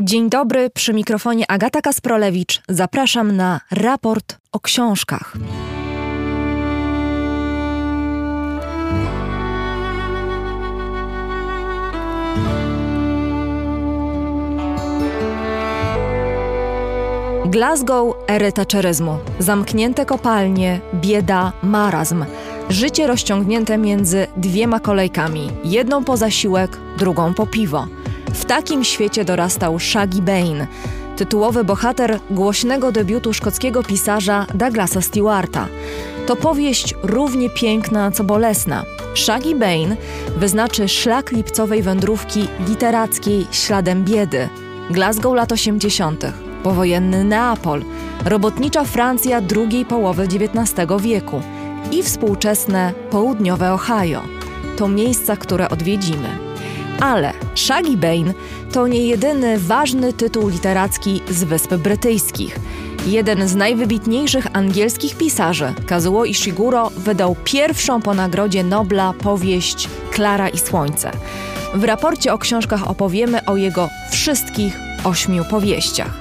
Dzień dobry, przy mikrofonie Agata Kasprolewicz. Zapraszam na raport o książkach. Glasgow ery taczeryzmu. Zamknięte kopalnie, bieda, marazm. Życie rozciągnięte między dwiema kolejkami. Jedną po zasiłek, drugą po piwo. W takim świecie dorastał Shaggy Bane, tytułowy bohater głośnego debiutu szkockiego pisarza Douglasa Stewarta. To powieść równie piękna, co bolesna. Shaggy Bane wyznaczy szlak lipcowej wędrówki literackiej śladem biedy. Glasgow lat 80., powojenny Neapol, robotnicza Francja drugiej połowy XIX wieku i współczesne południowe Ohio. To miejsca, które odwiedzimy. Ale Shaggy Bane to nie jedyny ważny tytuł literacki z Wysp Brytyjskich. Jeden z najwybitniejszych angielskich pisarzy, Kazuo Ishiguro, wydał pierwszą po nagrodzie Nobla powieść Klara i Słońce. W raporcie o książkach opowiemy o jego wszystkich ośmiu powieściach.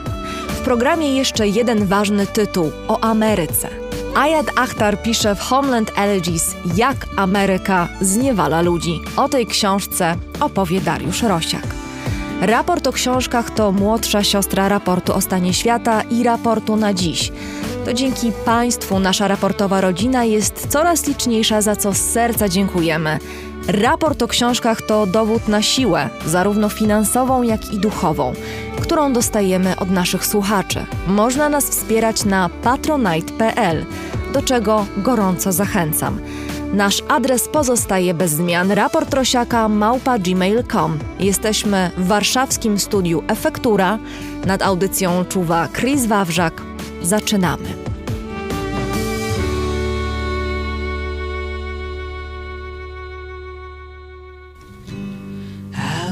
W programie jeszcze jeden ważny tytuł o Ameryce – Ayad Akhtar pisze w Homeland Elegies, jak Ameryka zniewala ludzi. O tej książce opowie Dariusz Rosiak. Raport o książkach to młodsza siostra raportu o stanie świata i raportu na dziś. To dzięki Państwu nasza raportowa rodzina jest coraz liczniejsza, za co z serca dziękujemy. Raport o książkach to dowód na siłę, zarówno finansową, jak i duchową, którą dostajemy od naszych słuchaczy. Można nas wspierać na patronite.pl, do czego gorąco zachęcam. Nasz adres pozostaje bez zmian. Raport Rosiaka małpa gmail.com. Jesteśmy w warszawskim studiu Efektura. Nad audycją czuwa Chris Wawrzak. Zaczynamy.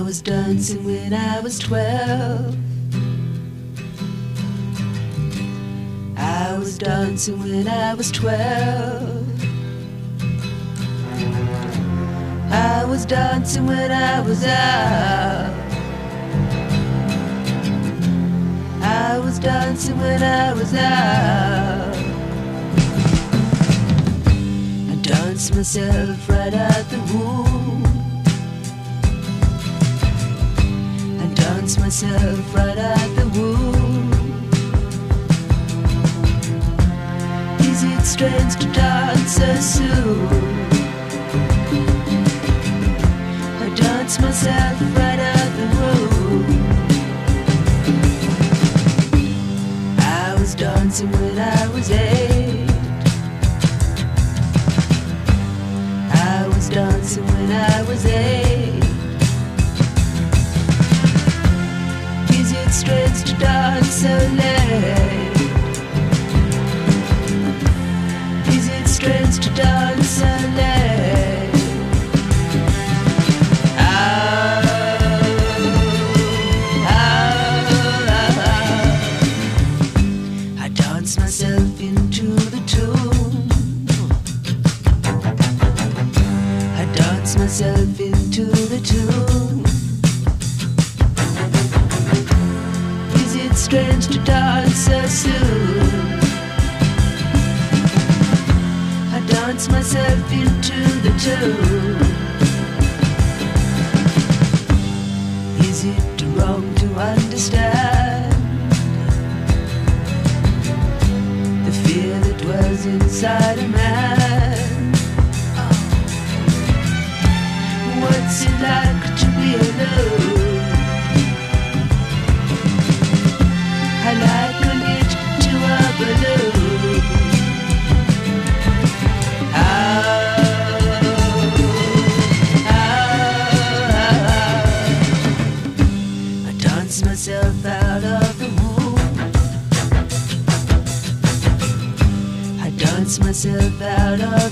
was dancing when I was twelve. I was dancing when I was twelve. I was dancing when I was out. I was dancing when I was out. I danced myself right out the womb. dance myself right out the womb. Is it strange to dance so soon? Dance myself right out the womb. I was dancing when I was eight. I was dancing when I was eight. Is it strange to dance so late? Is it strange to dance so late? Strange to dance so soon. I dance myself into the tune. Is it wrong to understand the fear that dwells inside a man? What's it like to be alone? Myself out of the womb. I dance myself out of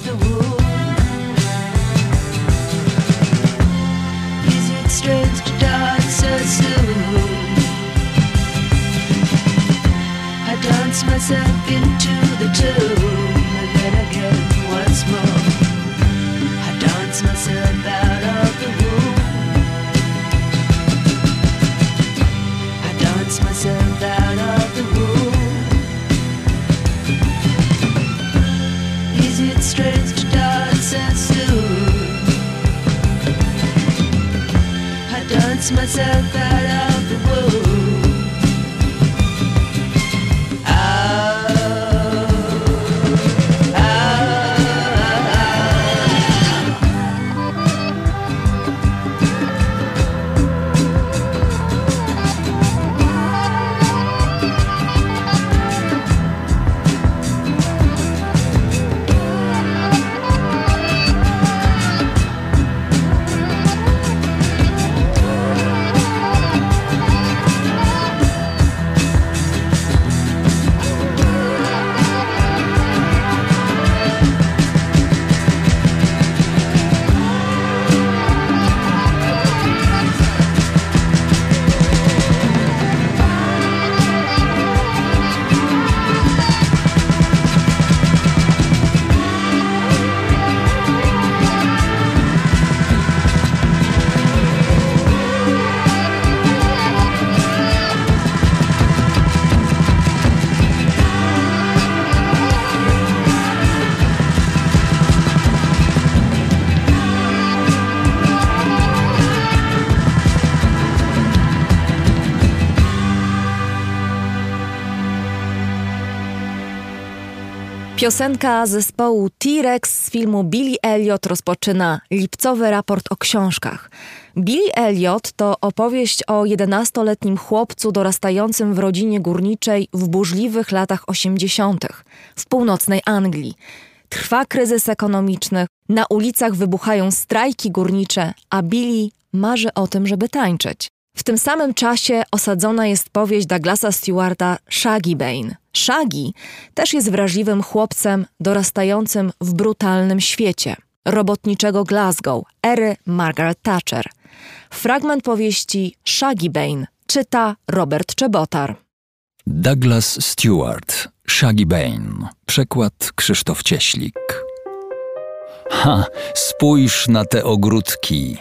Piosenka zespołu T-Rex z filmu Billy Elliot rozpoczyna lipcowy raport o książkach. Billy Elliot to opowieść o 11-letnim chłopcu dorastającym w rodzinie górniczej w burzliwych latach 80. w północnej Anglii. Trwa kryzys ekonomiczny, na ulicach wybuchają strajki górnicze, a Billy marzy o tym, żeby tańczyć. W tym samym czasie osadzona jest powieść Douglasa Stewarta Shaggy Bane. Shaggy też jest wrażliwym chłopcem dorastającym w brutalnym świecie robotniczego Glasgow, ery Margaret Thatcher. Fragment powieści Shaggy Bane czyta Robert Czebotar. Douglas Stewart, Shaggy Bane, przekład Krzysztof Cieślik. Ha, spójrz na te ogródki,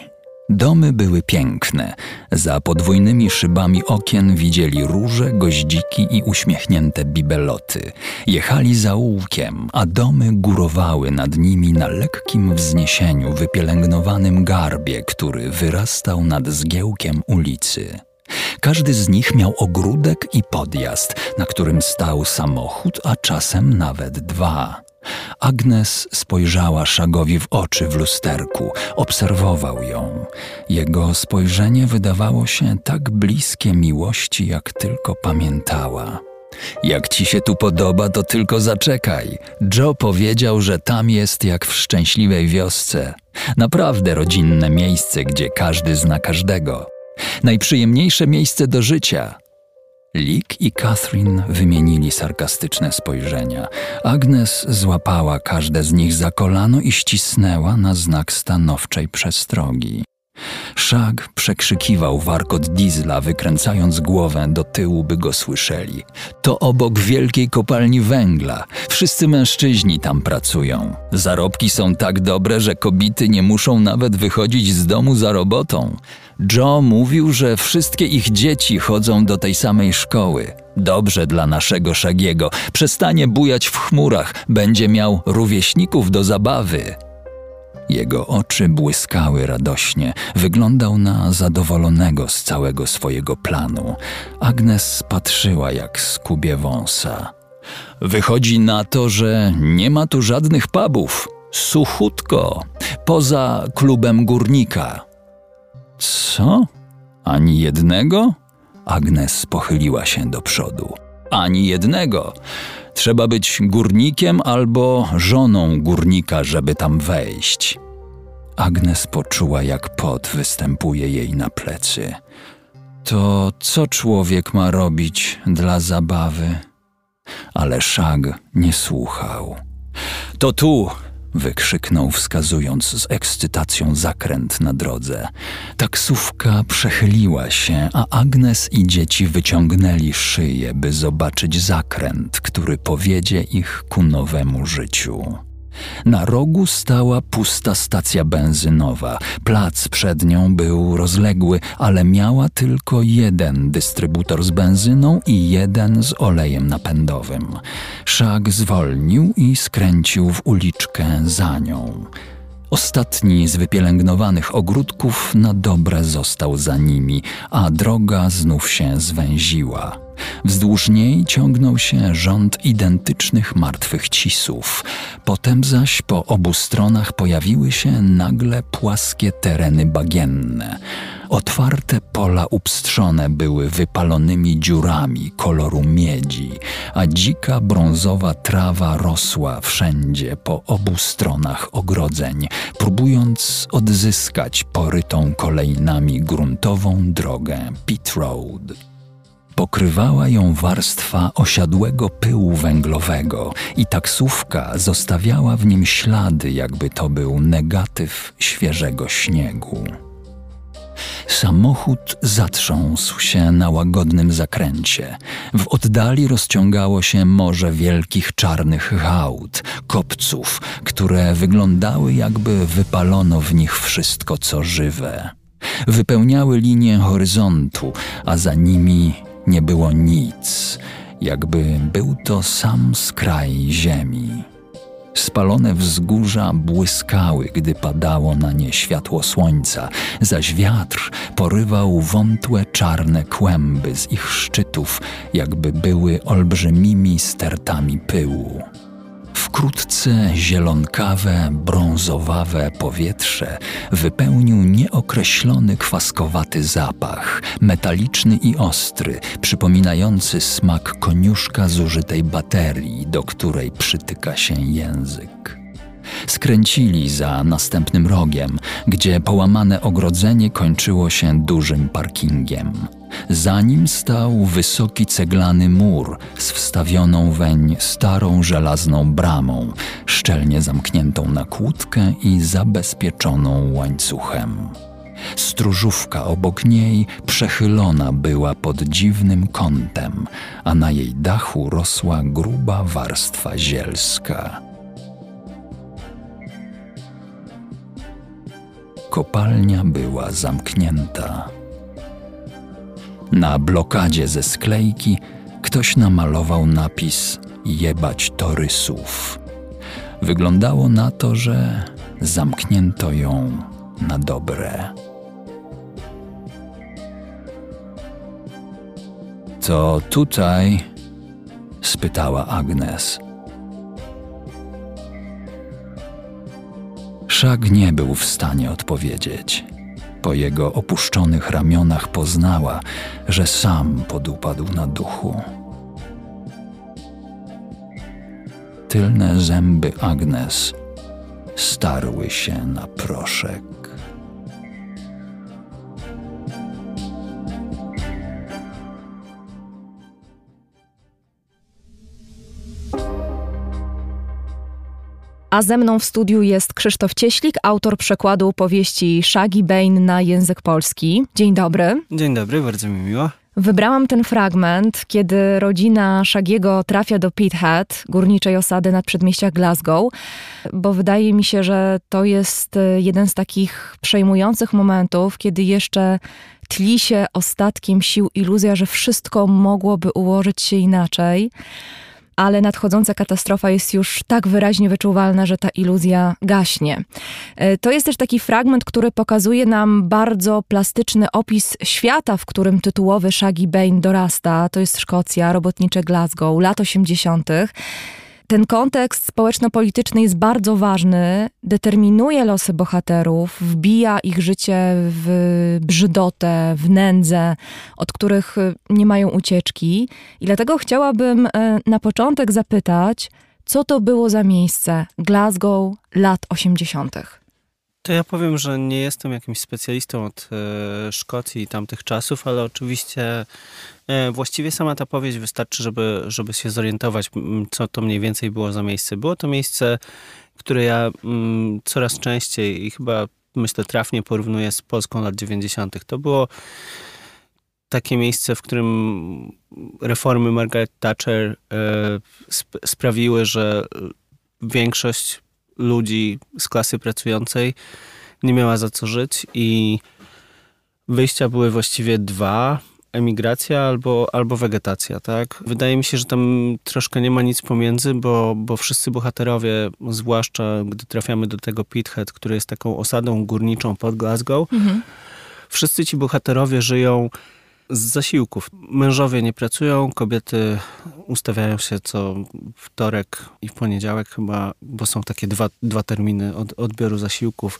Domy były piękne. Za podwójnymi szybami okien widzieli róże, goździki i uśmiechnięte bibeloty. Jechali za łukiem, a domy górowały nad nimi na lekkim wzniesieniu wypielęgnowanym garbie, który wyrastał nad zgiełkiem ulicy. Każdy z nich miał ogródek i podjazd, na którym stał samochód, a czasem nawet dwa. Agnes spojrzała Szagowi w oczy w lusterku, obserwował ją. Jego spojrzenie wydawało się tak bliskie miłości, jak tylko pamiętała. Jak ci się tu podoba, to tylko zaczekaj. Joe powiedział, że tam jest jak w szczęśliwej wiosce. Naprawdę rodzinne miejsce, gdzie każdy zna każdego. Najprzyjemniejsze miejsce do życia. Lik i Catherine wymienili sarkastyczne spojrzenia. Agnes złapała każde z nich za kolano i ścisnęła na znak stanowczej przestrogi. Szag przekrzykiwał warkot diesla, wykręcając głowę do tyłu, by go słyszeli. To obok wielkiej kopalni węgla. Wszyscy mężczyźni tam pracują. Zarobki są tak dobre, że kobiety nie muszą nawet wychodzić z domu za robotą. Joe mówił, że wszystkie ich dzieci chodzą do tej samej szkoły. Dobrze dla naszego Szagiego. Przestanie bujać w chmurach, będzie miał rówieśników do zabawy. Jego oczy błyskały radośnie, wyglądał na zadowolonego z całego swojego planu. Agnes patrzyła jak skubie wąsa. Wychodzi na to, że nie ma tu żadnych pubów. Suchutko, poza klubem górnika. Co? Ani jednego? Agnes pochyliła się do przodu. Ani jednego. Trzeba być górnikiem albo żoną górnika, żeby tam wejść. Agnes poczuła, jak pot występuje jej na plecy. To co człowiek ma robić dla zabawy? Ale Szag nie słuchał. To tu, wykrzyknął, wskazując z ekscytacją zakręt na drodze. Taksówka przechyliła się, a Agnes i dzieci wyciągnęli szyję, by zobaczyć zakręt, który powiedzie ich ku nowemu życiu. Na rogu stała pusta stacja benzynowa. Plac przed nią był rozległy, ale miała tylko jeden dystrybutor z benzyną i jeden z olejem napędowym. Szak zwolnił i skręcił w uliczkę za nią. Ostatni z wypielęgnowanych ogródków na dobre został za nimi, a droga znów się zwęziła. Wzdłuż niej ciągnął się rząd identycznych martwych cisów. Potem zaś po obu stronach pojawiły się nagle płaskie tereny bagienne. Otwarte pola upstrzone były wypalonymi dziurami koloru miedzi, a dzika brązowa trawa rosła wszędzie po obu stronach ogrodzeń, próbując odzyskać porytą kolejnami gruntową drogę Pit Road. Pokrywała ją warstwa osiadłego pyłu węglowego i taksówka zostawiała w nim ślady, jakby to był negatyw świeżego śniegu. Samochód zatrząsł się na łagodnym zakręcie. W oddali rozciągało się morze wielkich czarnych hałd, kopców, które wyglądały jakby wypalono w nich wszystko, co żywe. Wypełniały linię horyzontu, a za nimi nie było nic, jakby był to sam skraj ziemi. Spalone wzgórza błyskały, gdy padało na nie światło słońca, zaś wiatr porywał wątłe czarne kłęby z ich szczytów, jakby były olbrzymimi stertami pyłu. Wkrótce zielonkawe, brązowawe powietrze wypełnił nieokreślony kwaskowaty zapach, metaliczny i ostry, przypominający smak koniuszka zużytej baterii, do której przytyka się język. Skręcili za następnym rogiem, gdzie połamane ogrodzenie kończyło się dużym parkingiem. Za nim stał wysoki ceglany mur z wstawioną weń starą żelazną bramą, szczelnie zamkniętą na kłódkę i zabezpieczoną łańcuchem. Stróżówka obok niej przechylona była pod dziwnym kątem, a na jej dachu rosła gruba warstwa zielska. Kopalnia była zamknięta. Na blokadzie ze sklejki ktoś namalował napis Jebać torysów. Wyglądało na to, że zamknięto ją na dobre. To tutaj? spytała Agnes. Szak nie był w stanie odpowiedzieć. Po jego opuszczonych ramionach poznała, że sam podupadł na duchu. Tylne zęby Agnes starły się na proszek. A ze mną w studiu jest Krzysztof Cieślik, autor przekładu powieści Shaggy Bane na język polski. Dzień dobry. Dzień dobry, bardzo mi miło. Wybrałam ten fragment, kiedy rodzina Shagiego trafia do Pithead, górniczej osady nad przedmieściach Glasgow, bo wydaje mi się, że to jest e, jeden z takich przejmujących momentów, kiedy jeszcze tli się ostatkiem sił iluzja, że wszystko mogłoby ułożyć się inaczej ale nadchodząca katastrofa jest już tak wyraźnie wyczuwalna, że ta iluzja gaśnie. E, to jest też taki fragment, który pokazuje nam bardzo plastyczny opis świata, w którym tytułowy Shaggy Bane dorasta. To jest Szkocja, robotnicze Glasgow, lat 80. Ten kontekst społeczno-polityczny jest bardzo ważny, determinuje losy bohaterów, wbija ich życie w brzydotę, w nędzę, od których nie mają ucieczki. I dlatego chciałabym e, na początek zapytać, co to było za miejsce Glasgow lat 80. To ja powiem, że nie jestem jakimś specjalistą od e, Szkocji i tamtych czasów, ale oczywiście e, właściwie sama ta powieść wystarczy, żeby, żeby się zorientować, co to mniej więcej było za miejsce. Było to miejsce, które ja m, coraz częściej i chyba myślę trafnie porównuję z Polską lat 90. To było takie miejsce, w którym reformy Margaret Thatcher e, sp- sprawiły, że większość ludzi z klasy pracującej nie miała za co żyć i wyjścia były właściwie dwa. emigracja albo, albo wegetacja, tak? Wydaje mi się, że tam troszkę nie ma nic pomiędzy, bo, bo wszyscy bohaterowie, zwłaszcza gdy trafiamy do tego Pithead, który jest taką osadą górniczą pod Glasgow, wszyscy ci bohaterowie żyją z zasiłków. Mężowie nie pracują, kobiety ustawiają się co wtorek i w poniedziałek chyba, bo są takie dwa, dwa terminy od, odbioru zasiłków.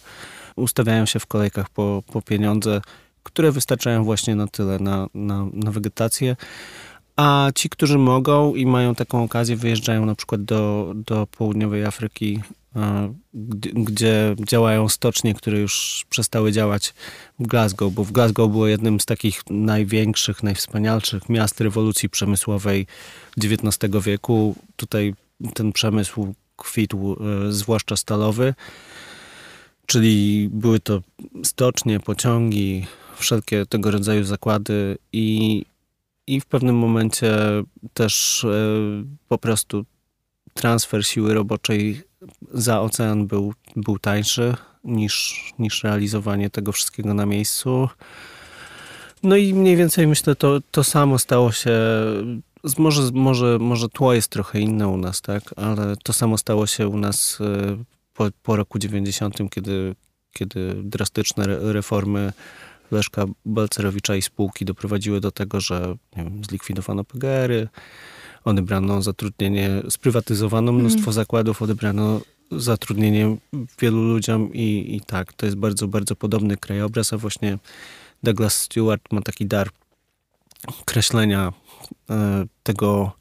Ustawiają się w kolejkach po, po pieniądze, które wystarczają właśnie na tyle, na, na, na wegetację. A ci, którzy mogą i mają taką okazję, wyjeżdżają na przykład do, do południowej Afryki, e, gdzie, działają stocznie, które już przestały działać w Glasgow, bo w Glasgow było jednym z takich największych, najwspanialszych miast rewolucji przemysłowej XIX wieku. Tutaj ten przemysł kwitł, e, zwłaszcza stalowy, czyli były to stocznie, pociągi, wszelkie tego rodzaju zakłady i, i w pewnym momencie też e, po prostu transfer siły roboczej za ocean był, był tańszy niż, niż realizowanie tego wszystkiego na miejscu. No i mniej więcej myślę, to, to samo stało się. Może, może, może tło jest trochę inne u nas, tak? Ale to samo stało się u nas e, po, po roku 90, kiedy, kiedy drastyczne re- reformy Leszka Balcerowicza i spółki doprowadziły do tego, że wiem, zlikwidowano PGR-y, odebrano zatrudnienie, sprywatyzowano mnóstwo zakładów, odebrano zatrudnienie wielu ludziom i, i tak, to jest bardzo, bardzo podobny krajobraz, a właśnie Douglas Stewart ma taki dar kreślenia e, tego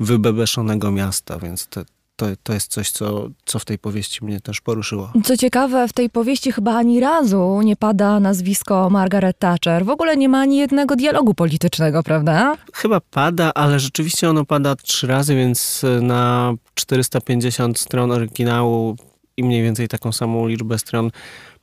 wybebeszonego miasta, więc to, to, to jest coś, co, co w tej powieści mnie też poruszyło. Co ciekawe, w tej powieści chyba ani razu nie pada nazwisko Margaret Thatcher. W ogóle nie ma ani jednego dialogu politycznego, prawda? Chyba pada, ale rzeczywiście ono pada trzy razy, więc e, na 450 stron oryginału i mniej więcej taką samą liczbę stron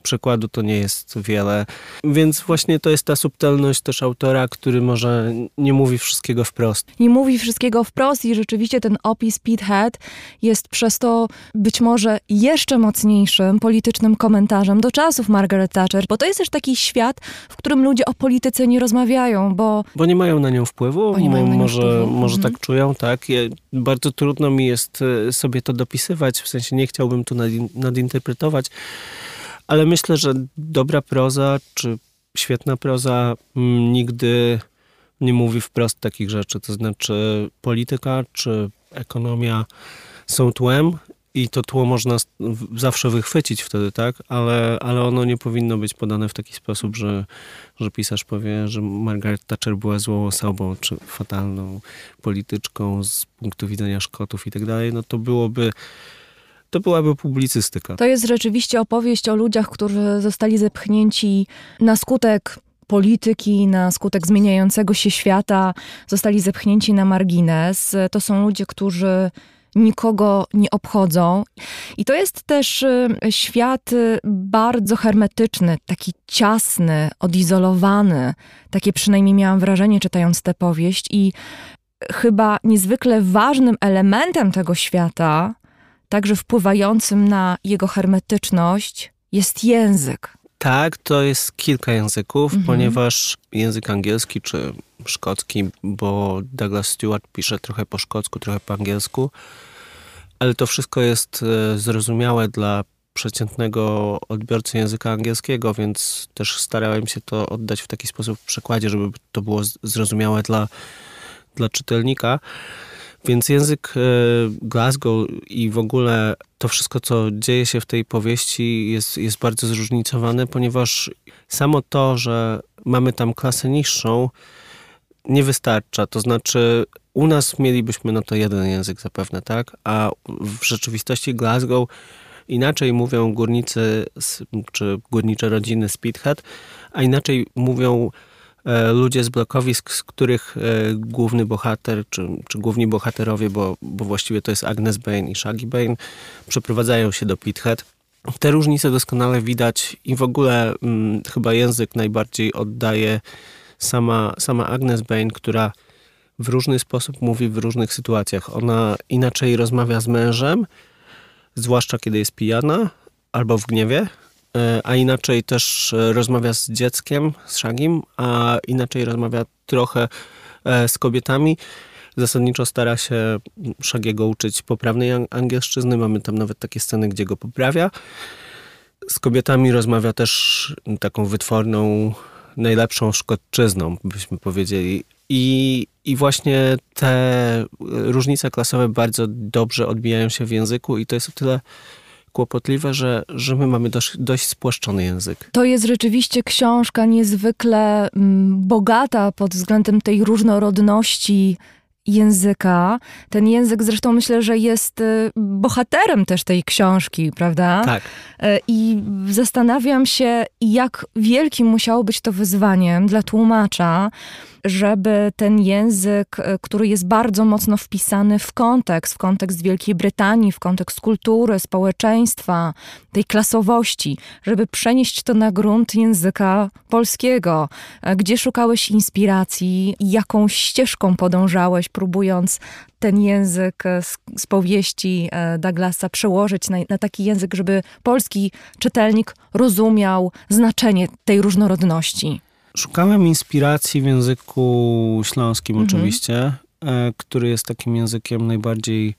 przekładu to nie jest wiele. Więc właśnie to jest ta subtelność też autora, który może nie mówi wszystkiego wprost. Nie mówi wszystkiego wprost i rzeczywiście ten opis Pithead jest przez to być może jeszcze mocniejszym politycznym komentarzem do czasów Margaret Thatcher, bo to jest też taki świat, w którym ludzie o polityce nie rozmawiają, bo Bo nie mają na nią wpływu, Bo nie mają na nią może, wpływu. może Mhm. tak czują, tak. Je, bardzo trudno mi jest e, sobie to dopisywać, w sensie nie chciałbym tu nadin- nadinterpretować, ale myślę, że dobra proza, czy świetna proza mm, nigdy nie mówi wprost takich rzeczy, to znaczy polityka czy ekonomia są tłem i to tło można zawsze wychwycić wtedy, tak? Ale, ale ono nie powinno być podane w taki sposób, że, że pisarz powie, że Margaret Thatcher była złą osobą, czy fatalną polityczką z punktu widzenia Szkotów i tak dalej, no to byłoby, to byłaby publicystyka. to jest rzeczywiście opowieść o ludziach, którzy zostali zepchnięci na skutek polityki, na skutek zmieniającego się świata, zostali zepchnięci na margines. To są ludzie, którzy nikogo nie obchodzą. I to jest też y, świat y, bardzo hermetyczny, taki ciasny, odizolowany. Takie przynajmniej miałam wrażenie, czytając tę powieść. I chyba niezwykle ważnym elementem tego świata, także wpływającym na jego hermetyczność, jest język. Tak, to jest kilka języków, Mhm. ponieważ język angielski czy szkocki, bo Douglas Stewart pisze trochę po szkocku, trochę po angielsku, ale to wszystko jest e, zrozumiałe dla przeciętnego odbiorcy języka angielskiego, więc też starałem się to oddać w taki sposób w przekładzie, żeby to było zrozumiałe dla, dla czytelnika. Więc język e, Glasgow i w ogóle to wszystko, co dzieje się w tej powieści, jest, jest bardzo zróżnicowane, ponieważ samo to, że mamy tam klasę niższą, nie wystarcza. To znaczy, u nas mielibyśmy no to jeden język zapewne, tak? A w rzeczywistości Glasgow inaczej mówią górnicy, czy górnicze rodziny z Pithead, a inaczej mówią ludzie z blokowisk, z których e, główny bohater, czy, czy główni bohaterowie, bo, bo właściwie to jest Agnes Bane i Shaggy Bane, przeprowadzają się do Pithead. Te różnice doskonale widać i w ogóle mm, chyba język najbardziej oddaje sama, sama Agnes Bane, która w różny sposób mówi w różnych sytuacjach. Ona inaczej rozmawia z mężem, zwłaszcza kiedy jest pijana albo w gniewie, e, a inaczej też e, rozmawia z dzieckiem, z Shagim, a inaczej rozmawia trochę e, z kobietami. Zasadniczo stara się Szagiego uczyć poprawnej ang- angielszczyzny. Mamy tam nawet takie sceny, gdzie go poprawia. Z kobietami rozmawia też taką wytworną, najlepszą szkotczyzną, byśmy powiedzieli. I, I właśnie te różnice klasowe bardzo dobrze odbijają się w języku i to jest o tyle kłopotliwe, że, że my mamy dość, dość spłaszczony język. To jest rzeczywiście książka niezwykle mm, bogata pod względem tej różnorodności języka. Ten język zresztą myślę, że jest y, bohaterem też tej książki, prawda? Tak. E, I zastanawiam się, jak wielkim musiało być to wyzwaniem dla tłumacza, żeby ten język, e, który jest bardzo mocno wpisany w kontekst, w kontekst Wielkiej Brytanii, w kontekst kultury, społeczeństwa, tej klasowości, żeby przenieść to na grunt języka polskiego. E, Gdzie szukałeś inspiracji? Jaką ścieżką podążałeś, próbując ten język e, z, z powieści Douglasa przełożyć na, na taki język, żeby polski czytelnik rozumiał znaczenie tej różnorodności? Szukałem inspiracji w języku śląskim Mhm. oczywiście, e, który jest takim językiem najbardziej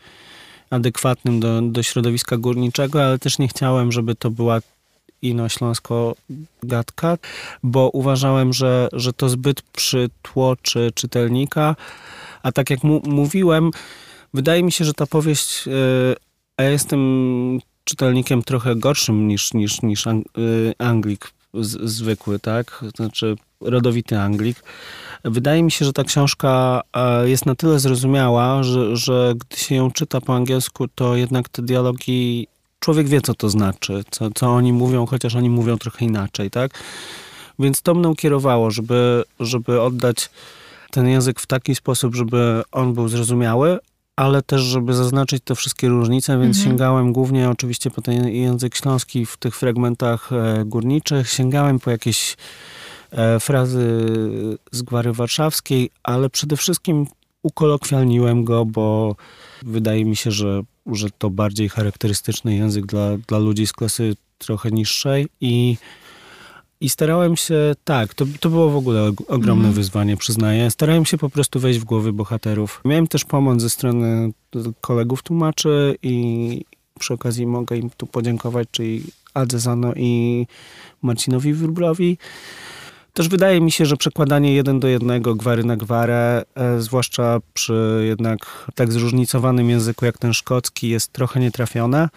adekwatnym do, do środowiska górniczego, ale też nie chciałem, żeby to była ino-śląsko gadka, bo uważałem, że, że to zbyt przytłoczy czytelnika, a tak jak mu, mówiłem, wydaje mi się, że ta powieść, e, a ja jestem czytelnikiem trochę gorszym niż, niż, niż e, Anglik z, zwykły, tak? Znaczy rodowity Anglik. Wydaje mi się, że ta książka e, jest na tyle zrozumiała, że, że gdy się ją czyta po angielsku, to jednak te dialogi, człowiek wie, co to znaczy, co, co oni mówią, chociaż oni mówią trochę inaczej, tak? Więc to mną kierowało, żeby, żeby oddać ten język w taki sposób, żeby on był zrozumiały, ale też, żeby zaznaczyć te wszystkie różnice, więc Mhm. sięgałem głównie oczywiście po ten język śląski w tych fragmentach e, górniczych, sięgałem po jakieś e, frazy z Gwary Warszawskiej, ale przede wszystkim ukolokwialniłem go, bo wydaje mi się, że, że to bardziej charakterystyczny język dla, dla ludzi z klasy trochę niższej i i starałem się, tak, to, to było w ogóle og- ogromne Mhm. wyzwanie, przyznaję. Starałem się po prostu wejść w głowy bohaterów. Miałem też pomoc ze strony kolegów tłumaczy i przy okazji mogę im tu podziękować, czyli Adze Zano i Marcinowi Wróblowi. Też wydaje mi się, że przekładanie jeden do jednego, gwary na gwarę, e, zwłaszcza przy jednak tak zróżnicowanym języku jak ten szkocki, jest trochę nietrafione.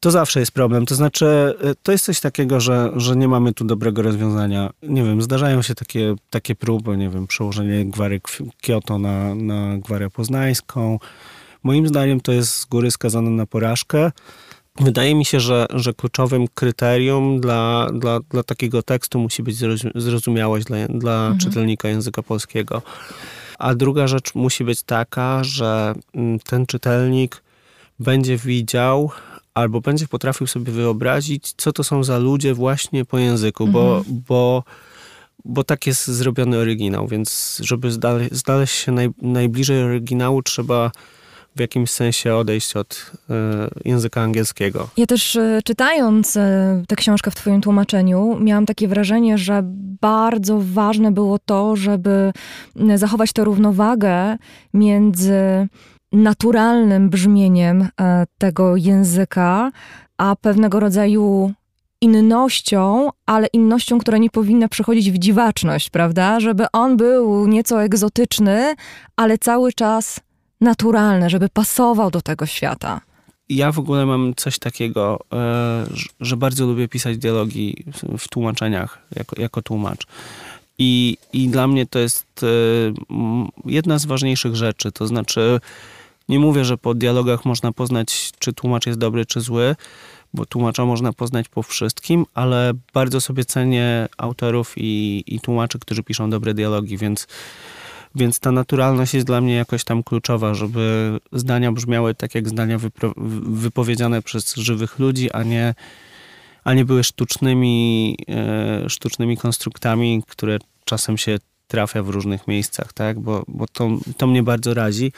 To zawsze jest problem. To znaczy, e, to jest coś takiego, że, że nie mamy tu dobrego rozwiązania. Nie wiem, zdarzają się takie, takie próby, nie wiem, przełożenie gwary Kyoto na, na gwarę poznańską. Moim zdaniem to jest z góry skazane na porażkę. Wydaje mi się, że, że kluczowym kryterium dla, dla, dla takiego tekstu musi być zrozum- zrozumiałość dla, dla czytelnika języka polskiego. A druga rzecz musi być taka, że mm, ten czytelnik będzie widział albo będzie potrafił sobie wyobrazić, co to są za ludzie właśnie po języku, bo, bo, bo tak jest zrobiony oryginał, więc żeby znaleźć się naj, najbliżej oryginału, trzeba w jakimś sensie odejść od e, języka angielskiego. Ja też e, czytając e, tę książkę w Twoim tłumaczeniu, miałam takie wrażenie, że bardzo ważne było to, żeby zachować tę równowagę między naturalnym brzmieniem e, tego języka, a pewnego rodzaju innością, ale innością, która nie powinna przechodzić w dziwaczność, prawda? Żeby on był nieco egzotyczny, ale cały czas naturalny, żeby pasował do tego świata. Ja w ogóle mam coś takiego, e, że- bardzo lubię pisać dialogi w- tłumaczeniach jako, jako tłumacz. I, I dla mnie to jest e, jedna z ważniejszych rzeczy. To znaczy, nie mówię, że po dialogach można poznać, czy tłumacz jest dobry, czy zły, bo tłumacza można poznać po wszystkim, ale bardzo sobie cenię autorów i, i tłumaczy, którzy piszą dobre dialogi, więc więc ta naturalność jest dla mnie jakoś tam kluczowa, żeby zdania brzmiały tak jak zdania wypowiedziane przez żywych ludzi, a nie, a nie były sztucznymi, e, sztucznymi konstruktami, które czasem się trafia w różnych miejscach, tak? Bo, bo to, to mnie bardzo razi.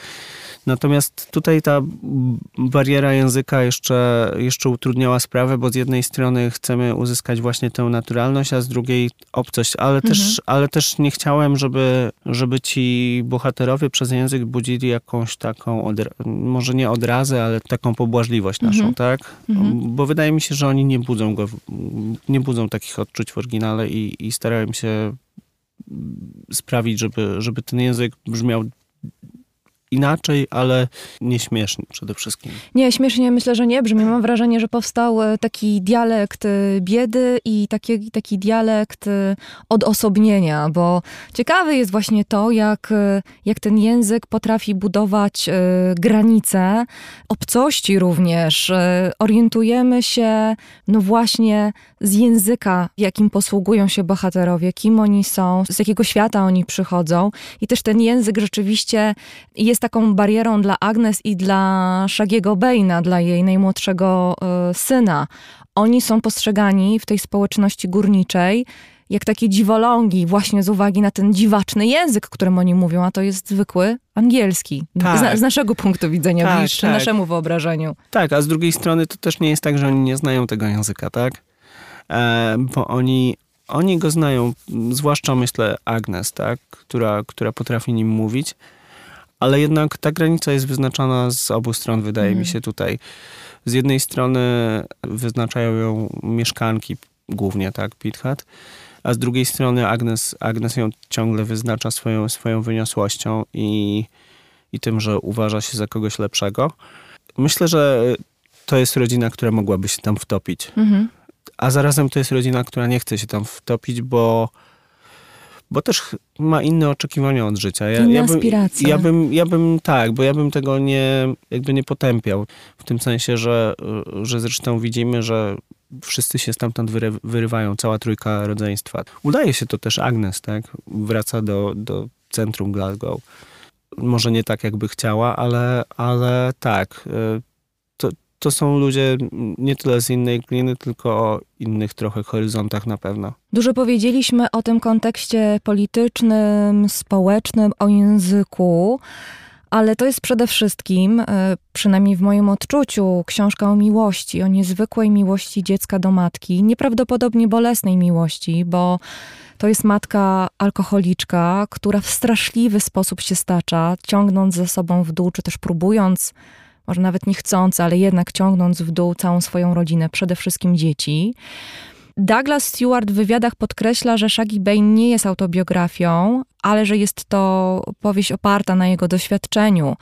Natomiast tutaj ta bariera języka jeszcze, jeszcze utrudniała sprawę, bo z jednej strony chcemy uzyskać właśnie tę naturalność, a z drugiej obcość, ale, też, ale też nie chciałem, żeby, żeby ci bohaterowie przez język budzili jakąś taką, odra- może nie odrazę, ale taką pobłażliwość naszą, tak? Bo wydaje mi się, że oni nie budzą go, nie budzą takich odczuć w oryginale i, i starałem się sprawić, żeby, żeby ten język brzmiał inaczej, ale nieśmiesznie przede wszystkim. Nie, śmiesznie myślę, że nie brzmi. Mam wrażenie, że powstał e, taki dialekt e, biedy i taki, taki dialekt e, odosobnienia, bo ciekawe jest właśnie to, jak, jak ten język potrafi budować granice, obcości również. Orientujemy się, no właśnie, z języka, jakim posługują się bohaterowie, kim oni są, z jakiego świata oni przychodzą. I też ten język rzeczywiście jest taką barierą dla Agnes i dla Shagiego Baina, dla jej najmłodszego e, syna. Oni są postrzegani w tej społeczności górniczej jak takie dziwolągi, właśnie z uwagi na ten dziwaczny język, którym oni mówią, a to jest zwykły angielski. Tak. Z, z naszego punktu widzenia, Tak, bliższy tak. naszemu wyobrażeniu. Tak, a z drugiej strony to też nie jest tak, że oni nie znają tego języka, tak? E, bo oni, oni go znają, zwłaszcza myślę Agnes, tak? Która, która potrafi nim mówić, ale jednak ta granica jest wyznaczana z obu stron, wydaje mi się tutaj. Z jednej strony wyznaczają ją mieszkanki głównie, tak, Pithhat, a z drugiej strony Agnes, Agnes ją ciągle wyznacza swoją, swoją wyniosłością i, i tym, że uważa się za kogoś lepszego. Myślę, że to jest rodzina, która mogłaby się tam wtopić. Mhm. A zarazem to jest rodzina, która nie chce się tam wtopić, bo, bo też ma inne oczekiwania od życia. Ja, Inne ja bym, aspiracje. Ja bym, ja bym, tak, bo ja bym tego nie, jakby nie potępiał. W tym sensie, że, że zresztą widzimy, że wszyscy się stamtąd wyry, wyrywają, cała trójka rodzeństwa. Udaje się to też Agnes, tak? Wraca do, do centrum Glasgow. Może nie tak, jakby chciała, ale, ale tak. To, są ludzie nie tyle z innej gliny, tylko o innych trochę horyzontach na pewno. Dużo powiedzieliśmy o tym kontekście politycznym, społecznym, o języku, ale to jest przede wszystkim, e, przynajmniej w moim odczuciu, książka o miłości, o niezwykłej miłości dziecka do matki, nieprawdopodobnie bolesnej miłości, bo to jest matka alkoholiczka, która w straszliwy sposób się stacza, ciągnąc ze sobą w dół, czy też próbując, może nawet nie chcąc, ale jednak ciągnąc w dół całą swoją rodzinę, przede wszystkim dzieci. Douglas Stewart w wywiadach podkreśla, że Shaggy Bane nie jest autobiografią, ale że jest to powieść oparta na jego doświadczeniu.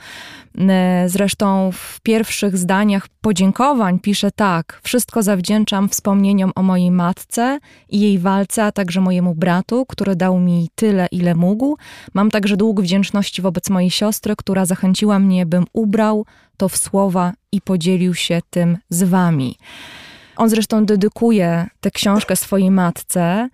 Zresztą w pierwszych zdaniach podziękowań pisze tak: Wszystko zawdzięczam wspomnieniom o mojej matce i jej walce, a także mojemu bratu, który dał mi tyle, ile mógł. Mam także dług wdzięczności wobec mojej siostry, która zachęciła mnie, bym ubrał to w słowa i podzielił się tym z wami. On zresztą dedykuje tę książkę swojej matce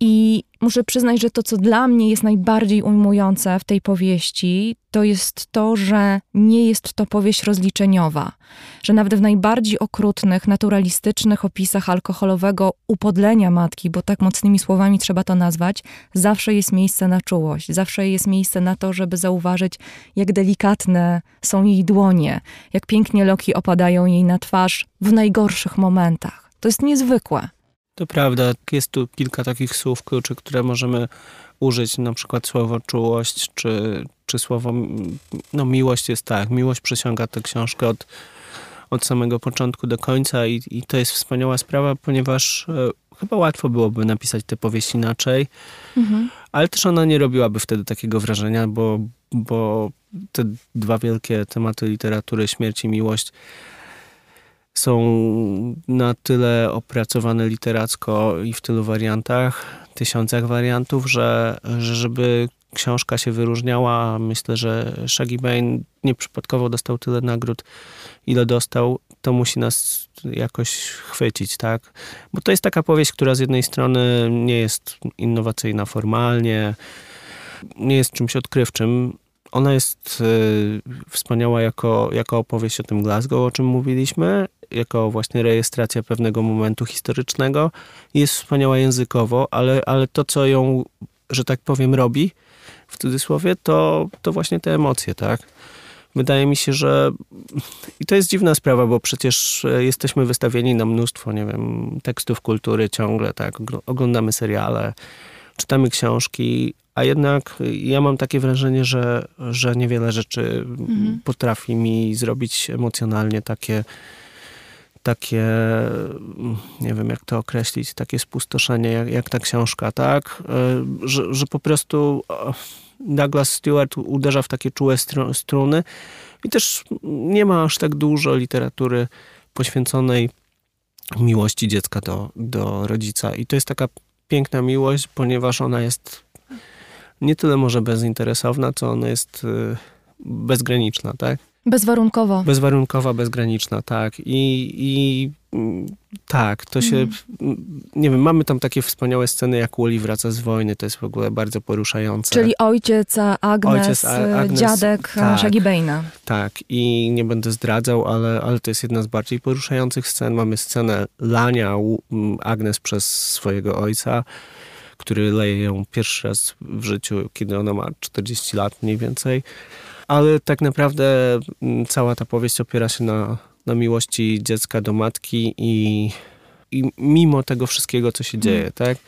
i muszę przyznać, że to, co dla mnie jest najbardziej ujmujące w tej powieści, to jest to, że nie jest to powieść rozliczeniowa. Że nawet w najbardziej okrutnych, naturalistycznych opisach alkoholowego upodlenia matki, bo tak mocnymi słowami trzeba to nazwać, zawsze jest miejsce na czułość, zawsze jest miejsce na to, żeby zauważyć, jak delikatne są jej dłonie, jak pięknie loki opadają jej na twarz w najgorszych momentach. To jest niezwykłe. To prawda, jest tu kilka takich słów kluczy, które możemy użyć, na przykład słowo czułość, czy, czy słowo, no miłość jest tak, miłość przesiąga tę książkę od, od samego początku do końca i, i to jest wspaniała sprawa, ponieważ e, chyba łatwo byłoby napisać tę powieść inaczej, ale też ona nie robiłaby wtedy takiego wrażenia, bo, bo te dwa wielkie tematy literatury, śmierć i miłość, są na tyle opracowane literacko i w tylu wariantach, tysiącach wariantów, że, że żeby książka się wyróżniała, myślę, że Shaggy Bane nieprzypadkowo dostał tyle nagród, ile dostał, to musi nas jakoś chwycić, tak? Bo to jest taka powieść, która z jednej strony nie jest innowacyjna formalnie, nie jest czymś odkrywczym. Ona jest y, wspaniała jako, jako opowieść o tym Glasgow, o czym mówiliśmy, jako właśnie rejestracja pewnego momentu historycznego. Jest wspaniała językowo, ale, ale to, co ją że tak powiem, robi, w cudzysłowie, to, to właśnie te emocje, tak? Wydaje mi się, że i to jest dziwna sprawa, bo przecież e, jesteśmy wystawieni na mnóstwo, nie wiem, tekstów kultury ciągle, tak? Ogl- Oglądamy seriale, czytamy książki, a jednak ja mam takie wrażenie, że, że niewiele rzeczy Mhm. potrafi mi zrobić emocjonalnie takie, takie, nie wiem jak to określić, takie spustoszenie, jak, jak ta książka, tak? E, Że, że po prostu e, Douglas Stewart uderza w takie czułe stru- struny i też nie ma aż tak dużo literatury poświęconej miłości dziecka do, do rodzica. I to jest taka piękna miłość, ponieważ ona jest nie tyle może bezinteresowna, co ona jest y, bezgraniczna, tak? Bezwarunkowo. Bezwarunkowa, bezgraniczna, tak. I, i mm, tak, to się, mm, nie wiem, mamy tam takie wspaniałe sceny, jak Wally wraca z wojny, to jest w ogóle bardzo poruszające. Czyli ojciec Agnes, Ojciec A- Agnes, dziadek tak. Shaggy Bane'a. Tak, i nie będę zdradzał, ale, ale to jest jedna z bardziej poruszających scen. Mamy scenę lania u- m, Agnes przez swojego ojca, który leje ją pierwszy raz w życiu, kiedy ona ma 40 lat mniej więcej. Ale tak naprawdę m, cała ta powieść opiera się na, na miłości dziecka do matki i, i mimo tego wszystkiego, co się dzieje, tak?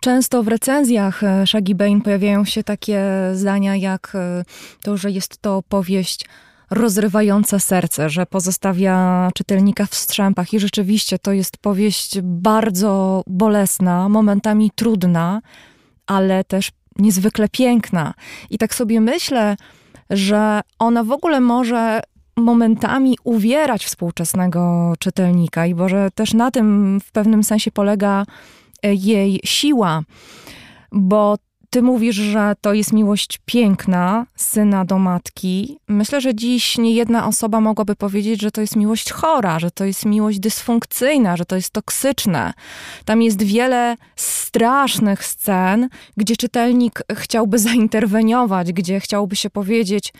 Często w recenzjach e, Shaggy Bane pojawiają się takie zdania jak e, to, że jest to powieść rozrywająca serce, że pozostawia czytelnika w strzępach i rzeczywiście to jest powieść bardzo bolesna, momentami trudna, ale też niezwykle piękna. I tak sobie myślę, że ona w ogóle może momentami uwierać współczesnego czytelnika i może też na tym w pewnym sensie polega e, jej siła, bo ty mówisz, że to jest miłość piękna syna do matki. Myślę, że dziś nie jedna osoba mogłaby powiedzieć, że to jest miłość chora, że to jest miłość dysfunkcyjna, że to jest toksyczne. Tam jest wiele strasznych scen, gdzie czytelnik chciałby zainterweniować, gdzie chciałby się powiedzieć,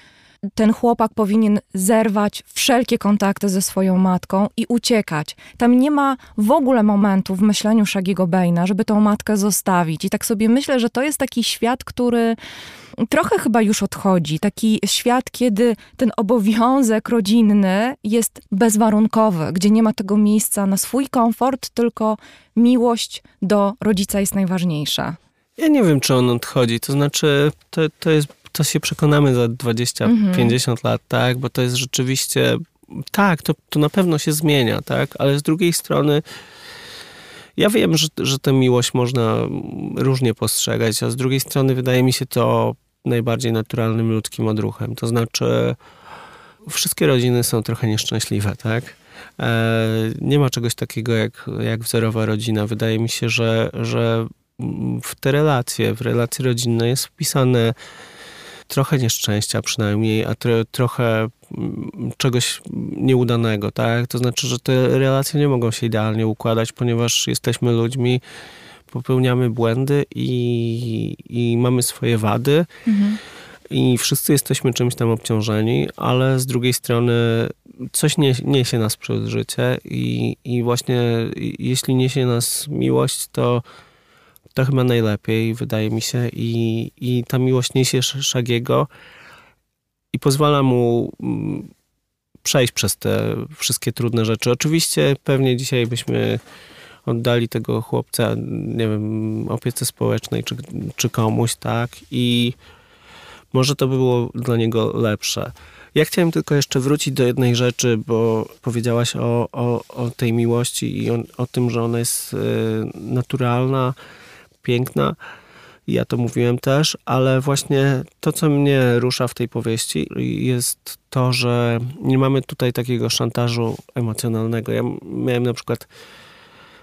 ten chłopak powinien zerwać wszelkie kontakty ze swoją matką i uciekać. Tam nie ma w ogóle momentu w myśleniu Shaggy'ego Bane'a, żeby tą matkę zostawić. I tak sobie myślę, że to jest taki świat, który trochę chyba już odchodzi. Taki świat, kiedy ten obowiązek rodzinny jest bezwarunkowy, gdzie nie ma tego miejsca na swój komfort, tylko miłość do rodzica jest najważniejsza. Ja nie wiem, czy on odchodzi. To znaczy, to, to jest, to się przekonamy za 20, Mhm. 50 lat, tak? Bo to jest rzeczywiście, tak, to, to na pewno się zmienia, tak? Ale z drugiej strony, ja wiem, że, że tę miłość można różnie postrzegać, a z drugiej strony wydaje mi się to najbardziej naturalnym ludzkim odruchem. To znaczy, wszystkie rodziny są trochę nieszczęśliwe, tak? E, nie ma czegoś takiego jak, jak wzorowa rodzina. Wydaje mi się, że, że w te relacje, w relacje rodzinne jest wpisane trochę nieszczęścia przynajmniej, a tro, trochę mm, czegoś nieudanego, tak? To znaczy, że te relacje nie mogą się idealnie układać, ponieważ jesteśmy ludźmi, popełniamy błędy i, i mamy swoje wady i wszyscy jesteśmy czymś tam obciążeni, ale z drugiej strony coś nie, niesie nas przez życie i, i właśnie jeśli niesie nas miłość, to to chyba najlepiej, wydaje mi się. I, i ta miłość niesie Sz- Szagiego i pozwala mu mm, przejść przez te wszystkie trudne rzeczy. Oczywiście pewnie dzisiaj byśmy oddali tego chłopca, nie wiem, opiece społecznej czy, czy komuś, tak? I może to by było dla niego lepsze. Ja chciałem tylko jeszcze wrócić do jednej rzeczy, bo powiedziałaś o, o, o tej miłości i o, o tym, że ona jest y, piękna. Ja to mówiłem też, ale właśnie to, co mnie rusza w tej powieści, jest to, że nie mamy tutaj takiego szantażu emocjonalnego. Ja miałem na przykład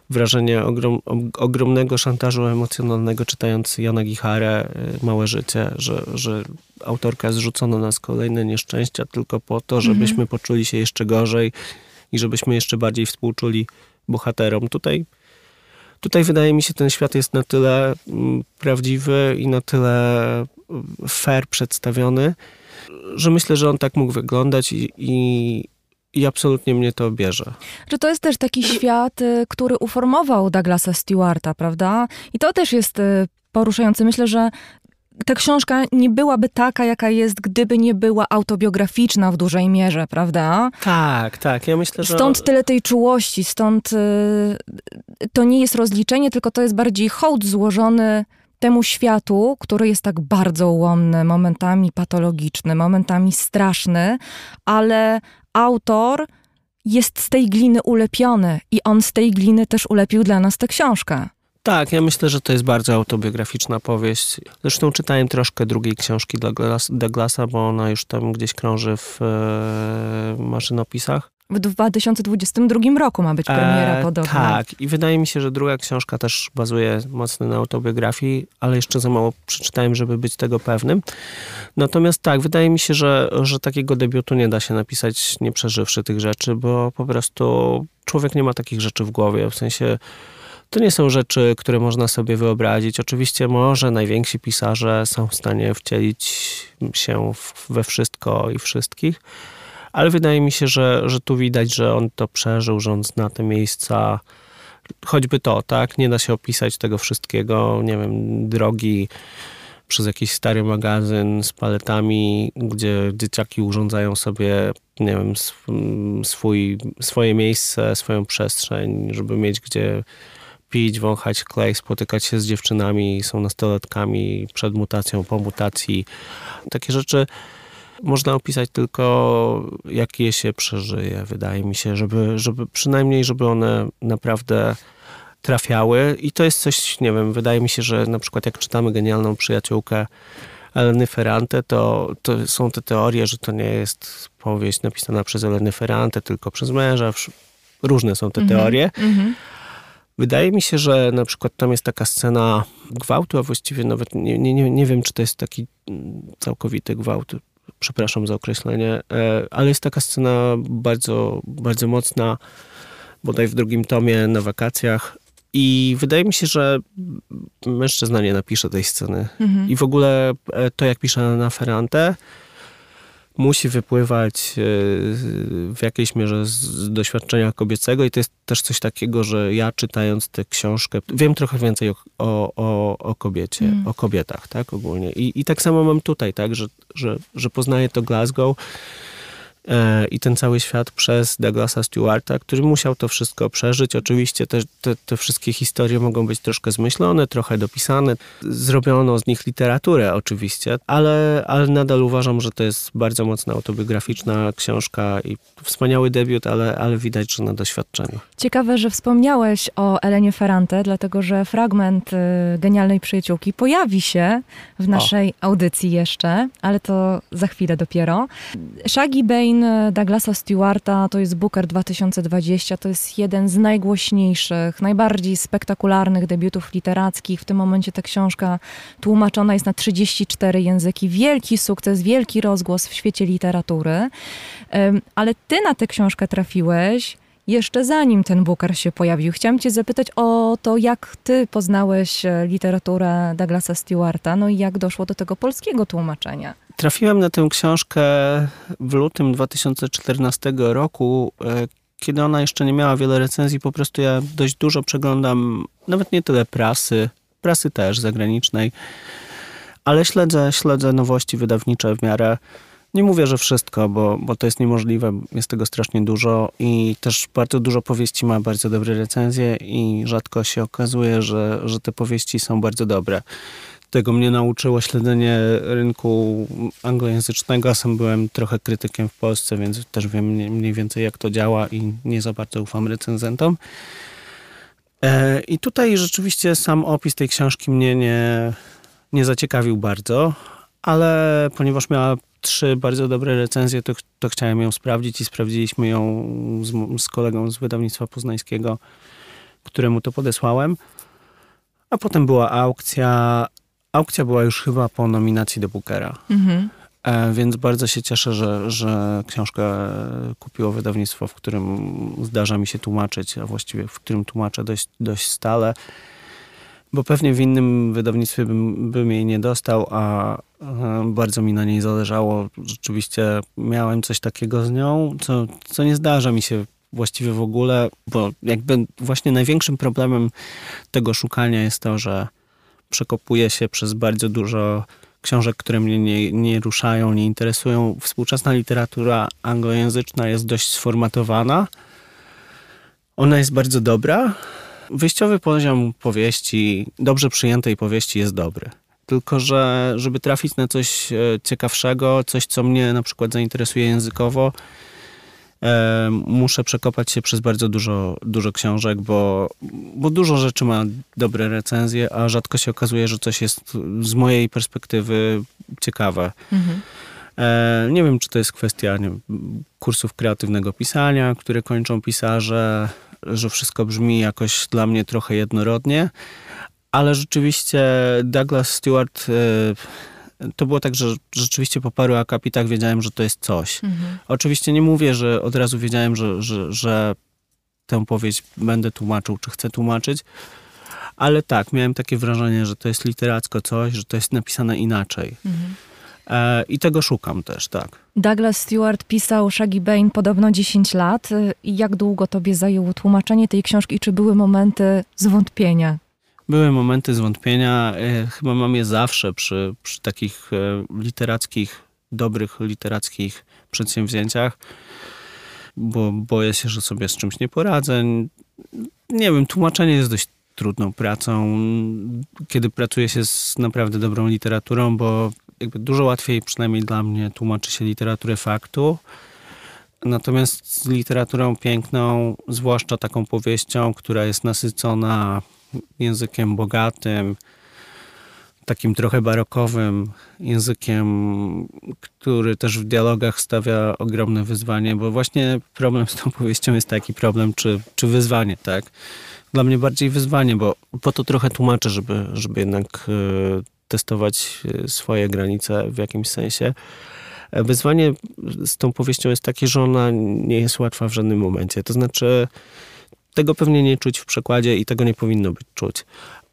wrażenie ogrom, ogromnego szantażu emocjonalnego czytając Jana Gicharę y, Małe Życie, że, że autorka zrzucono nas kolejne nieszczęścia tylko po to, żebyśmy poczuli się jeszcze gorzej i żebyśmy jeszcze bardziej współczuli bohaterom. Tutaj Tutaj wydaje mi się, ten świat jest na tyle mm, prawdziwy i na tyle mm, fair przedstawiony, że myślę, że on tak mógł wyglądać i, i, i absolutnie mnie to bierze. Że to jest też taki świat, y, który uformował Douglasa Stewarta, prawda? I to też jest y, poruszający. Myślę, że ta książka nie byłaby taka, jaka jest, gdyby nie była autobiograficzna w dużej mierze, prawda? Tak, tak. Ja myślę, że... Stąd tyle tej czułości, stąd y, to nie jest rozliczenie, tylko to jest bardziej hołd złożony temu światu, który jest tak bardzo ułomny, momentami patologiczny, momentami straszny, ale autor jest z tej gliny ulepiony i on z tej gliny też ulepił dla nas tę książkę. Tak, ja myślę, że to jest bardzo autobiograficzna powieść. Zresztą czytałem troszkę drugiej książki Douglas, Douglasa, bo ona już tam gdzieś krąży w e, maszynopisach. W 2022 roku ma być premiera E, podobno. Tak, i wydaje mi się, że druga książka też bazuje mocno na autobiografii, ale jeszcze za mało przeczytałem, żeby być tego pewnym. Natomiast tak, wydaje mi się, że, że takiego debiutu nie da się napisać, nie przeżywszy tych rzeczy, bo po prostu człowiek nie ma takich rzeczy w głowie. W sensie to nie są rzeczy, które można sobie wyobrazić. Oczywiście może najwięksi pisarze są w stanie wcielić się we wszystko i wszystkich, ale wydaje mi się, że, że tu widać, że on to przeżył, że on zna te miejsca. Choćby to, tak? Nie da się opisać tego wszystkiego, nie wiem, drogi przez jakiś stary magazyn z paletami, gdzie dzieciaki urządzają sobie, nie wiem, sw- swój, swoje miejsce, swoją przestrzeń, żeby mieć gdzie pić, wąchać klej, spotykać się z dziewczynami, są nastolatkami przed mutacją, po mutacji. Takie rzeczy można opisać tylko, jak je się przeżyje, wydaje mi się, żeby, żeby przynajmniej, żeby one naprawdę trafiały. I to jest coś, nie wiem, wydaje mi się, że na przykład jak czytamy genialną przyjaciółkę Eleny Ferrante, to, to są te teorie, że to nie jest powieść napisana przez Elenę Ferrante, tylko przez męża. Różne są te teorie. Mhm. Wydaje mi się, że na przykład tam jest taka scena gwałtu, a właściwie nawet nie, nie, nie, wiem, czy to jest taki mm, całkowity gwałt. Przepraszam za określenie, e, ale jest taka scena bardzo, bardzo mocna, bodaj w drugim tomie na wakacjach. I wydaje mi się, że mężczyzna nie napisze tej sceny. Mhm. I w ogóle e, to, jak pisze na Ferrante, musi wypływać e, w jakiejś mierze z- doświadczenia kobiecego i to jest też coś takiego, że ja czytając tę książkę wiem trochę więcej o, o, o, kobiecie, Mm. o kobietach, tak, ogólnie. I, I tak samo mam tutaj, tak, że, że, że poznaję to Glasgow i ten cały świat przez Douglasa Stewarta, który musiał to wszystko przeżyć. Oczywiście te, te, te wszystkie historie mogą być troszkę zmyślone, trochę dopisane. Zrobiono z nich literaturę oczywiście, ale, ale nadal uważam, że to jest bardzo mocno autobiograficzna książka i wspaniały debiut, ale, ale widać, że na doświadczeniu. Ciekawe, że wspomniałeś o Elenie Ferrante, dlatego że fragment y, Genialnej Przyjaciółki pojawi się w naszej audycji jeszcze, ale to za chwilę dopiero. Shaggy Bane Douglasa Stewarta to jest Booker 2020, to jest jeden z najgłośniejszych, najbardziej spektakularnych debiutów literackich. W tym momencie ta książka tłumaczona jest na 34 języki. Wielki sukces, wielki rozgłos w świecie literatury. Ale ty na tę książkę trafiłeś jeszcze zanim ten Booker się pojawił. Chciałam cię zapytać o to, jak ty poznałeś e, literaturę Douglasa Stewarta, no i jak doszło do tego polskiego tłumaczenia. Trafiłem na tę książkę w lutym 2014 roku, e, kiedy ona jeszcze nie miała wiele recenzji. Po prostu ja dość dużo przeglądam, nawet nie tyle prasy, prasy też zagranicznej, ale śledzę, śledzę nowości wydawnicze w miarę. Nie mówię, że wszystko, bo, bo to jest niemożliwe, jest tego strasznie dużo i też bardzo dużo powieści ma bardzo dobre recenzje i rzadko się okazuje, że, że te powieści są bardzo dobre. Tego mnie nauczyło śledzenie rynku anglojęzycznego. Sam byłem trochę krytykiem w Polsce, więc też wiem mniej- więcej jak to działa i nie za bardzo ufam recenzentom. E, I tutaj rzeczywiście sam opis tej książki mnie nie, nie zaciekawił bardzo, ale ponieważ miała trzy bardzo dobre recenzje, to, to chciałem ją sprawdzić i sprawdziliśmy ją z, z kolegą z wydawnictwa poznańskiego, któremu to podesłałem. A potem była aukcja. Aukcja była już chyba po nominacji do Bookera. Mhm. E, więc bardzo się cieszę, że, że książkę kupiło wydawnictwo, w którym zdarza mi się tłumaczyć, a właściwie w którym tłumaczę dość, dość stale. Bo pewnie w innym wydawnictwie bym, bym jej nie dostał, a e, bardzo mi na niej zależało. Rzeczywiście miałem coś takiego z nią, co, co nie zdarza mi się właściwie w ogóle, bo jakby właśnie największym problemem tego szukania jest to, że przekopuję się przez bardzo dużo książek, które mnie nie, nie ruszają, nie interesują. Współczesna literatura anglojęzyczna jest dość sformatowana. Ona jest bardzo dobra. Wyjściowy poziom powieści, dobrze przyjętej powieści jest dobry. Tylko, że żeby trafić na coś e, ciekawszego, coś, co mnie na przykład zainteresuje językowo, muszę przekopać się przez bardzo dużo, dużo książek, bo, bo dużo rzeczy ma dobre recenzje, a rzadko się okazuje, że coś jest z mojej perspektywy ciekawe. Mhm. E, nie wiem, czy to jest kwestia nie wiem, kursów kreatywnego pisania, które kończą pisarze, że wszystko brzmi jakoś dla mnie trochę jednorodnie, ale rzeczywiście Douglas Stewart e, to było tak, że rzeczywiście po paru akapitach wiedziałem, że to jest coś. Mhm. Oczywiście nie mówię, że od razu wiedziałem, że, że, że tę powieść będę tłumaczył, czy chcę tłumaczyć, ale tak, miałem takie wrażenie, że to jest literacko coś, że to jest napisane inaczej. Mhm. E, I tego szukam też, tak. Douglas Stewart pisał Shaggy Bane podobno 10 lat. Y, Jak długo tobie zajęło tłumaczenie tej książki czy były momenty zwątpienia? Były momenty zwątpienia, e, chyba mam je zawsze przy, przy takich e, literackich, dobrych literackich przedsięwzięciach, bo boję się, że sobie z czymś nie poradzę. Nie wiem, tłumaczenie jest dość trudną pracą, kiedy pracuje się z naprawdę dobrą literaturą, bo jakby dużo łatwiej, przynajmniej dla mnie, tłumaczy się literaturę faktu. Natomiast z literaturą piękną, zwłaszcza taką powieścią, która jest nasycona językiem bogatym, takim trochę barokowym, językiem, który też w dialogach stawia ogromne wyzwanie, bo właśnie problem z tą powieścią jest taki problem, czy, czy wyzwanie, tak? Dla mnie bardziej wyzwanie, bo po to trochę tłumaczę, żeby, żeby jednak e, testować e, swoje granice w jakimś sensie. E, Wyzwanie z tą powieścią jest takie, że ona nie jest łatwa w żadnym momencie. To znaczy, tego pewnie nie czuć w przekładzie i tego nie powinno być czuć.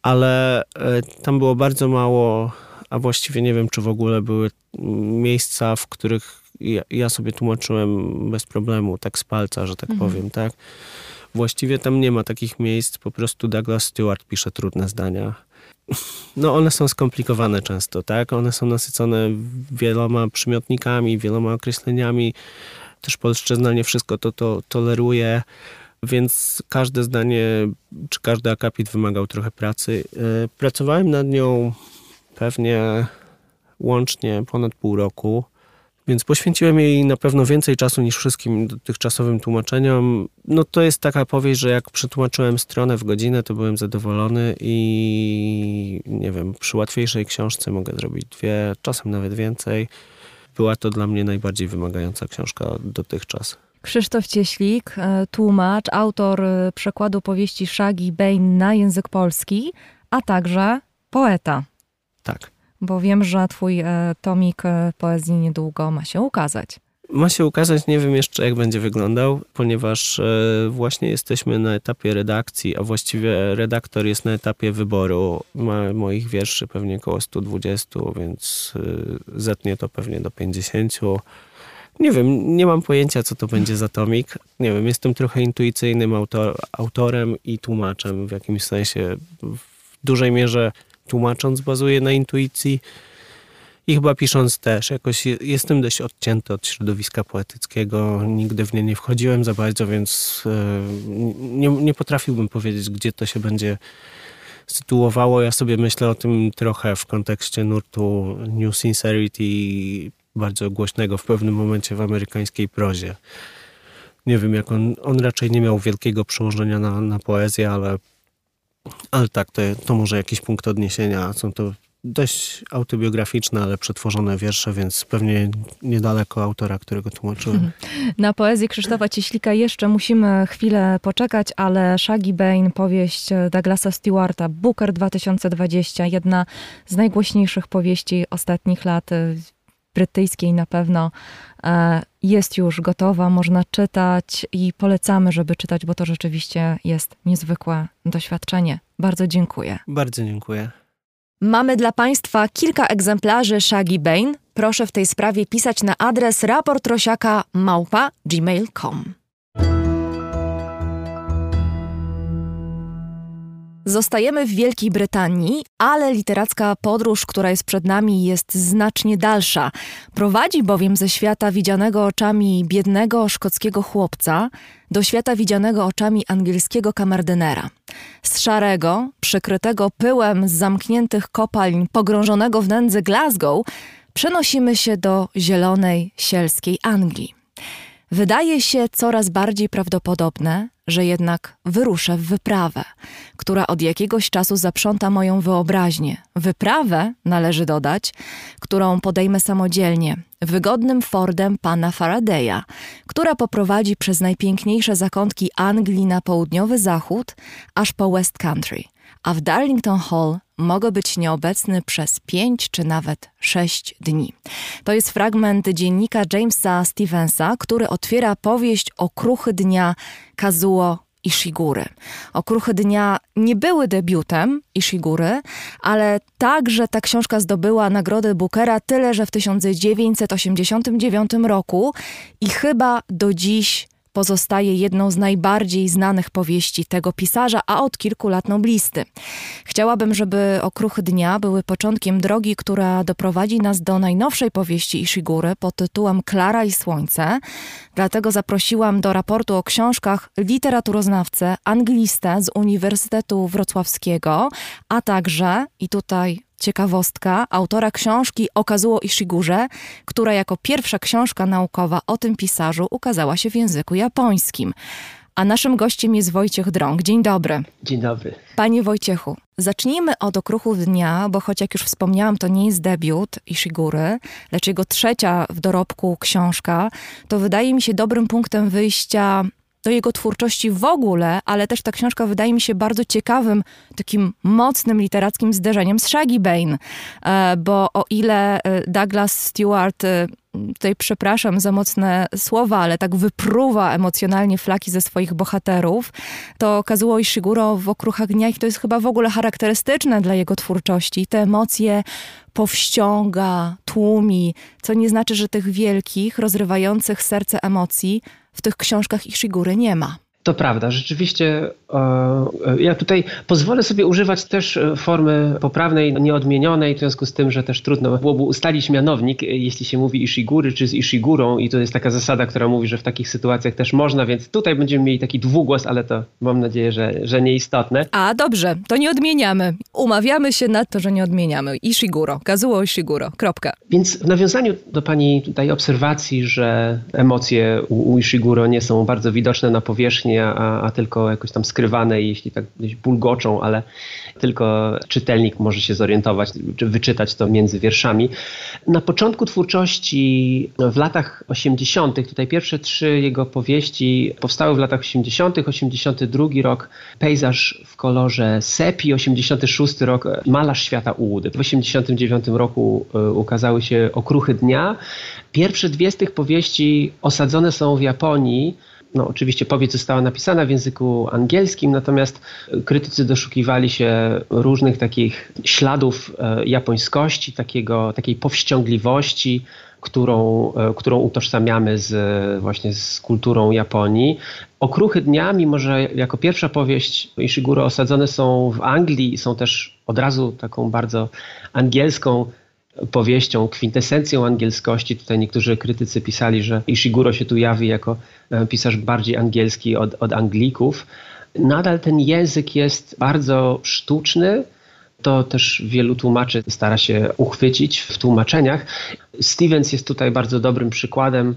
Ale e, tam było bardzo mało, a właściwie nie wiem, czy w ogóle były miejsca, w których ja, ja sobie tłumaczyłem bez problemu, tak z palca, że tak Mhm. powiem, tak? Właściwie tam nie ma takich miejsc, po prostu Douglas Stewart pisze trudne zdania. No one są skomplikowane często, tak? One są nasycone wieloma przymiotnikami, wieloma określeniami. Też polszczyzna nie wszystko to, to toleruje, więc każde zdanie czy każdy akapit wymagał trochę pracy. E, Pracowałem nad nią pewnie łącznie ponad pół roku. Więc poświęciłem jej na pewno więcej czasu niż wszystkim dotychczasowym tłumaczeniom. No to jest taka powieść, że jak przetłumaczyłem stronę w godzinę, to byłem zadowolony i nie wiem, przy łatwiejszej książce mogę zrobić dwie, czasem nawet więcej. Była to dla mnie najbardziej wymagająca książka dotychczas. Krzysztof Cieślik, e, tłumacz, autor e, przekładu powieści Shaggy Bane na język polski, a także poeta. Tak. Bo wiem, że twój e, tomik poezji niedługo ma się ukazać. Ma się ukazać, nie wiem jeszcze jak będzie wyglądał, ponieważ właśnie jesteśmy na etapie redakcji, a właściwie redaktor jest na etapie wyboru. Ma moich wierszy pewnie około 120, więc zetnie to pewnie do 50. Nie wiem, nie mam pojęcia, co to będzie za tomik. Nie wiem, jestem trochę intuicyjnym autor, autorem i tłumaczem w jakimś sensie. W dużej mierze tłumacząc bazuje na intuicji. I chyba pisząc też, jakoś je- jestem dość odcięty od środowiska poetyckiego. Nigdy w nie nie wchodziłem za bardzo, więc e, nie, nie potrafiłbym powiedzieć, gdzie to się będzie sytuowało. Ja sobie myślę o tym trochę w kontekście nurtu New Sincerity, bardzo głośnego w pewnym momencie w amerykańskiej prozie. Nie wiem, jak on, on raczej nie miał wielkiego przełożenia na, na poezję, ale, ale tak, to, to może jakiś punkt odniesienia. Są to dość autobiograficzne, ale przetworzone wiersze, więc pewnie niedaleko autora, którego tłumaczyłem. Na poezję Krzysztofa Cieślika jeszcze musimy chwilę poczekać, ale Shaggy Bane, powieść Douglasa Stewarta, Booker 2020, jedna z najgłośniejszych powieści ostatnich lat, brytyjskiej na pewno, e, jest już gotowa, można czytać i polecamy, żeby czytać, bo to rzeczywiście jest niezwykłe doświadczenie. Bardzo dziękuję. Bardzo dziękuję. Mamy dla Państwa kilka egzemplarzy Shaggy Bane. Proszę w tej sprawie pisać na adres raportrosiaka małpa gmail.com. Zostajemy w Wielkiej Brytanii, ale literacka podróż, która jest przed nami, jest znacznie dalsza. Prowadzi bowiem ze świata widzianego oczami biednego szkockiego chłopca do świata widzianego oczami angielskiego kamerdynera. Z szarego, przykrytego pyłem z zamkniętych kopalń, pogrążonego w nędzy Glasgow, przenosimy się do zielonej, sielskiej Anglii. Wydaje się coraz bardziej prawdopodobne, że jednak wyruszę w wyprawę, która od jakiegoś czasu zaprząta moją wyobraźnię. Wyprawę, należy dodać, którą podejmę samodzielnie, wygodnym Fordem pana Faradaya, która poprowadzi przez najpiękniejsze zakątki Anglii na południowy zachód, aż po West Country. A w Darlington Hall mogę być nieobecny przez pięć czy nawet sześć dni. To jest fragment dziennika Jamesa Stevensa, który otwiera powieść o kruchy dnia Kazuo Ishigury. Okruchy dnia nie były debiutem Ishigury, ale także ta książka zdobyła nagrodę Bookera tyle, że w 1989 roku i chyba do dziś pozostaje jedną z najbardziej znanych powieści tego pisarza, a od kilku lat noblisty. Chciałabym, żeby Okruchy Dnia były początkiem drogi, która doprowadzi nas do najnowszej powieści Ishigury pod tytułem Klara i Słońce. Dlatego zaprosiłam do raportu o książkach literaturoznawcę, anglistę z Uniwersytetu Wrocławskiego, a także, i tutaj ciekawostka, autora książki o Kazuo Ishigurze, która jako pierwsza książka naukowa o tym pisarzu ukazała się w języku japońskim. A naszym gościem jest Wojciech Drąg. Dzień dobry. Dzień dobry. Panie Wojciechu, zacznijmy od okruchów dnia, bo choć jak już wspomniałam, to nie jest debiut Ishigury, lecz jego trzecia w dorobku książka, to wydaje mi się dobrym punktem wyjścia do jego twórczości w ogóle, ale też ta książka wydaje mi się bardzo ciekawym, takim mocnym literackim zderzeniem z Shaggy Bane, bo o ile e, Douglas Stewart e, tutaj przepraszam za mocne słowa, ale tak wypruwa emocjonalnie flaki ze swoich bohaterów, to Kazuo Ishiguro w Okruchach Dnia i to jest chyba w ogóle charakterystyczne dla jego twórczości. Te emocje powściąga, tłumi, co nie znaczy, że tych wielkich, rozrywających serce emocji w tych książkach Ishigury nie ma. To prawda, rzeczywiście e, e, ja tutaj pozwolę sobie używać też e, formy poprawnej, nieodmienionej, w związku z tym, że też trudno byłoby ustalić mianownik, jeśli się mówi Ishigury czy z Ishigurą i to jest taka zasada, która mówi, że w takich sytuacjach też można, więc tutaj będziemy mieli taki dwugłos, ale to mam nadzieję, że, że nieistotne. A dobrze, to nie odmieniamy. Umawiamy się na to, że nie odmieniamy. Ishiguro, Kazuo Ishiguro, kropka. Więc w nawiązaniu do Pani tutaj obserwacji, że emocje u, u Ishiguro nie są bardzo widoczne na powierzchni, a, a tylko jakoś tam skrywane jeśli tak gdzieś bulgoczą, ale tylko czytelnik może się zorientować, czy wyczytać to między wierszami. Na początku twórczości w latach 80., tutaj pierwsze trzy jego powieści powstały w latach 80., 82 rok Pejzaż w kolorze sepi, 86 rok Malarz świata Ułudy. W 89 roku e, ukazały się Okruchy Dnia. Pierwsze dwie z tych powieści osadzone są w Japonii. No, oczywiście powieść została napisana w języku angielskim, natomiast krytycy doszukiwali się różnych takich śladów e, japońskości, takiego, takiej powściągliwości, którą, e, którą utożsamiamy z, właśnie z kulturą Japonii. Okruchy dnia, mimo że jako pierwsza powieść Ishiguro osadzone są w Anglii, są też od razu taką bardzo angielską powieścią, kwintesencją angielskości. Tutaj niektórzy krytycy pisali, że Ishiguro się tu jawi jako e, pisarz bardziej angielski od, od Anglików. Nadal ten język jest bardzo sztuczny. To też wielu tłumaczy stara się uchwycić w tłumaczeniach. Stevens jest tutaj bardzo dobrym przykładem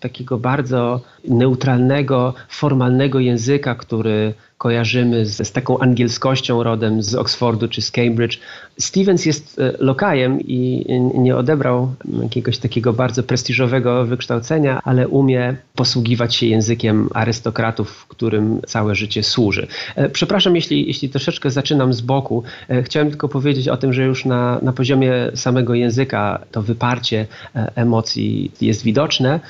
takiego bardzo neutralnego, formalnego języka, który kojarzymy z, z taką angielskością rodem z Oxfordu czy z Cambridge. Stevens jest e, lokajem i nie odebrał jakiegoś takiego bardzo prestiżowego wykształcenia, ale umie posługiwać się językiem arystokratów, którym całe życie służy. E, Przepraszam, jeśli, jeśli troszeczkę zaczynam z boku. E, Chciałem tylko powiedzieć o tym, że już na, na poziomie samego języka to wyparcie emocji jest widoczne.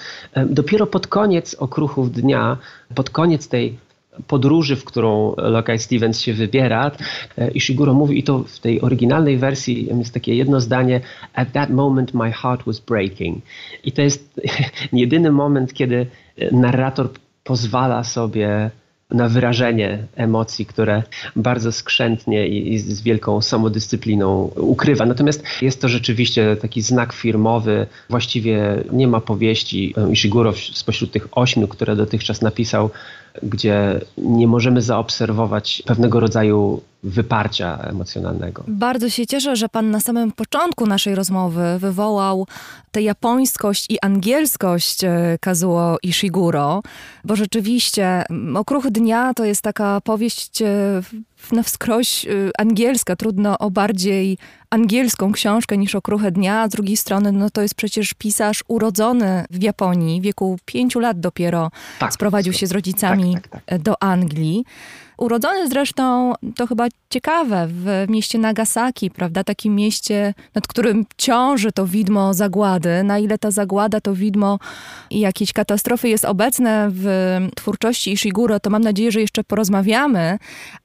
Dopiero pod koniec okruchów dnia, pod koniec tej podróży, w którą Lokaj Stevens się wybiera. E, Ishiguro mówi, i to w tej oryginalnej wersji jest takie jedno zdanie, at that moment my heart was breaking. I to jest jedyny moment, kiedy narrator pozwala sobie na wyrażenie emocji, które bardzo skrzętnie i, i z wielką samodyscypliną ukrywa. Natomiast jest to rzeczywiście taki znak firmowy. Właściwie nie ma powieści Ishiguro spośród tych ośmiu, które dotychczas napisał, gdzie nie możemy zaobserwować pewnego rodzaju wyparcia emocjonalnego. Bardzo się cieszę, że pan na samym początku naszej rozmowy wywołał tę japońskość i angielskość e, Kazuo Ishiguro, bo rzeczywiście Okruch Dnia to jest taka powieść e, na wskroś y, angielska, trudno o bardziej angielską książkę niż Okruchę Dnia, a z drugiej strony no to jest przecież pisarz urodzony w Japonii, w wieku pięciu lat dopiero Tak, sprowadził się z rodzicami tak, tak, tak. do Anglii. Urodzony zresztą, to chyba ciekawe, w mieście Nagasaki, prawda? Takim mieście, nad którym ciąży to widmo zagłady. Na ile ta zagłada, to widmo i jakieś katastrofy jest obecne w twórczości Ishiguro, to mam nadzieję, że jeszcze porozmawiamy.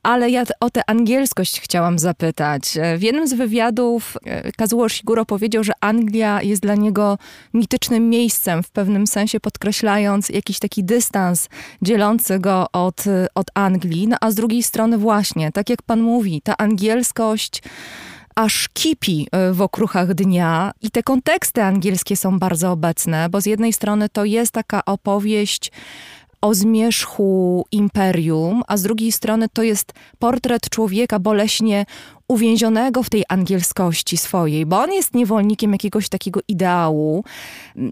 Ale ja o tę angielskość chciałam zapytać. W jednym z wywiadów e, Kazuo Ishiguro powiedział, że Anglia jest dla niego mitycznym miejscem, w pewnym sensie podkreślając jakiś taki dystans dzielący go od, od Anglii. No a z drugiej strony właśnie, tak jak pan mówi, ta angielskość aż kipi y, w okruchach dnia i te konteksty angielskie są bardzo obecne, bo z jednej strony to jest taka opowieść o zmierzchu imperium, a z drugiej strony to jest portret człowieka boleśnie uwięzionego w tej angielskości swojej, bo on jest niewolnikiem jakiegoś takiego ideału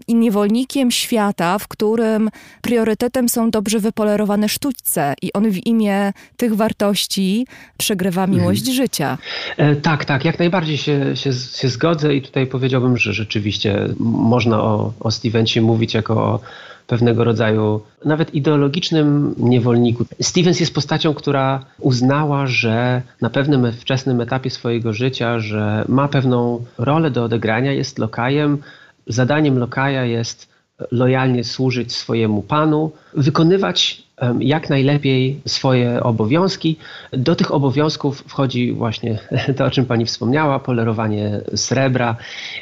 i niewolnikiem świata, w którym priorytetem są dobrze wypolerowane sztućce i on w imię tych wartości przegrywa miłość życia. E, tak, tak, jak najbardziej się, się, się zgodzę i tutaj powiedziałbym, że rzeczywiście można o, o Stevensie mówić jako o pewnego rodzaju nawet ideologicznym niewolniku. Stevens jest postacią, która uznała, że na pewnym wczesnym etapie swojego życia, że ma pewną rolę do odegrania, jest lokajem. Zadaniem lokaja jest lojalnie służyć swojemu panu, wykonywać jak najlepiej swoje obowiązki. Do tych obowiązków wchodzi właśnie to, o czym pani wspomniała, polerowanie srebra,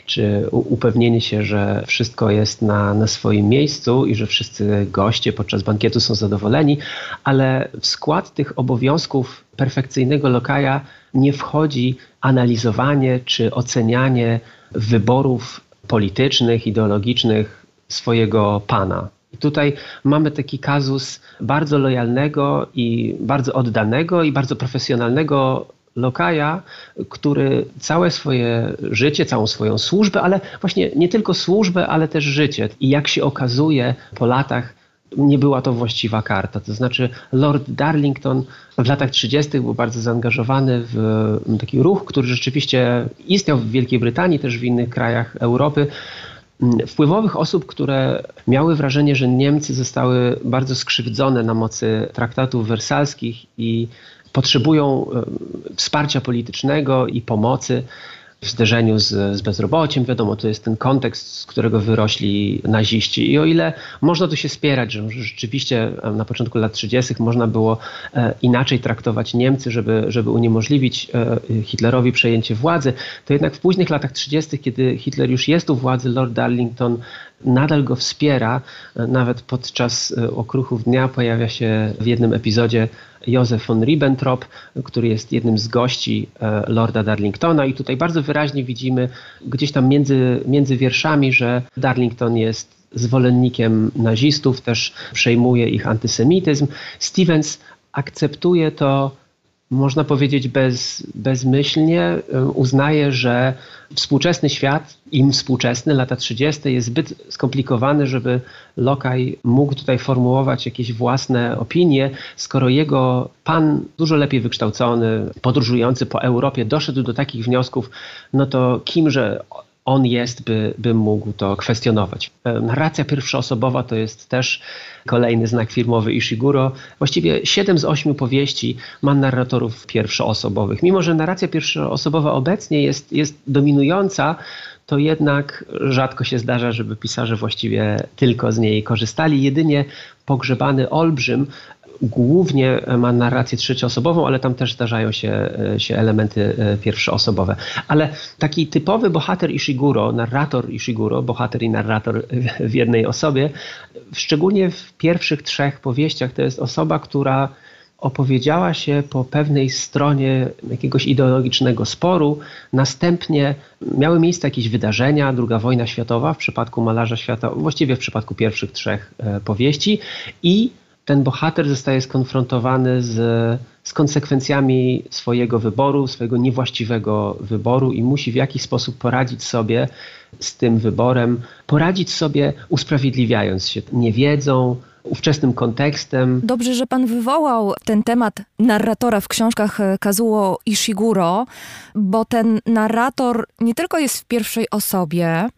czy upewnienie się, że wszystko jest na, na swoim miejscu i że wszyscy goście podczas bankietu są zadowoleni, ale w skład tych obowiązków perfekcyjnego lokaja nie wchodzi analizowanie czy ocenianie wyborów politycznych, ideologicznych swojego pana. Tutaj mamy taki kazus bardzo lojalnego i bardzo oddanego i bardzo profesjonalnego lokaja, który całe swoje życie, całą swoją służbę, ale właśnie nie tylko służbę, ale też życie. I jak się okazuje po latach, nie była to właściwa karta. To znaczy, Lord Darlington w latach 30. był bardzo zaangażowany w taki ruch, który rzeczywiście istniał w Wielkiej Brytanii, też w innych krajach Europy. Wpływowych osób, które miały wrażenie, że Niemcy zostały bardzo skrzywdzone na mocy traktatów wersalskich i potrzebują e, wsparcia politycznego i pomocy w zderzeniu z, z bezrobociem. Wiadomo, to jest ten kontekst, z którego wyrośli naziści. I o ile można tu się spierać, że rzeczywiście na początku lat 30. można było e, inaczej traktować Niemcy, żeby, żeby uniemożliwić e, Hitlerowi przejęcie władzy, to jednak w późnych latach 30., kiedy Hitler już jest u władzy, Lord Darlington nadal go wspiera. E, Nawet podczas okruchów dnia pojawia się w jednym epizodzie Józef von Ribbentrop, który jest jednym z gości e, Lorda Darlingtona i tutaj bardzo wyraźnie widzimy gdzieś tam między, między wierszami, że Darlington jest zwolennikiem nazistów, też przejmuje ich antysemityzm. Stevens akceptuje to można powiedzieć bez, bezmyślnie, y, uznaje, że współczesny świat, im współczesny, lata 30., jest zbyt skomplikowany, żeby Lokaj mógł tutaj formułować jakieś własne opinie, skoro jego pan, dużo lepiej wykształcony, podróżujący po Europie, doszedł do takich wniosków, no to kimże on jest, by, by mógł to kwestionować. Narracja pierwszoosobowa to jest też kolejny znak firmowy Ishiguro. Właściwie 7 z 8 powieści ma narratorów pierwszoosobowych. Mimo, że narracja pierwszoosobowa obecnie jest, jest dominująca, to jednak rzadko się zdarza, żeby pisarze właściwie tylko z niej korzystali. Jedynie pogrzebany olbrzym głównie ma narrację trzecioosobową, ale tam też zdarzają się, się elementy e, pierwszoosobowe. Ale taki typowy bohater Ishiguro, narrator Ishiguro, bohater i narrator w jednej osobie, szczególnie w pierwszych trzech powieściach, to jest osoba, która opowiedziała się po pewnej stronie jakiegoś ideologicznego sporu. Następnie miały miejsce jakieś wydarzenia, druga wojna światowa w przypadku malarza świata, właściwie w przypadku pierwszych trzech e, powieści i ten bohater zostaje skonfrontowany z, z konsekwencjami swojego wyboru, swojego niewłaściwego wyboru i musi w jakiś sposób poradzić sobie z tym wyborem, poradzić sobie usprawiedliwiając się niewiedzą, ówczesnym kontekstem. Dobrze, że pan wywołał ten temat narratora w książkach e, Kazuo Ishiguro, bo ten narrator nie tylko jest w pierwszej osobie,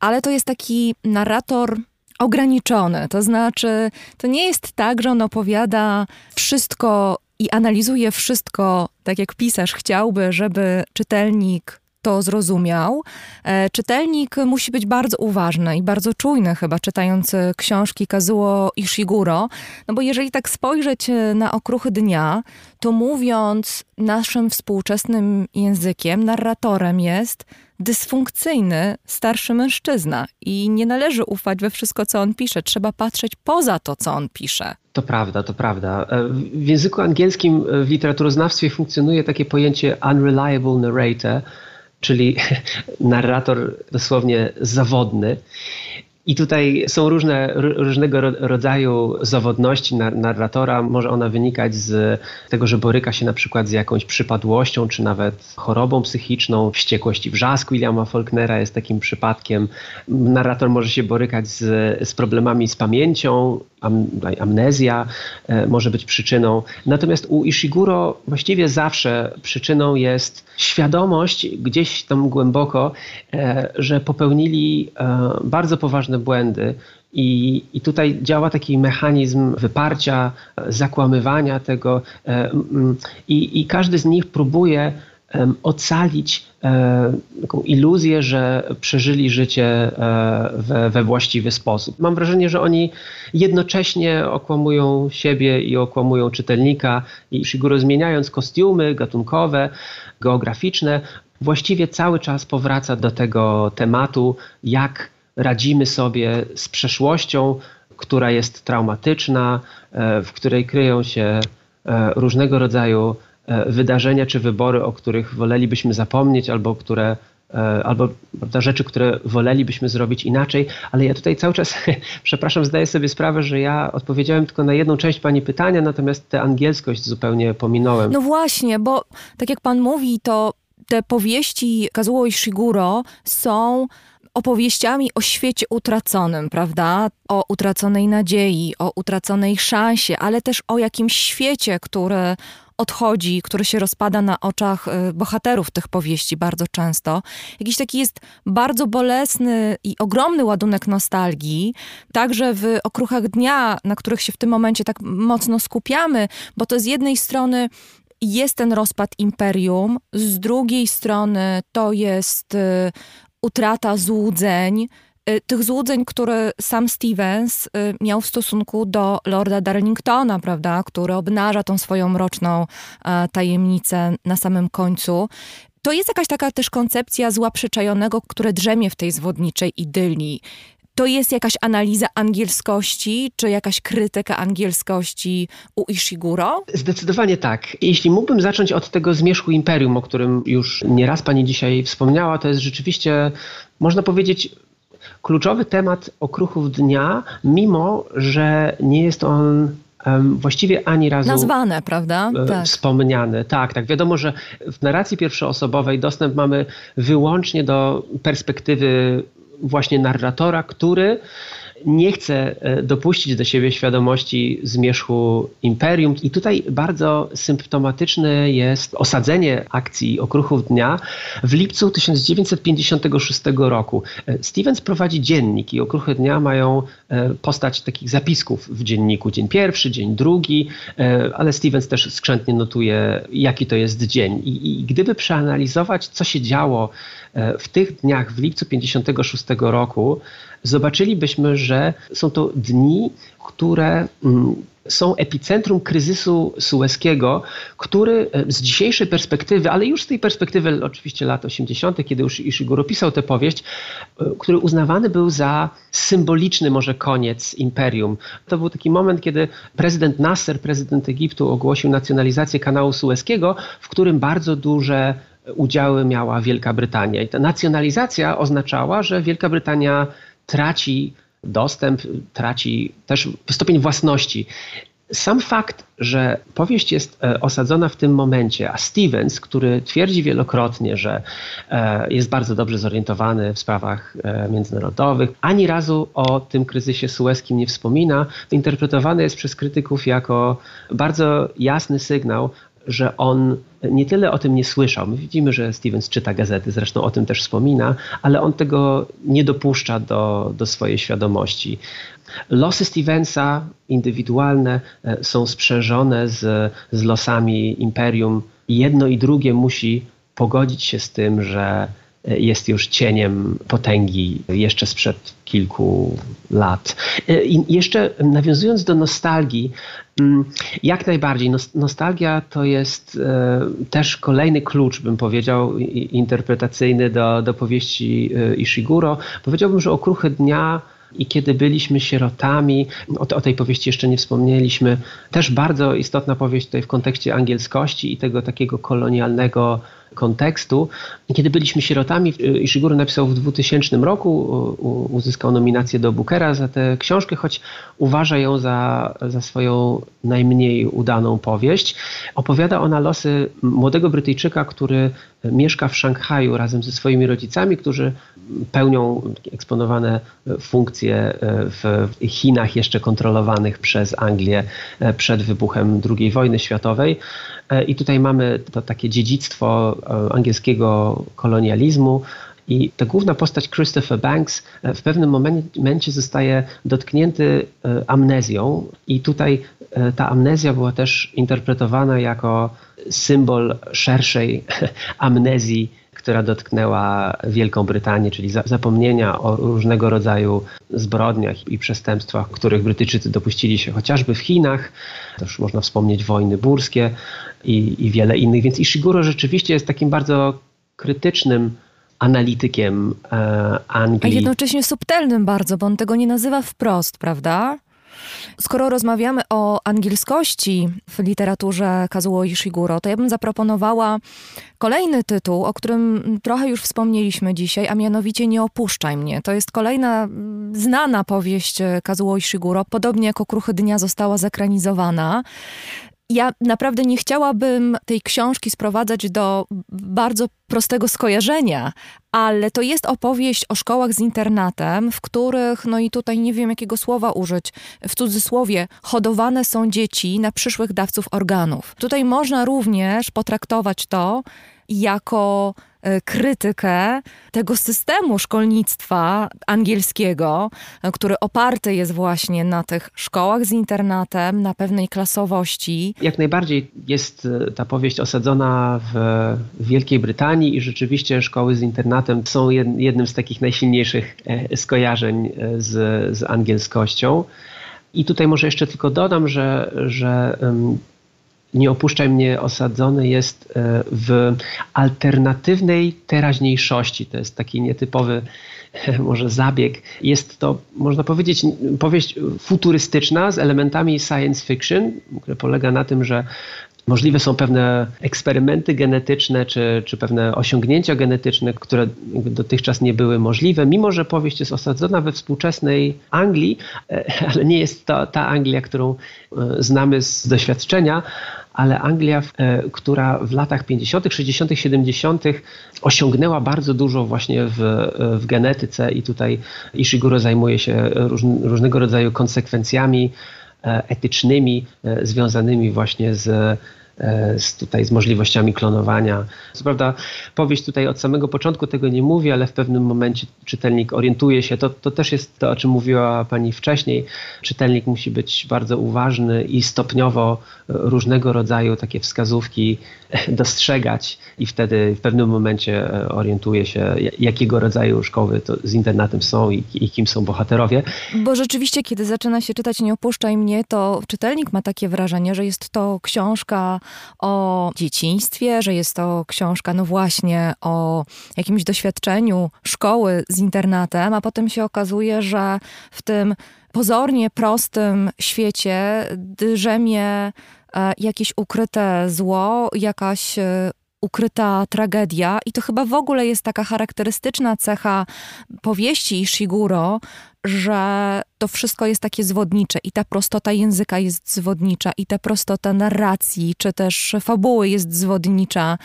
ale to jest taki narrator ograniczony. To znaczy, to nie jest tak, że on opowiada wszystko i analizuje wszystko, tak jak pisarz chciałby, żeby czytelnik to zrozumiał. E, czytelnik musi być bardzo uważny i bardzo czujny chyba czytając książki Kazuo Ishiguro, no bo jeżeli tak spojrzeć e, na okruchy dnia, to mówiąc naszym współczesnym językiem, narratorem jest dysfunkcyjny starszy mężczyzna i nie należy ufać we wszystko, co on pisze. Trzeba patrzeć poza to, co on pisze. To prawda, to prawda. E, w języku angielskim w literaturoznawstwie funkcjonuje takie pojęcie unreliable narrator, czyli narrator dosłownie zawodny. I tutaj są różne, różnego rodzaju zawodności narratora. Może ona wynikać z tego, że boryka się na przykład z jakąś przypadłością, czy nawet chorobą psychiczną. Wściekłość i wrzask Williama Faulknera jest takim przypadkiem. Narrator może się borykać z, z problemami z pamięcią, am, amnezja e, może być przyczyną. Natomiast u Ishiguro właściwie zawsze przyczyną jest świadomość gdzieś tam głęboko, e, że popełnili e, bardzo poważne błędy. I, I tutaj działa taki mechanizm wyparcia, zakłamywania tego, i, i każdy z nich próbuje ocalić e, taką iluzję, że przeżyli życie e, we, we, właściwy sposób. Mam wrażenie, że oni jednocześnie okłamują siebie i okłamują czytelnika i Shiguro zmieniając kostiumy gatunkowe, geograficzne, właściwie cały czas powraca do tego tematu, jak radzimy sobie z przeszłością, która jest traumatyczna, e, w której kryją się różnego rodzaju wydarzenia czy wybory, o których wolelibyśmy zapomnieć albo które e, albo prawda, rzeczy, które wolelibyśmy zrobić inaczej, ale ja tutaj cały czas, przepraszam, zdaję sobie sprawę, że ja odpowiedziałem tylko na jedną część Pani pytania, natomiast tę angielskość zupełnie pominąłem. No właśnie, bo tak jak Pan mówi, to te powieści Kazuo Ishiguro są opowieściami o świecie utraconym, prawda? O utraconej nadziei, o utraconej szansie, ale też o jakimś świecie, który odchodzi, który się rozpada na oczach y, bohaterów tych powieści bardzo często. Jakiś taki jest bardzo bolesny i ogromny ładunek nostalgii, także w okruchach dnia, na których się w tym momencie tak mocno skupiamy, bo to z jednej strony jest ten rozpad imperium, z drugiej strony to jest y, utrata złudzeń, tych złudzeń, które sam Stevens y, miał w stosunku do Lorda Darlingtona, prawda, który obnaża tą swoją mroczną e, tajemnicę na samym końcu. To jest jakaś taka też koncepcja zła przyczajonego, które drzemie w tej zwodniczej idylii. To jest jakaś analiza angielskości, czy jakaś krytyka angielskości u Ishiguro? Zdecydowanie tak. Jeśli mógłbym zacząć od tego zmierzchu imperium, o którym już nieraz pani dzisiaj wspomniała, to jest rzeczywiście, można powiedzieć, kluczowy temat okruchów dnia, mimo że nie jest on właściwie ani razu nazwane, prawda? E, tak. Wspomniane. Tak, tak. Wiadomo, że w narracji pierwszoosobowej dostęp mamy wyłącznie do perspektywy właśnie narratora, który nie chce e, dopuścić do siebie świadomości zmierzchu imperium. I tutaj bardzo symptomatyczne jest osadzenie akcji Okruchów Dnia w lipcu 1956 roku. E, Stevens prowadzi dziennik i Okruchy Dnia mają e, postać takich zapisków w dzienniku. Dzień pierwszy, dzień drugi, ale Stevens też skrzętnie notuje, jaki to jest dzień. I, i gdyby przeanalizować, co się działo w tych dniach w lipcu 1956 roku, zobaczylibyśmy, że są to dni, które mm, są epicentrum kryzysu sueskiego, który e, z dzisiejszej perspektywy, ale już z tej perspektywy oczywiście lat 80., kiedy już Ishiguro pisał tę powieść, e, który uznawany był za symboliczny może koniec imperium. To był taki moment, kiedy prezydent Nasser, prezydent Egiptu, ogłosił nacjonalizację kanału sueskiego, w którym bardzo duże udziały miała Wielka Brytania. I ta nacjonalizacja oznaczała, że Wielka Brytania traci dostęp, traci też stopień własności. Sam fakt, że powieść jest e, osadzona w tym momencie, a Stevens, który twierdzi wielokrotnie, że e, jest bardzo dobrze zorientowany w sprawach e, międzynarodowych, ani razu o tym kryzysie sueskim nie wspomina, interpretowane jest przez krytyków jako bardzo jasny sygnał, że on nie tyle o tym nie słyszał. My widzimy, że Stevens czyta gazety, zresztą o tym też wspomina, ale on tego nie dopuszcza do, do swojej świadomości. Losy Stevensa indywidualne e, są sprzężone z, z losami imperium. Jedno i drugie musi pogodzić się z tym, że jest już cieniem potęgi jeszcze sprzed kilku lat. E, I jeszcze nawiązując do nostalgii, mm, jak najbardziej. Nostalgia to jest e, też kolejny klucz, bym powiedział, interpretacyjny do, do powieści e, Ishiguro. Powiedziałbym, że okruchy dnia i kiedy byliśmy sierotami, o, o, tej powieści jeszcze nie wspomnieliśmy, też bardzo istotna powieść tutaj w kontekście angielskości i tego takiego kolonialnego kontekstu. Kiedy byliśmy sierotami, Ishiguro napisał w 2000 roku, uzyskał nominację do Bookera za tę książkę, choć uważa ją za, za swoją najmniej udaną powieść. Opowiada ona losy młodego Brytyjczyka, który mieszka w Szanghaju razem ze swoimi rodzicami, którzy pełnią eksponowane funkcje w Chinach jeszcze kontrolowanych przez Anglię przed wybuchem II wojny światowej. I tutaj mamy to takie dziedzictwo e, angielskiego kolonializmu. I ta główna postać Christopher Banks e, w pewnym momencie zostaje dotknięty e, amnezją, i tutaj ta amnezja była też interpretowana jako symbol szerszej amnezji która dotknęła Wielką Brytanię, czyli zapomnienia o różnego rodzaju zbrodniach i przestępstwach, których Brytyjczycy dopuścili się chociażby w Chinach. Też można wspomnieć wojny burskie i, i wiele innych. Więc Ishiguro rzeczywiście jest takim bardzo krytycznym analitykiem e, Anglii. A jednocześnie subtelnym bardzo, bo on tego nie nazywa wprost, prawda? Skoro rozmawiamy o angielskości w literaturze Kazuo Ishiguro, to ja bym zaproponowała kolejny tytuł, o którym trochę już wspomnieliśmy dzisiaj, a mianowicie Nie opuszczaj mnie. To jest kolejna znana powieść Kazuo Ishiguro, podobnie jak Okruchy Dnia została zekranizowana ja naprawdę nie chciałabym tej książki sprowadzać do bardzo prostego skojarzenia, ale to jest opowieść o szkołach z internatem, w których, no i tutaj nie wiem jakiego słowa użyć, w cudzysłowie, hodowane są dzieci na przyszłych dawców organów. Tutaj można również potraktować to jako krytykę tego systemu szkolnictwa angielskiego, e, który oparty jest właśnie na tych szkołach z internatem, na pewnej klasowości. Jak najbardziej jest e, ta powieść osadzona w Wielkiej Brytanii i rzeczywiście szkoły z internatem są jednym z takich najsilniejszych skojarzeń z, z angielskością. I tutaj może jeszcze tylko dodam, że, że nie opuszczaj mnie osadzony jest e, w alternatywnej teraźniejszości. To jest taki nietypowy może zabieg. Jest to, można powiedzieć, powieść futurystyczna z elementami science fiction, które polega na tym, że Możliwe są pewne eksperymenty genetyczne czy, czy pewne osiągnięcia genetyczne, które dotychczas nie były możliwe, mimo że powieść jest osadzona we współczesnej Anglii, e, ale nie jest to ta Anglia, którą e, znamy z doświadczenia, ale Anglia, e, która w latach 50., 60., 70. osiągnęła bardzo dużo właśnie w, w genetyce i tutaj Ishiguro zajmuje się róż, różnego rodzaju konsekwencjami e, etycznymi e, związanymi właśnie z E, z, tutaj z możliwościami klonowania. Co prawda powieść tutaj od samego początku tego nie mówi, ale w pewnym momencie czytelnik orientuje się. To, to też jest to, o czym mówiła pani wcześniej. Czytelnik musi być bardzo uważny i stopniowo różnego rodzaju takie wskazówki dostrzegać i wtedy w pewnym momencie e, orientuje się, jakiego rodzaju szkoły to z internatem są i, i kim są bohaterowie. Bo rzeczywiście, kiedy zaczyna się czytać Nie opuszczaj mnie, to czytelnik ma takie wrażenie, że jest to książka o dzieciństwie, że jest to książka, no właśnie, o jakimś doświadczeniu szkoły z internatem, a potem się okazuje, że w tym pozornie prostym świecie drzemie e, jakieś ukryte zło, jakaś e, ukryta tragedia. I to chyba w ogóle jest taka charakterystyczna cecha powieści Shiguro, że to wszystko jest takie zwodnicze i ta prostota języka jest zwodnicza i ta prostota narracji czy też fabuły jest zwodnicza.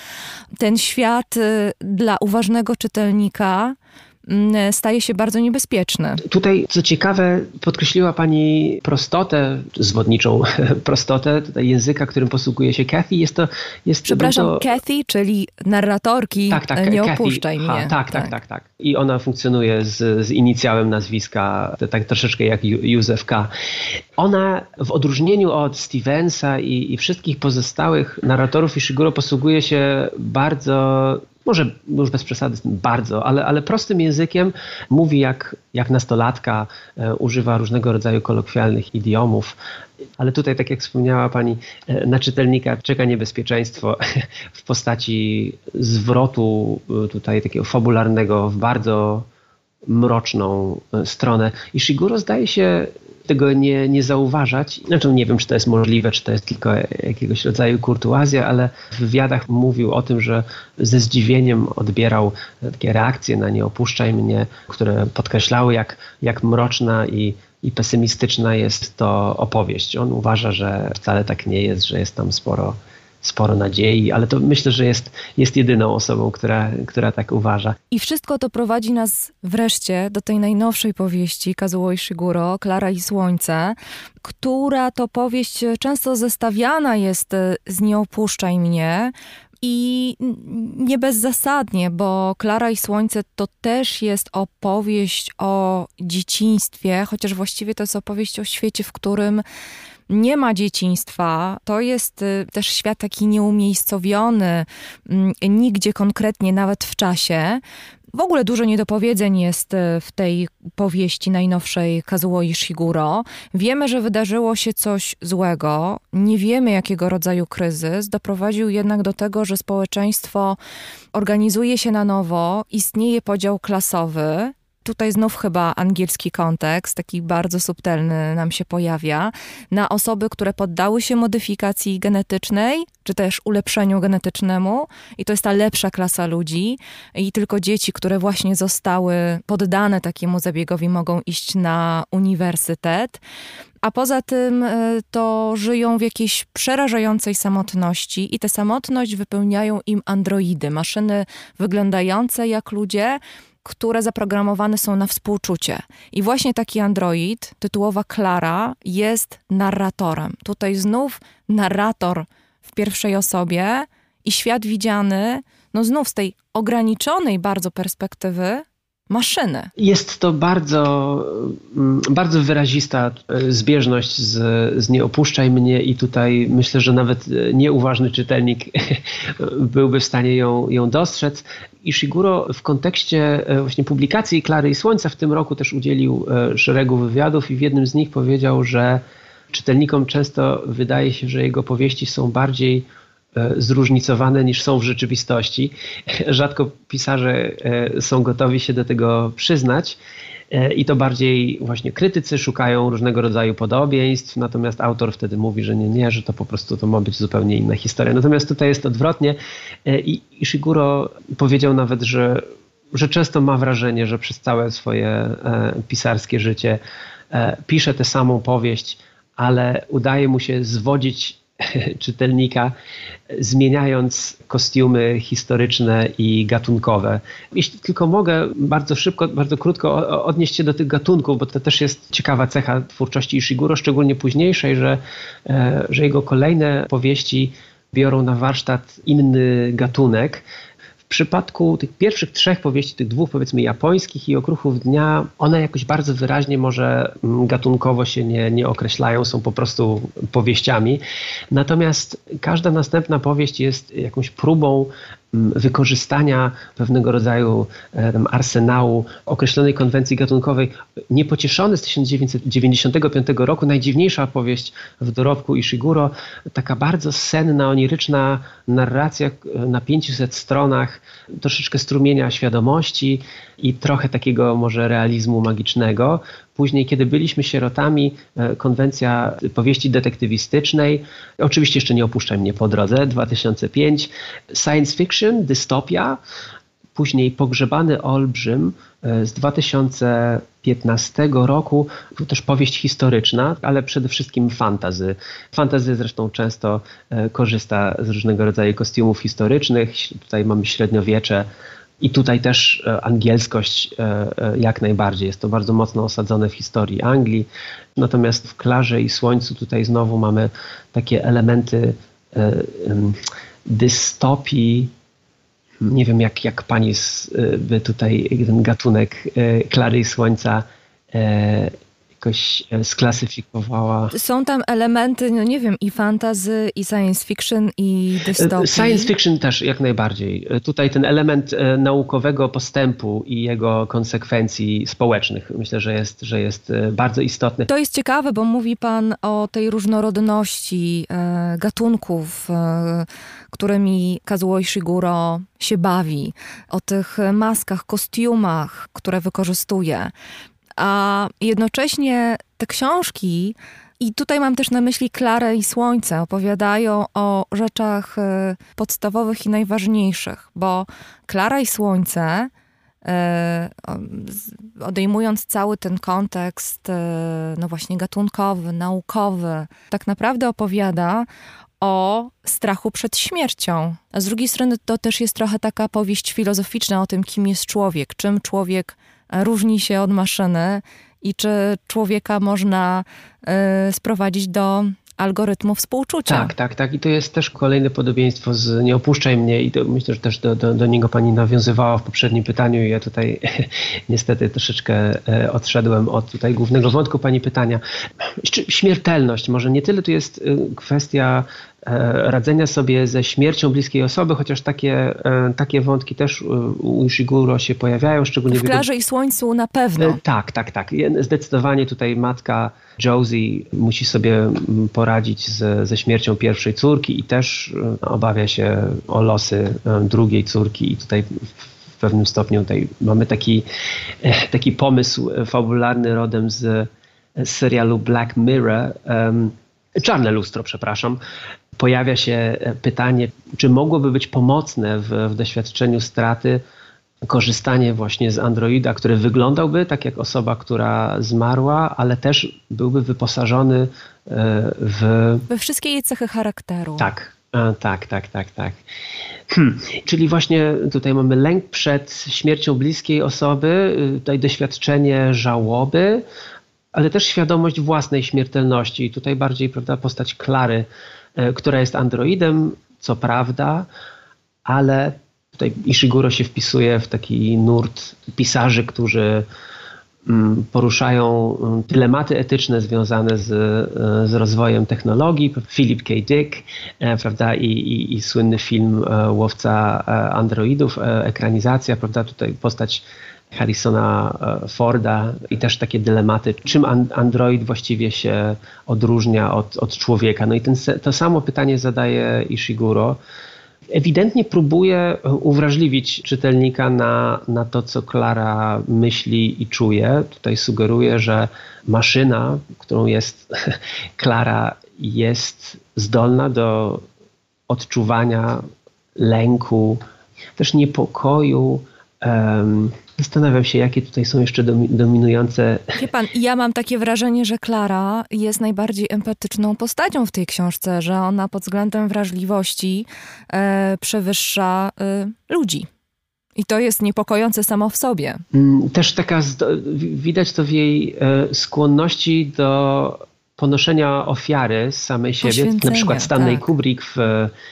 Ten świat y, dla uważnego czytelnika staje się bardzo niebezpieczny. Tutaj, co ciekawe, podkreśliła Pani prostotę, zwodniczą prostotę języka, którym posługuje się Kathy. Jest to... Jest Przepraszam, bardzo... Kathy, czyli narratorki, tak, tak, nie Kathy. opuszczaj ha, mnie. Tak, tak, tak, tak, tak. I ona funkcjonuje z, z inicjałem nazwiska, tak troszeczkę jak Józef K. Ona w odróżnieniu od Stevensa i, i wszystkich pozostałych narratorów Ishiguro posługuje się bardzo może już bez przesady bardzo, ale, ale prostym językiem mówi jak, jak nastolatka, e, używa różnego rodzaju kolokwialnych idiomów. Ale tutaj, tak jak wspomniała pani, e, na czytelnika czeka niebezpieczeństwo w postaci zwrotu e, tutaj takiego fabularnego w bardzo mroczną stronę. I Shiguro zdaje się tego nie, nie zauważać. Znaczy, nie wiem, czy to jest możliwe, czy to jest tylko jakiegoś rodzaju kurtuazja, ale w wywiadach mówił o tym, że ze zdziwieniem odbierał takie reakcje na Nie opuszczaj mnie, które podkreślały, jak, jak mroczna i i pesymistyczna jest to opowieść. On uważa, że wcale tak nie jest, że jest tam sporo sporo nadziei, ale to myślę, że jest, jest jedyną osobą, która, która tak uważa. I wszystko to prowadzi nas wreszcie do tej najnowszej powieści Kazuo Ishiguro, Klara i Słońce, która to powieść często zestawiana jest z Nie opuszczaj mnie, i nie bezzasadnie, bo Klara i Słońce to też jest opowieść o dzieciństwie, chociaż właściwie to jest opowieść o świecie, w którym nie ma dzieciństwa, to jest y, też świat taki nieumiejscowiony, mm, nigdzie konkretnie, nawet w czasie. W ogóle dużo niedopowiedzeń jest y, w tej powieści najnowszej Kazuo Ishiguro. Wiemy, że wydarzyło się coś złego, nie wiemy jakiego rodzaju kryzys, doprowadził jednak do tego, że społeczeństwo organizuje się na nowo, istnieje podział klasowy, tutaj znów chyba angielski kontekst, taki bardzo subtelny nam się pojawia, na osoby, które poddały się modyfikacji genetycznej, czy też ulepszeniu genetycznemu, i to jest ta lepsza klasa ludzi, i tylko dzieci, które właśnie zostały poddane takiemu zabiegowi, mogą iść na uniwersytet. A poza tym e, to żyją w jakiejś przerażającej samotności, i tę samotność wypełniają im androidy, maszyny wyglądające jak ludzie, które zaprogramowane są na współczucie. I właśnie taki android, tytułowa Klara, jest narratorem. Tutaj znów narrator w pierwszej osobie i świat widziany, no znów z tej ograniczonej bardzo perspektywy, maszyny. Jest to bardzo, mm, bardzo wyrazista e, zbieżność z, z Nie opuszczaj mnie i tutaj myślę, że nawet e, nieuważny czytelnik byłby w stanie ją, ją dostrzec. Ishiguro w kontekście e, właśnie publikacji Klary i Słońca w tym roku też udzielił szeregu wywiadów i w jednym z nich powiedział, że czytelnikom często wydaje się, że jego powieści są bardziej zróżnicowane niż są w rzeczywistości. Rzadko pisarze e, są gotowi się do tego przyznać. E, I to bardziej właśnie krytycy szukają różnego rodzaju podobieństw, natomiast autor wtedy mówi, że nie, nie, że to po prostu to ma być zupełnie inna historia. Natomiast tutaj jest odwrotnie. I Ishiguro powiedział nawet, że, że często ma wrażenie, że przez całe swoje pisarskie życie pisze tę samą powieść, ale udaje mu się zwodzić czytelnika, zmieniając kostiumy historyczne i gatunkowe. Jeśli tylko mogę bardzo szybko, bardzo krótko odnieść się do tych gatunków, bo to też jest ciekawa cecha twórczości Ishiguro, szczególnie późniejszej, że, e, że jego kolejne powieści biorą na warsztat inny gatunek. W przypadku tych pierwszych trzech powieści, tych dwóch powiedzmy japońskich i okruchów dnia, one jakoś bardzo wyraźnie może mm, gatunkowo się nie, nie określają, są po prostu powieściami. Natomiast każda następna powieść jest jakąś próbą wykorzystania pewnego rodzaju arsenału określonej konwencji gatunkowej. Niepocieszony z 1995 roku, najdziwniejsza opowieść w dorobku Ishiguro, taka bardzo senna, oniryczna narracja na 500 stronach, troszeczkę strumienia świadomości i trochę takiego może realizmu magicznego. Później, kiedy byliśmy sierotami, e, konwencja powieści detektywistycznej, oczywiście jeszcze nie opuszczaj mnie po drodze, 2005, science fiction, dystopia, później Pogrzebany Olbrzym e, z 2015 roku, to też powieść historyczna, ale przede wszystkim fantazy. Fantazy zresztą często e, korzysta z różnego rodzaju kostiumów historycznych. Tutaj mamy średniowiecze, i tutaj też e, angielskość e, e, jak najbardziej. Jest to bardzo mocno osadzone w historii Anglii. Natomiast w Klarze i Słońcu tutaj znowu mamy takie elementy dystopii. Nie wiem, jak, jak pani by tutaj ten gatunek Klary i Słońca jakoś e, sklasyfikowała. Są tam elementy, no nie wiem, i fantazy, i science fiction, i dystopii. Science fiction też jak najbardziej. E, tutaj ten element e, naukowego postępu i jego konsekwencji społecznych myślę, że jest, że jest bardzo istotny. To jest ciekawe, bo mówi pan o tej różnorodności gatunków, którymi Kazuo Ishiguro się bawi, o tych maskach, kostiumach, które wykorzystuje a jednocześnie te książki, i tutaj mam też na myśli Klarę i Słońce, opowiadają o rzeczach e, podstawowych i najważniejszych, bo Klara i Słońce, e, odejmując cały ten kontekst, e, no właśnie gatunkowy, naukowy, tak naprawdę opowiada o strachu przed śmiercią. A z drugiej strony to też jest trochę taka powieść filozoficzna o tym, kim jest człowiek, czym człowiek różni się od maszyny i czy człowieka można y, sprowadzić do algorytmu współczucia. Tak, tak, tak. I to jest też kolejne podobieństwo z Nie opuszczaj mnie i to myślę, że też do, do, do niego pani nawiązywała w poprzednim pytaniu i ja tutaj niestety troszeczkę e, odszedłem od tutaj głównego wątku pani pytania. Śmiertelność, może nie tyle tu jest kwestia E, radzenia sobie ze śmiercią bliskiej osoby, chociaż takie, e, takie wątki też u Ishiguro się pojawiają, szczególnie w Klarze jego... i Słońcu na pewno. E, tak, tak, tak. Zdecydowanie tutaj matka Josie musi sobie poradzić z, ze śmiercią pierwszej córki i też obawia się o losy drugiej córki i tutaj w pewnym stopniu tutaj mamy taki, taki pomysł fabularny rodem z, z serialu Black Mirror, Czarne lustro, przepraszam, pojawia się e, pytanie, czy mogłoby być pomocne w, w doświadczeniu straty korzystanie właśnie z Androida, który wyglądałby tak jak osoba, która zmarła, ale też byłby wyposażony e, w. We wszystkie jej cechy charakteru. Tak, tak, tak, tak, tak. Hmm. Czyli właśnie tutaj mamy lęk przed śmiercią bliskiej osoby, y, tutaj doświadczenie żałoby, ale też świadomość własnej śmiertelności. I tutaj bardziej prawda, postać Klary która jest androidem, co prawda, ale tutaj Ishiguro się wpisuje w taki nurt pisarzy, którzy mm, poruszają mm, dylematy etyczne związane z, e, z rozwojem technologii. Philip K. Dick, e, prawda, i, i, i słynny film Łowca Androidów, ekranizacja, prawda, tutaj postać Harrisona e, Forda i też takie dylematy, czym Android właściwie się odróżnia od, od człowieka. No i ten, to samo pytanie zadaje Ishiguro. Ewidentnie próbuje uwrażliwić czytelnika na, na to, co Klara myśli i czuje. Tutaj sugeruje, że maszyna, którą jest Klara, jest zdolna do odczuwania lęku, też niepokoju, um, Zastanawiam się, jakie tutaj są jeszcze domi- dominujące. Wie pan, ja mam takie wrażenie, że Klara jest najbardziej empatyczną postacią w tej książce, że ona pod względem wrażliwości e, przewyższa e, ludzi. I to jest niepokojące samo w sobie. Mm, Też taka, widać to w jej e, skłonności do ponoszenia ofiary z samej siebie. Na przykład Stanley tak. Kubrick w,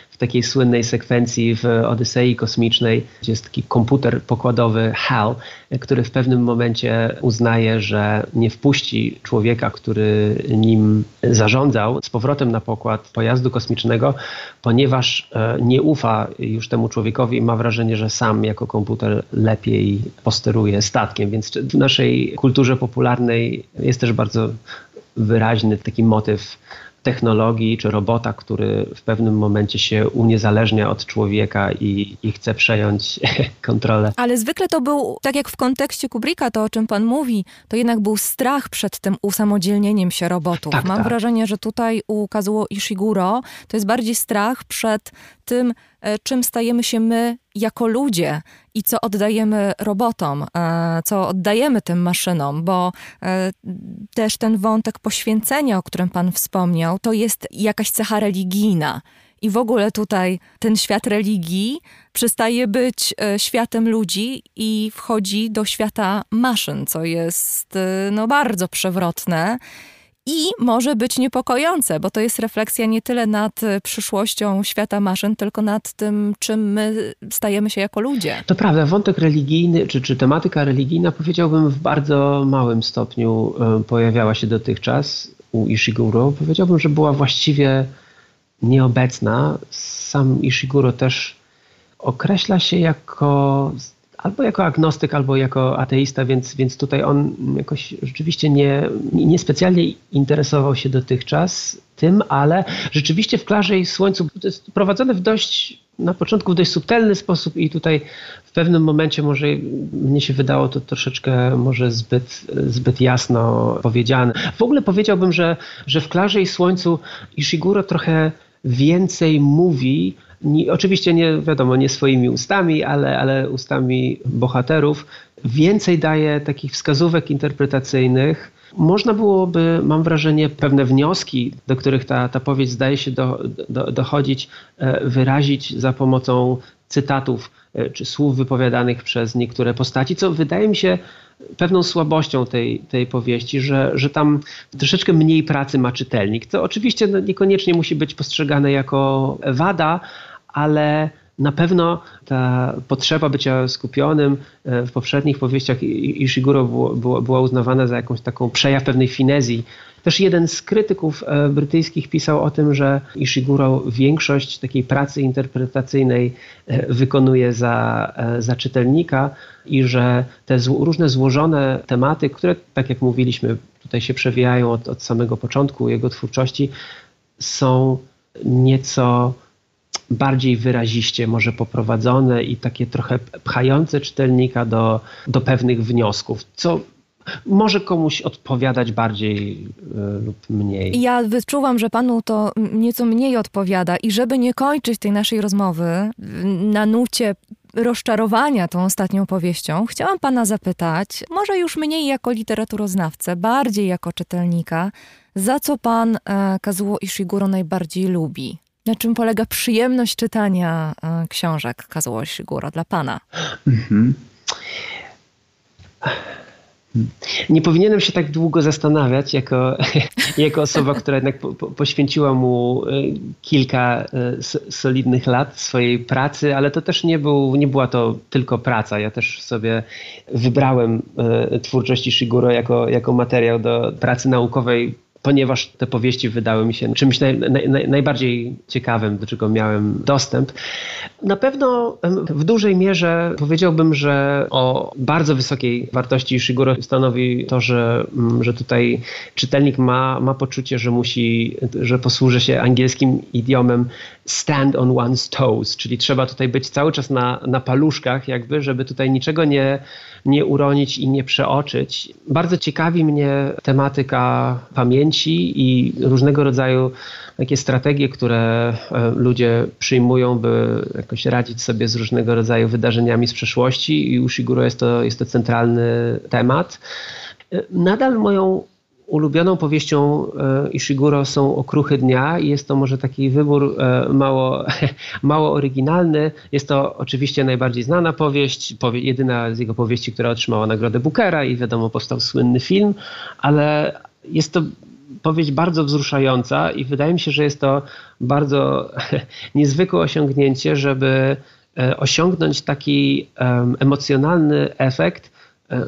w takiej słynnej sekwencji w Odysei Kosmicznej, gdzie jest taki komputer pokładowy HAL, który w pewnym momencie uznaje, że nie wpuści człowieka, który nim zarządzał, z powrotem na pokład pojazdu kosmicznego, ponieważ e, nie ufa już temu człowiekowi i ma wrażenie, że sam jako komputer lepiej posteruje statkiem. Więc w naszej kulturze popularnej jest też bardzo wyraźny taki motyw technologii czy robota, który w pewnym momencie się uniezależnia od człowieka i, i chce przejąć kontrolę. Ale zwykle to był, tak jak w kontekście Kubricka, to o czym pan mówi, to jednak był strach przed tym usamodzielnieniem się robotów. Tak, Mam tak. wrażenie, że tutaj u Kazuo Ishiguro to jest bardziej strach przed tym, czym stajemy się my jako ludzie i co oddajemy robotom, e, co oddajemy tym maszynom, bo e, też ten wątek poświęcenia, o którym pan wspomniał, to jest jakaś cecha religijna. I w ogóle tutaj ten świat religii przestaje być e, światem ludzi i wchodzi do świata maszyn, co jest e, no, bardzo przewrotne. I może być niepokojące, bo to jest refleksja nie tyle nad e, przyszłością świata maszyn, tylko nad tym, czym my stajemy się jako ludzie. To prawda, wątek religijny, czy, czy tematyka religijna, powiedziałbym, w bardzo małym stopniu e, pojawiała się dotychczas u Ishiguro. Powiedziałbym, że była właściwie nieobecna. Sam Ishiguro też określa się jako albo jako agnostyk, albo jako ateista, więc, więc tutaj on jakoś rzeczywiście nie, nie specjalnie interesował się dotychczas tym, ale rzeczywiście w Klarze i Słońcu to jest prowadzone w dość, na początku w dość subtelny sposób i tutaj w pewnym momencie może mnie się wydało to troszeczkę może zbyt, zbyt jasno powiedziane. W ogóle powiedziałbym, że, że w Klarze i Słońcu Ishiguro trochę więcej mówi, oczywiście nie wiadomo, nie swoimi ustami, ale, ale ustami bohaterów, więcej daje takich wskazówek interpretacyjnych. Można byłoby, mam wrażenie, pewne wnioski, do których ta, ta powieść zdaje się do, do, dochodzić, e, wyrazić za pomocą cytatów e, czy słów wypowiadanych przez niektóre postaci, co wydaje mi się pewną słabością tej, tej powieści, że, że tam troszeczkę mniej pracy ma czytelnik, co oczywiście no, niekoniecznie musi być postrzegane jako wada, ale na pewno ta potrzeba bycia skupionym e, w poprzednich powieściach Ishiguro było, było, była uznawana za jakąś taką przejaw pewnej finezji. Też jeden z krytyków e, brytyjskich pisał o tym, że Ishiguro większość takiej pracy interpretacyjnej e, wykonuje za, e, za czytelnika i że te zł- różne złożone tematy, które, tak jak mówiliśmy, tutaj się przewijają od, od samego początku jego twórczości, są nieco bardziej wyraziście może poprowadzone i takie trochę pchające czytelnika do, do pewnych wniosków, co może komuś odpowiadać bardziej y, lub mniej. Ja wyczuwam, że panu to nieco mniej odpowiada i żeby nie kończyć tej naszej rozmowy na nucie rozczarowania tą ostatnią powieścią, chciałam pana zapytać, może już mniej jako literaturoznawcę, bardziej jako czytelnika, za co pan e, Kazuo Ishiguro najbardziej lubi? Na czym polega przyjemność czytania e, książek Kazuo Ishiguro dla pana? Mhm. Nie powinienem się tak długo zastanawiać, jako, jako osoba, która jednak po, po, poświęciła mu y, kilka s- solidnych lat swojej pracy, ale to też nie, był, nie była to tylko praca. Ja też sobie wybrałem y, twórczość Ishiguro jako, jako materiał do pracy naukowej ponieważ te powieści wydały mi się czymś naj, naj, naj, najbardziej ciekawym, do czego miałem dostęp. Na pewno w dużej mierze powiedziałbym, że o bardzo wysokiej wartości Shiguro stanowi to, że, mm, że tutaj czytelnik ma, ma poczucie, że musi, że posłuży się angielskim idiomem stand on one's toes, czyli trzeba tutaj być cały czas na, na paluszkach jakby, żeby tutaj niczego nie, nie uronić i nie przeoczyć. Bardzo ciekawi mnie tematyka pamięci, i różnego rodzaju takie strategie, które e, ludzie przyjmują, by jakoś radzić sobie z różnego rodzaju wydarzeniami z przeszłości i u Shiguro jest to, jest to centralny temat. E, Nadal moją ulubioną powieścią e, Ishiguro są Okruchy Dnia i jest to może taki wybór e, mało, mało oryginalny. Jest to oczywiście najbardziej znana powieść, powie, jedyna z jego powieści, która otrzymała nagrodę Bookera i wiadomo powstał słynny film, ale jest to powieść bardzo wzruszająca i wydaje mi się, że jest to bardzo niezwykłe osiągnięcie, żeby e, osiągnąć taki em, emocjonalny efekt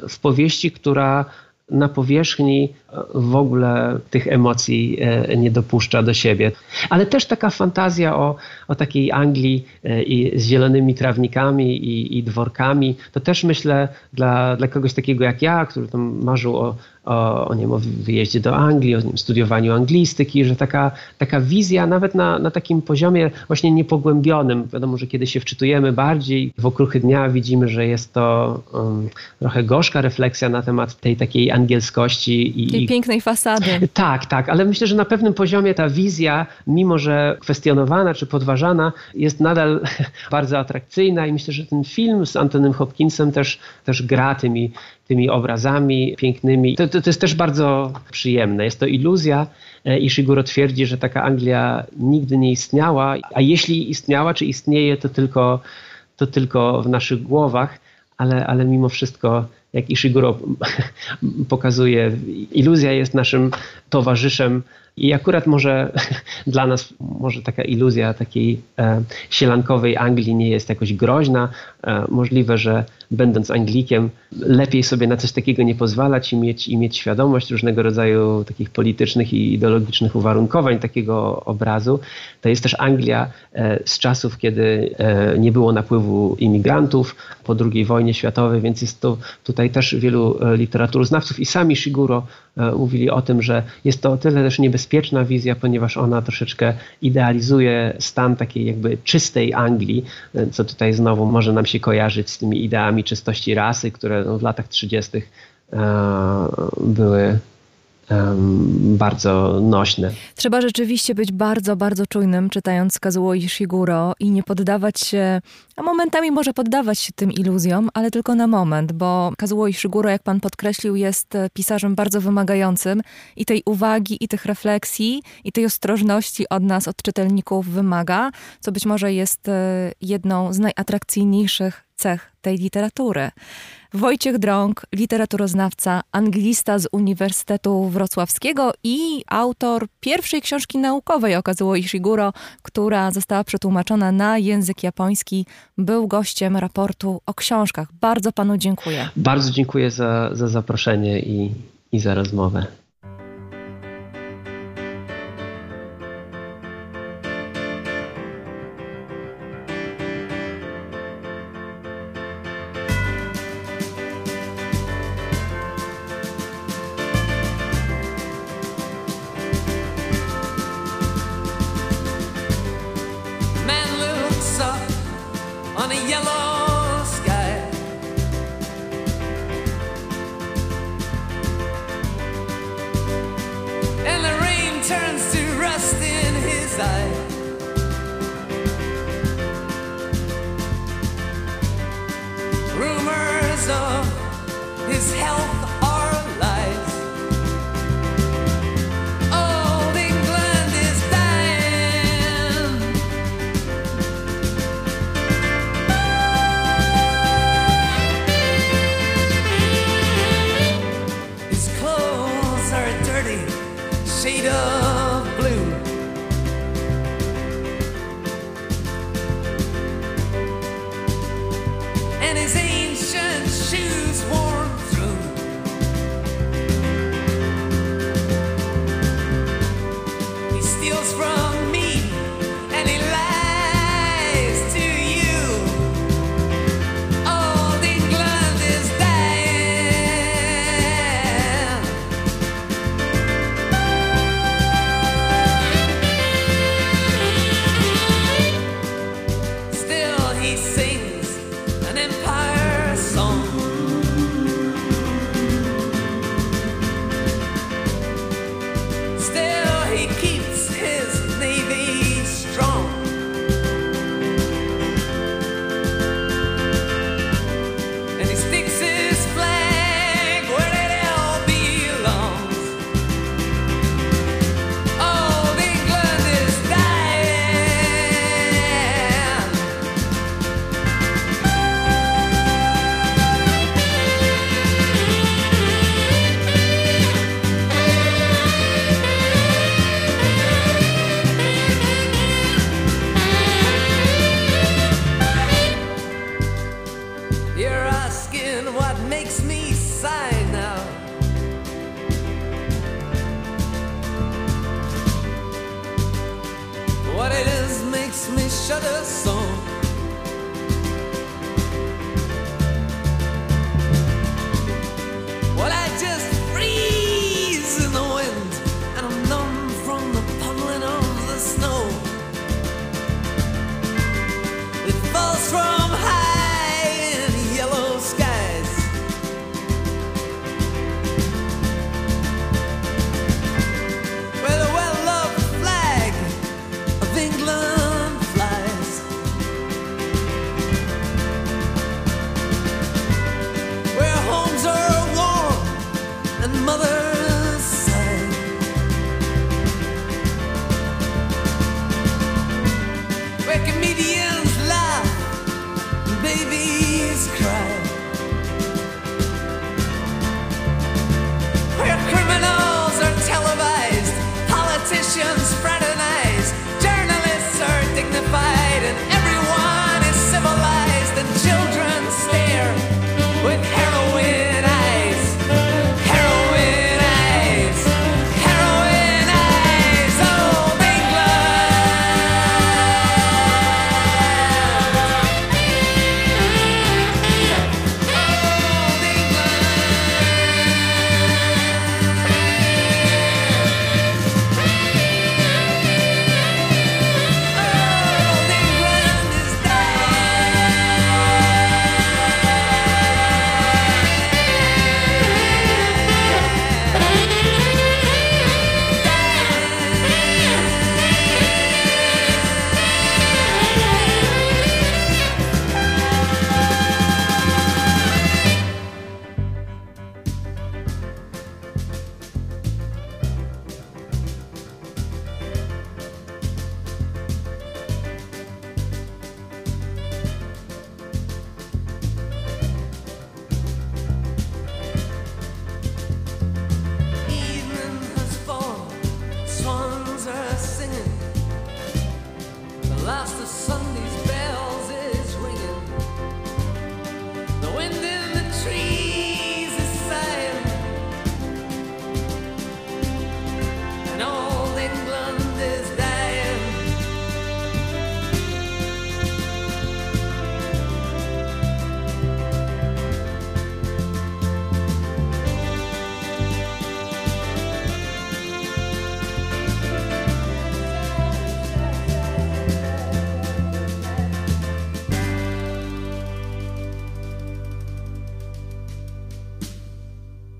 w powieści, która na powierzchni e, w ogóle tych emocji e, nie dopuszcza do siebie. Ale też taka fantazja o, o takiej Anglii e, i z zielonymi trawnikami i, i dworkami, to też myślę dla, dla kogoś takiego jak ja, który tam marzył o, o, o, nie wiem, o wyjeździe do Anglii, o nie wiem, studiowaniu anglistyki, że taka, taka wizja nawet na, na takim poziomie właśnie niepogłębionym, wiadomo, że kiedy się wczytujemy bardziej w okruchy dnia, widzimy, że jest to um, trochę gorzka refleksja na temat tej takiej angielskości. I, Tej i pięknej fasady. tak, tak, ale myślę, że na pewnym poziomie ta wizja, mimo że kwestionowana czy podważana, jest nadal bardzo atrakcyjna i myślę, że ten film z Antonym Hopkinsem też, też gra tymi, tymi obrazami pięknymi. To, to, to jest też bardzo przyjemne. Jest to iluzja e, i Shiguro twierdzi, że taka Anglia nigdy nie istniała, a jeśli istniała czy istnieje, to tylko, to tylko w naszych głowach, ale, ale mimo wszystko jak Ishiguro pokazuje, iluzja jest naszym towarzyszem i akurat może dla nas może taka iluzja takiej e, sielankowej Anglii nie jest jakoś groźna. E, możliwe, że będąc Anglikiem lepiej sobie na coś takiego nie pozwalać i mieć, i mieć świadomość różnego rodzaju takich politycznych i ideologicznych uwarunkowań takiego obrazu. To jest też Anglia e, z czasów, kiedy e, nie było napływu imigrantów po II wojnie światowej, więc jest to tutaj też wielu e, literaturoznawców i sami Shiguro mówili o tym, że jest to o tyle też niebezpieczna wizja, ponieważ ona troszeczkę idealizuje stan takiej jakby czystej Anglii, e, co tutaj znowu może nam się kojarzyć z tymi ideami czystości rasy, które w latach 30. e, były bardzo nośne. Trzeba rzeczywiście być bardzo, bardzo czujnym, czytając Kazuo Ishiguro i nie poddawać się, a momentami może poddawać się tym iluzjom, ale tylko na moment, bo Kazuo Ishiguro, jak pan podkreślił, jest e, pisarzem bardzo wymagającym i tej uwagi, i tych refleksji, i tej ostrożności od nas, od czytelników wymaga, co być może jest e, jedną z najatrakcyjniejszych cech tej literatury. Wojciech Drąg, literaturoznawca, anglista z Uniwersytetu Wrocławskiego i autor pierwszej książki naukowej o Kazuo Ishiguro, która została przetłumaczona na język japoński, był gościem raportu o książkach. Bardzo panu dziękuję. Bardzo dziękuję za, za zaproszenie i, i za rozmowę.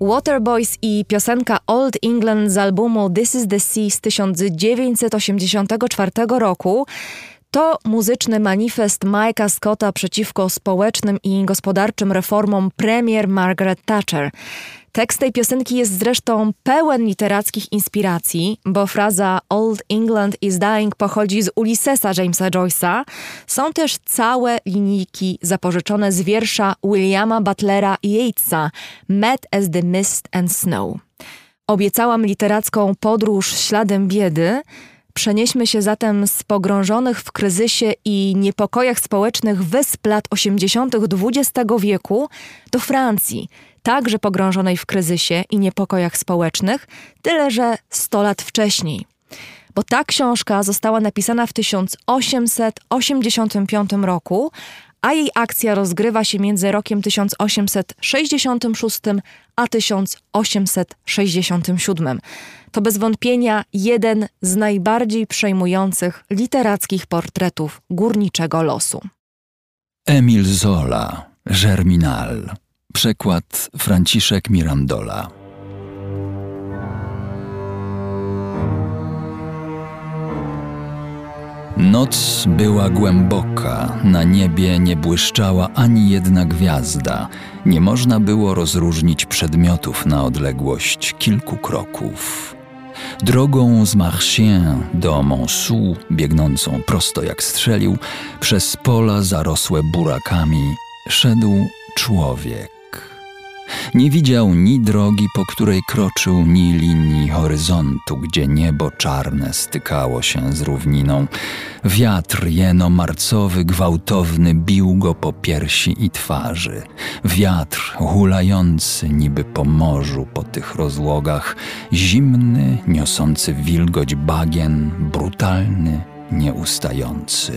Waterboys i piosenka Old England z albumu This is the Sea z 1984 roku to muzyczny manifest Mike'a Scotta przeciwko społecznym i gospodarczym reformom premier Margaret Thatcher. Tekst tej piosenki jest zresztą pełen literackich inspiracji, bo fraza Old England is dying pochodzi z Ulyssesa Jamesa Joyce'a. Są też całe linijki zapożyczone z wiersza Williama Butlera Yeatsa Mad as the Mist and Snow. Obiecałam literacką podróż śladem biedy. Przenieśmy się zatem z pogrążonych w kryzysie i niepokojach społecznych wysp lat 80. XX wieku do Francji, także pogrążonej w kryzysie i niepokojach społecznych, tyle że 100 lat wcześniej. Bo ta książka została napisana w 1885 roku, a jej akcja rozgrywa się między rokiem 1866 a 1867. To bez wątpienia jeden z najbardziej przejmujących literackich portretów górniczego losu. Emil Zola, Germinal. Przekład Franciszek Mirandola. Noc była głęboka, na niebie nie błyszczała ani jedna gwiazda, nie można było rozróżnić przedmiotów na odległość kilku kroków. Drogą z Marchien do Montsou, biegnącą prosto jak strzelił, przez pola zarosłe burakami, szedł człowiek. Nie widział ni drogi, po której kroczył, ni linii horyzontu, gdzie niebo czarne stykało się z równiną. Wiatr jeno-marcowy, gwałtowny, bił go po piersi i twarzy. Wiatr hulający niby po morzu, po tych rozłogach, zimny, niosący wilgoć bagien, brutalny, nieustający.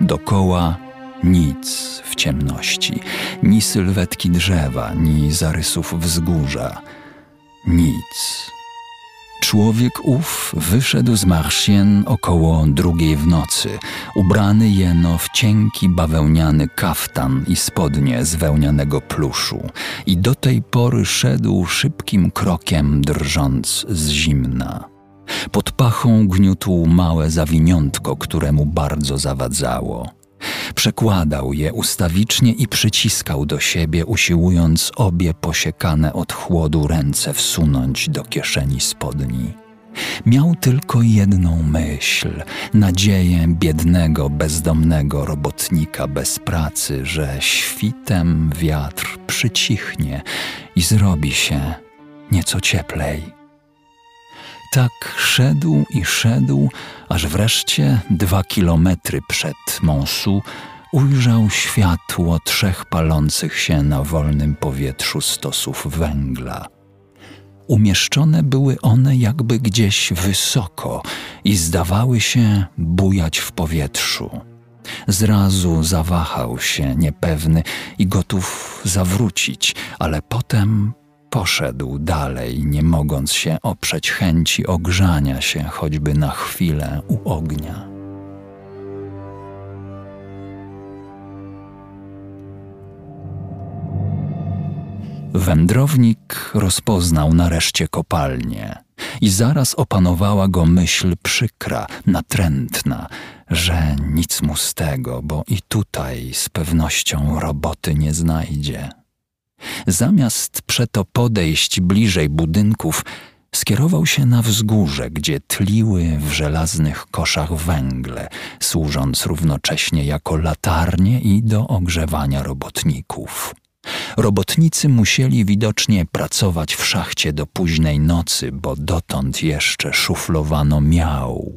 Dokoła nic w ciemności, ni sylwetki drzewa, ni zarysów wzgórza. Nic. Człowiek ów wyszedł z Marszien około drugiej w nocy, ubrany jeno w cienki bawełniany kaftan i spodnie z wełnianego pluszu i do tej pory szedł szybkim krokiem, drżąc z zimna. Pod pachą gniótł małe zawiniątko, któremu bardzo zawadzało. Przekładał je ustawicznie i przyciskał do siebie, usiłując obie posiekane od chłodu ręce wsunąć do kieszeni spodni. Miał tylko jedną myśl, nadzieję biednego, bezdomnego robotnika bez pracy, że świtem wiatr przycichnie i zrobi się nieco cieplej. Tak szedł i szedł, aż wreszcie dwa kilometry przed Monsu ujrzał światło trzech palących się na wolnym powietrzu stosów węgla. Umieszczone były one jakby gdzieś wysoko i zdawały się bujać w powietrzu. Zrazu zawahał się, niepewny i gotów zawrócić, ale potem poszedł dalej, nie mogąc się oprzeć chęci ogrzania się choćby na chwilę u ognia. Wędrownik rozpoznał nareszcie kopalnię i zaraz opanowała go myśl przykra, natrętna, że nic mu z tego, bo i tutaj z pewnością roboty nie znajdzie. Zamiast przeto podejść bliżej budynków, skierował się na wzgórze, gdzie tliły w żelaznych koszach węgle, służąc równocześnie jako latarnie i do ogrzewania robotników. Robotnicy musieli widocznie pracować w szachcie do późnej nocy, bo dotąd jeszcze szuflowano miał.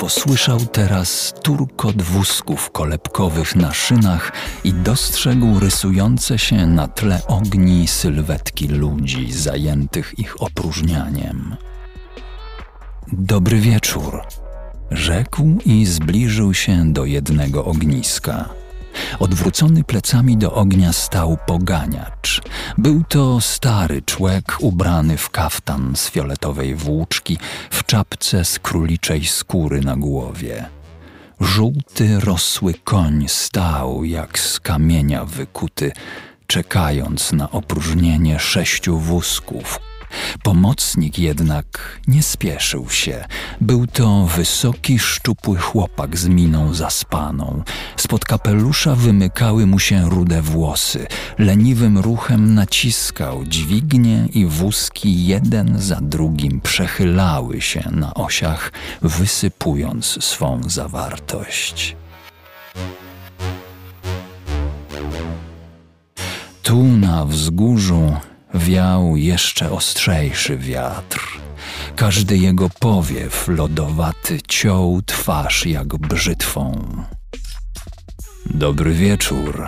Posłyszał teraz turkot wózków kolebkowych na szynach i dostrzegł rysujące się na tle ogni sylwetki ludzi zajętych ich opróżnianiem. Dobry wieczór, rzekł i zbliżył się do jednego ogniska. Odwrócony plecami do ognia stał poganiacz. Był to stary człek ubrany w kaftan z fioletowej włóczki, w czapce z króliczej skóry na głowie. Żółty, rosły koń stał jak z kamienia wykuty, czekając na opróżnienie sześciu wózków, Pomocnik jednak nie spieszył się. Był to wysoki, szczupły chłopak z miną zaspaną. Spod kapelusza wymykały mu się rude włosy. Leniwym ruchem naciskał dźwignie i wózki jeden za drugim przechylały się na osiach, wysypując swą zawartość. Tu na wzgórzu wiał jeszcze ostrzejszy wiatr. Każdy jego powiew lodowaty ciął twarz jak brzytwą. Dobry wieczór,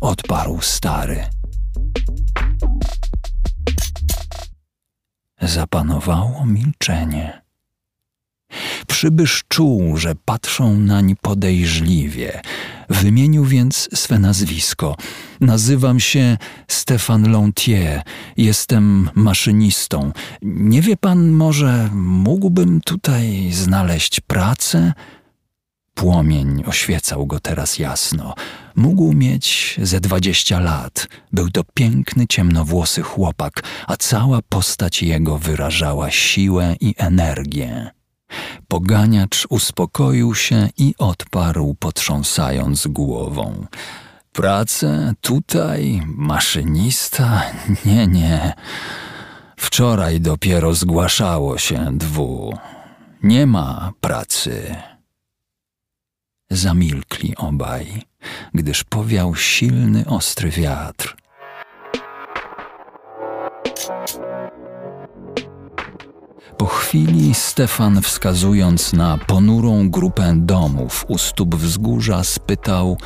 odparł stary. Zapanowało milczenie. Przybysz czuł, że patrzą nań podejrzliwie. Wymienił więc swe nazwisko. Nazywam się Stefan Lontier, jestem maszynistą. Nie wie pan, może mógłbym tutaj znaleźć pracę? Płomień oświecał go teraz jasno. Mógł mieć ze dwadzieścia lat. Był to piękny, ciemnowłosy chłopak, a cała postać jego wyrażała siłę i energię. Poganiacz uspokoił się i odparł, potrząsając głową. Pracę tutaj, maszynista? Nie, nie. Wczoraj dopiero zgłaszało się dwu. Nie ma pracy. Zamilkli obaj, gdyż powiał silny, ostry wiatr. Po chwili Stefan, wskazując na ponurą grupę domów u stóp wzgórza, spytał: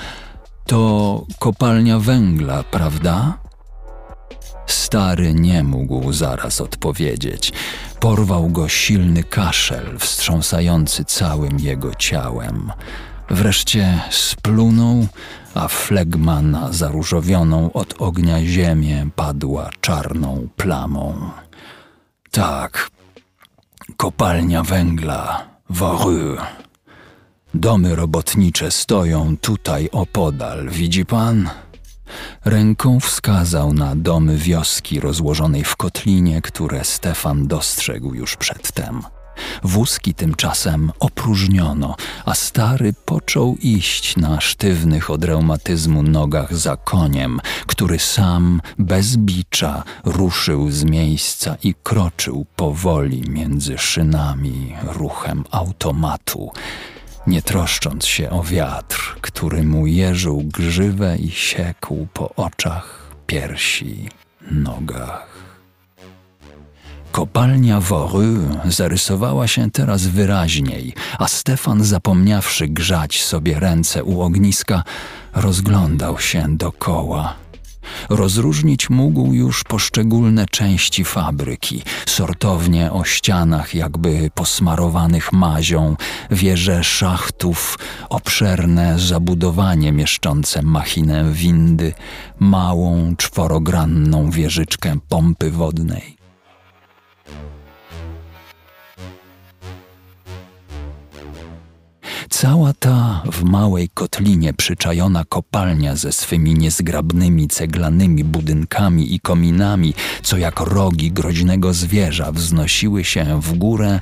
To kopalnia węgla, prawda? Stary nie mógł zaraz odpowiedzieć. Porwał go silny kaszel, wstrząsający całym jego ciałem. Wreszcie splunął, a flegma na zaróżowioną od ognia ziemię padła czarną plamą. Tak, kopalnia węgla, Woru. Domy robotnicze stoją tutaj opodal, widzi pan? Ręką wskazał na domy wioski rozłożonej w kotlinie, które Stefan dostrzegł już przedtem. Wózki tymczasem opróżniono, a stary począł iść na sztywnych od reumatyzmu nogach za koniem, który sam, bez bicza, ruszył z miejsca i kroczył powoli między szynami ruchem automatu, nie troszcząc się o wiatr, który mu jeżył grzywę i siekł po oczach, piersi, nogach. Kopalnia Wory zarysowała się teraz wyraźniej, a Stefan, zapomniawszy grzać sobie ręce u ogniska, rozglądał się dokoła. Rozróżnić mógł już poszczególne części fabryki, sortownie o ścianach jakby posmarowanych mazią, wieże szachtów, obszerne zabudowanie mieszczące machinę windy, małą czworogranną wieżyczkę pompy wodnej. Cała ta w małej kotlinie przyczajona kopalnia ze swymi niezgrabnymi ceglanymi budynkami i kominami, co jak rogi groźnego zwierza wznosiły się w górę,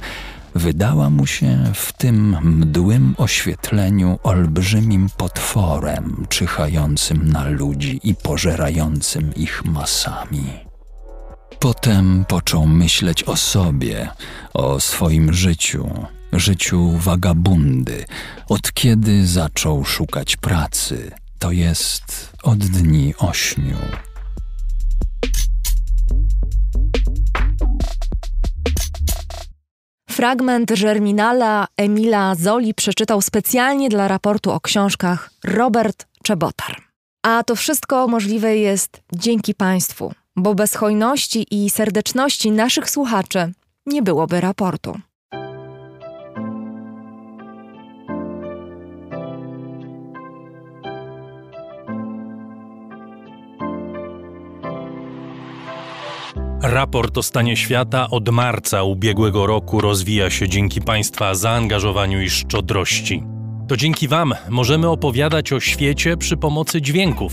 wydała mu się w tym mdłym oświetleniu olbrzymim potworem czyhającym na ludzi i pożerającym ich masami. Potem począł myśleć o sobie, o swoim życiu, życiu wagabundy, od kiedy zaczął szukać pracy, to jest od dni ośmiu. Fragment Germinala Emila Zoli przeczytał specjalnie dla raportu o książkach Robert Czebotar. A to wszystko możliwe jest dzięki Państwu, bo bez hojności i serdeczności naszych słuchaczy nie byłoby raportu. Raport o stanie świata od marca ubiegłego roku rozwija się dzięki Państwa zaangażowaniu i szczodrości. To dzięki Wam możemy opowiadać o świecie przy pomocy dźwięków.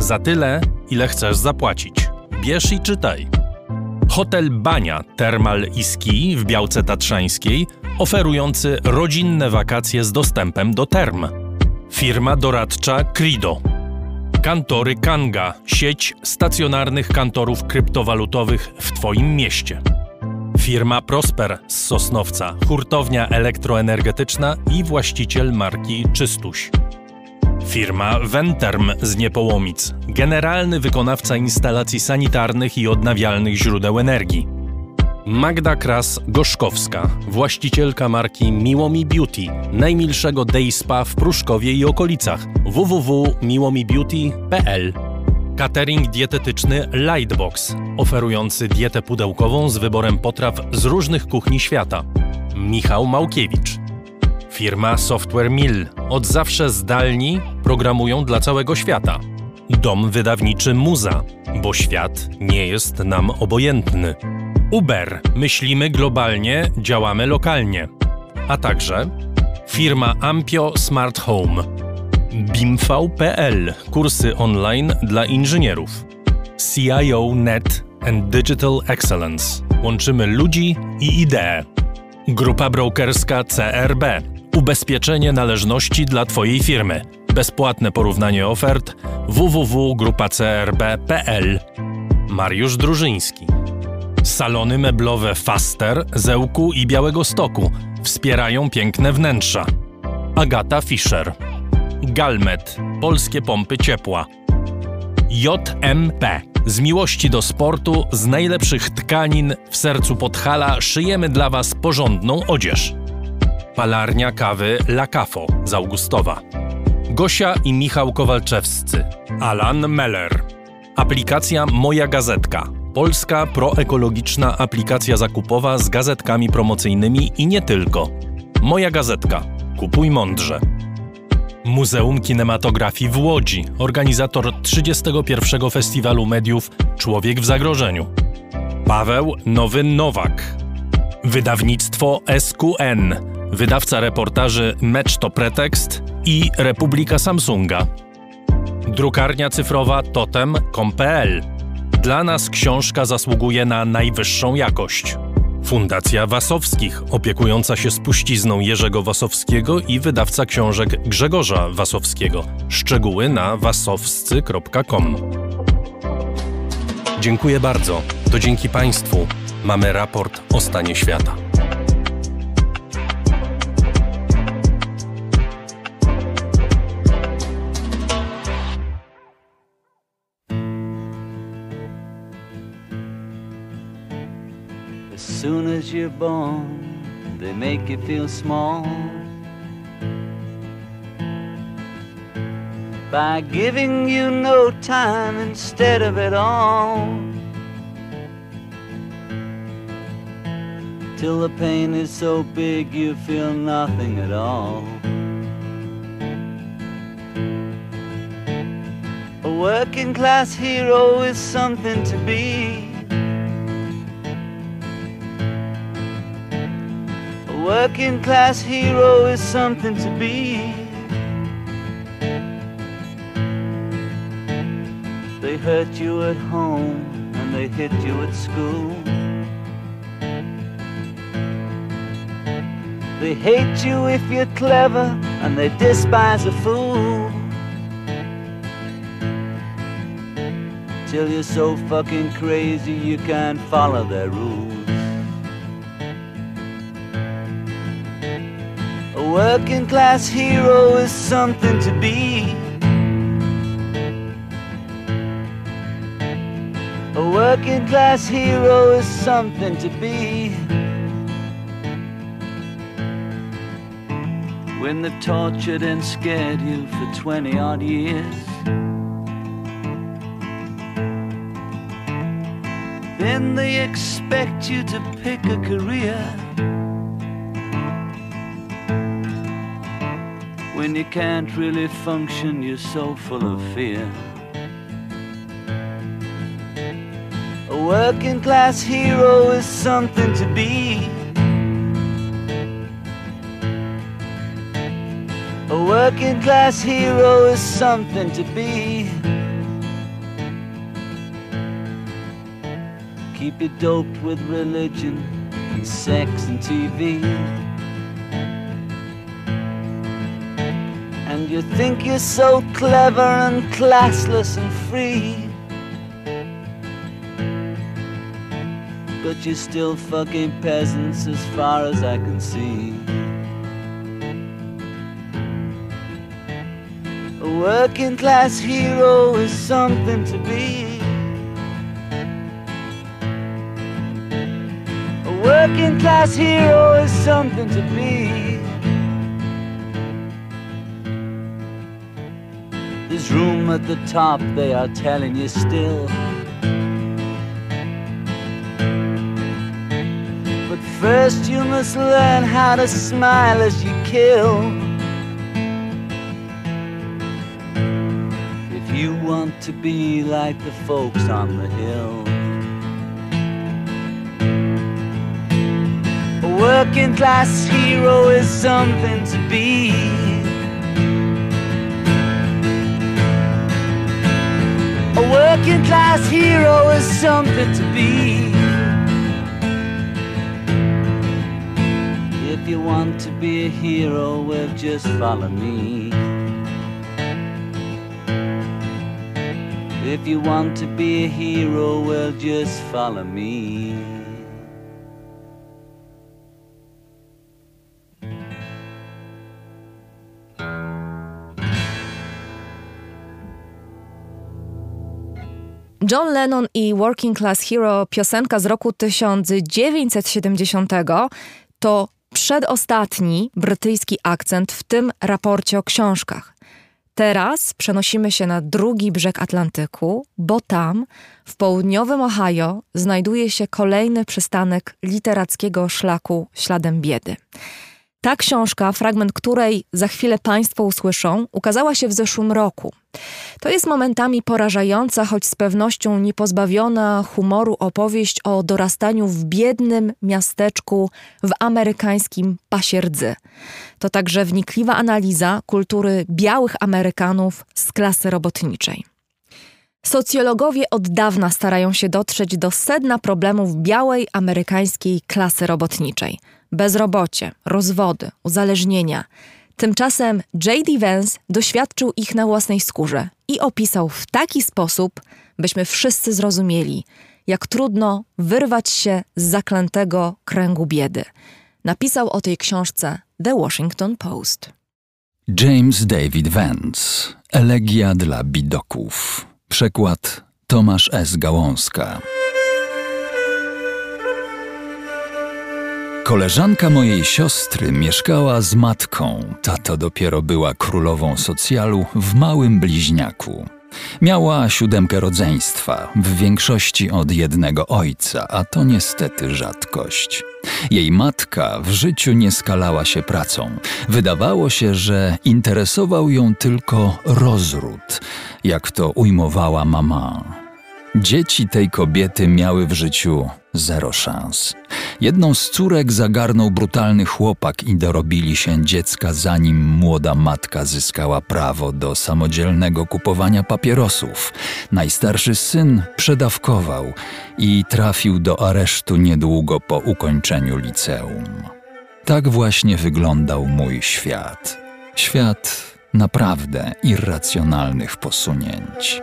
Za tyle, ile chcesz zapłacić. Bierz i czytaj. Hotel Bania Termal i Ski w Białce Tatrzańskiej, oferujący rodzinne wakacje z dostępem do term. Firma doradcza Crido. Kantory Kanga, sieć stacjonarnych kantorów kryptowalutowych w Twoim mieście. Firma Prosper z Sosnowca, hurtownia elektroenergetyczna i właściciel marki Czystuś. Firma Venterm z Niepołomic, generalny wykonawca instalacji sanitarnych i odnawialnych źródeł energii. Magda Kras-Gorzkowska, właścicielka marki Miłomi Beauty, najmilszego day spa w Pruszkowie i okolicach www.miłomibeauty.pl Catering dietetyczny Lightbox, oferujący dietę pudełkową z wyborem potraw z różnych kuchni świata. Michał Małkiewicz. Firma Software Mill, od zawsze zdalni, programują dla całego świata. Dom wydawniczy Muza, bo świat nie jest nam obojętny. Uber, myślimy globalnie, działamy lokalnie. A także firma Ampio Smart Home. BIMV.pl, kursy online dla inżynierów. CIO Net and Digital Excellence. Łączymy ludzi i idee. Grupa brokerska CRB. Ubezpieczenie należności dla Twojej firmy. Bezpłatne porównanie ofert www.grupacrb.pl. Mariusz Drużyński. Salony meblowe Faster, Zełku i Białego Stoku wspierają piękne wnętrza. Agata Fischer. Galmet. Polskie pompy ciepła. JMP. Z miłości do sportu, z najlepszych tkanin w sercu Podhala szyjemy dla Was porządną odzież. Palarnia kawy La Cafo z Augustowa. Gosia i Michał Kowalczewscy. Alan Meller. Aplikacja Moja Gazetka. Polska proekologiczna aplikacja zakupowa z gazetkami promocyjnymi i nie tylko. Moja Gazetka. Kupuj mądrze. Muzeum Kinematografii w Łodzi, organizator 31. Festiwalu Mediów Człowiek w Zagrożeniu. Paweł Nowy Nowak. Wydawnictwo SQN, wydawca reportaży Mecz to Pretekst i Republika Samsunga. Drukarnia cyfrowa totem.com.pl. Dla nas książka zasługuje na najwyższą jakość. Fundacja Wasowskich, opiekująca się spuścizną Jerzego Wasowskiego i wydawca książek Grzegorza Wasowskiego. Szczegóły na wasowscy.com. Dziękuję bardzo. To dzięki Państwu mamy raport o stanie świata. As you're born, they make you feel small. By giving you no time instead of it all. Till the pain is so big you feel nothing at all. A working class hero is something to be. Working class hero is something to be. They hurt you at home and they hit you at school. They hate you if you're clever and they despise a fool. Till you're so fucking crazy you can't follow their rules. A working class hero is something to be. A working class hero is something to be. When they've tortured and scared you for 20 odd years. Then they expect you to pick a career. When you can't really function, you're so full of fear. A working class hero is something to be. A working class hero is something to be. Keep you doped with religion and sex and TV. You think you're so clever and classless and free. But you're still fucking peasants as far as I can see. A working class hero is something to be. A working class hero is something to be. There's room at the top, they are telling you still. But first, you must learn how to smile as you kill. If you want to be like the folks on the hill. A working class hero is something to be. Working class hero is something to be. If you want to be a hero, well, just follow me. if you want to be a hero, well, just follow me. John Lennon i Working Class Hero, piosenka z roku 1970, to przedostatni brytyjski akcent w tym raporcie o książkach. Teraz przenosimy się na drugi brzeg Atlantyku, bo tam, w południowym Ohio, znajduje się kolejny przystanek literackiego szlaku śladem biedy. Ta książka, fragment której za chwilę Państwo usłyszą, ukazała się w zeszłym roku. To jest momentami porażająca, choć z pewnością niepozbawiona humoru opowieść o dorastaniu w biednym miasteczku w amerykańskim pasie rdzy. To także wnikliwa analiza kultury białych Amerykanów z klasy robotniczej. Socjologowie od dawna starają się dotrzeć do sedna problemów białej amerykańskiej klasy robotniczej – bezrobocie, rozwody, uzależnienia. Tymczasem J.D. Vance doświadczył ich na własnej skórze i opisał w taki sposób, byśmy wszyscy zrozumieli, jak trudno wyrwać się z zaklętego kręgu biedy. Napisał o tej książce The Washington Post. James David Vance Elegia dla bidoków. Przekład Tomasz S. Gałązka. Koleżanka mojej siostry mieszkała z matką. Tato dopiero była królową socjalu w małym bliźniaku. Miała siódemkę rodzeństwa, w większości od jednego ojca, a to niestety rzadkość. Jej matka w życiu nie skalała się pracą. Wydawało się, że interesował ją tylko rozród, jak to ujmowała mama. Dzieci tej kobiety miały w życiu zero szans. Jedną z córek zagarnął brutalny chłopak i dorobili się dziecka, zanim młoda matka zyskała prawo do samodzielnego kupowania papierosów. Najstarszy syn przedawkował i trafił do aresztu niedługo po ukończeniu liceum. Tak właśnie wyglądał mój świat. Świat naprawdę irracjonalnych posunięć.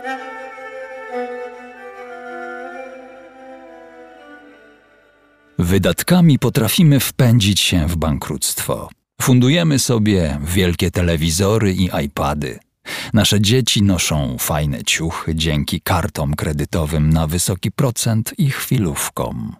Wydatkami potrafimy wpędzić się w bankructwo. Fundujemy sobie wielkie telewizory i iPady. Nasze dzieci noszą fajne ciuchy dzięki kartom kredytowym na wysoki procent i chwilówkom.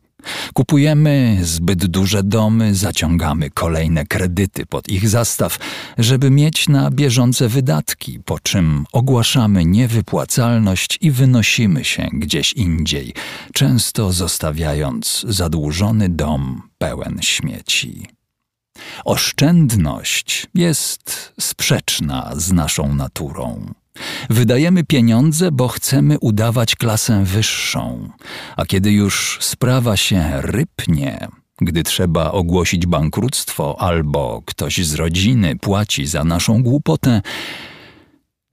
Kupujemy zbyt duże domy, zaciągamy kolejne kredyty pod ich zastaw, żeby mieć na bieżące wydatki, po czym ogłaszamy niewypłacalność i wynosimy się gdzieś indziej, często zostawiając zadłużony dom pełen śmieci. Oszczędność jest sprzeczna z naszą naturą. Wydajemy pieniądze, bo chcemy udawać klasę wyższą, a kiedy już sprawa się rypnie, gdy trzeba ogłosić bankructwo albo ktoś z rodziny płaci za naszą głupotę,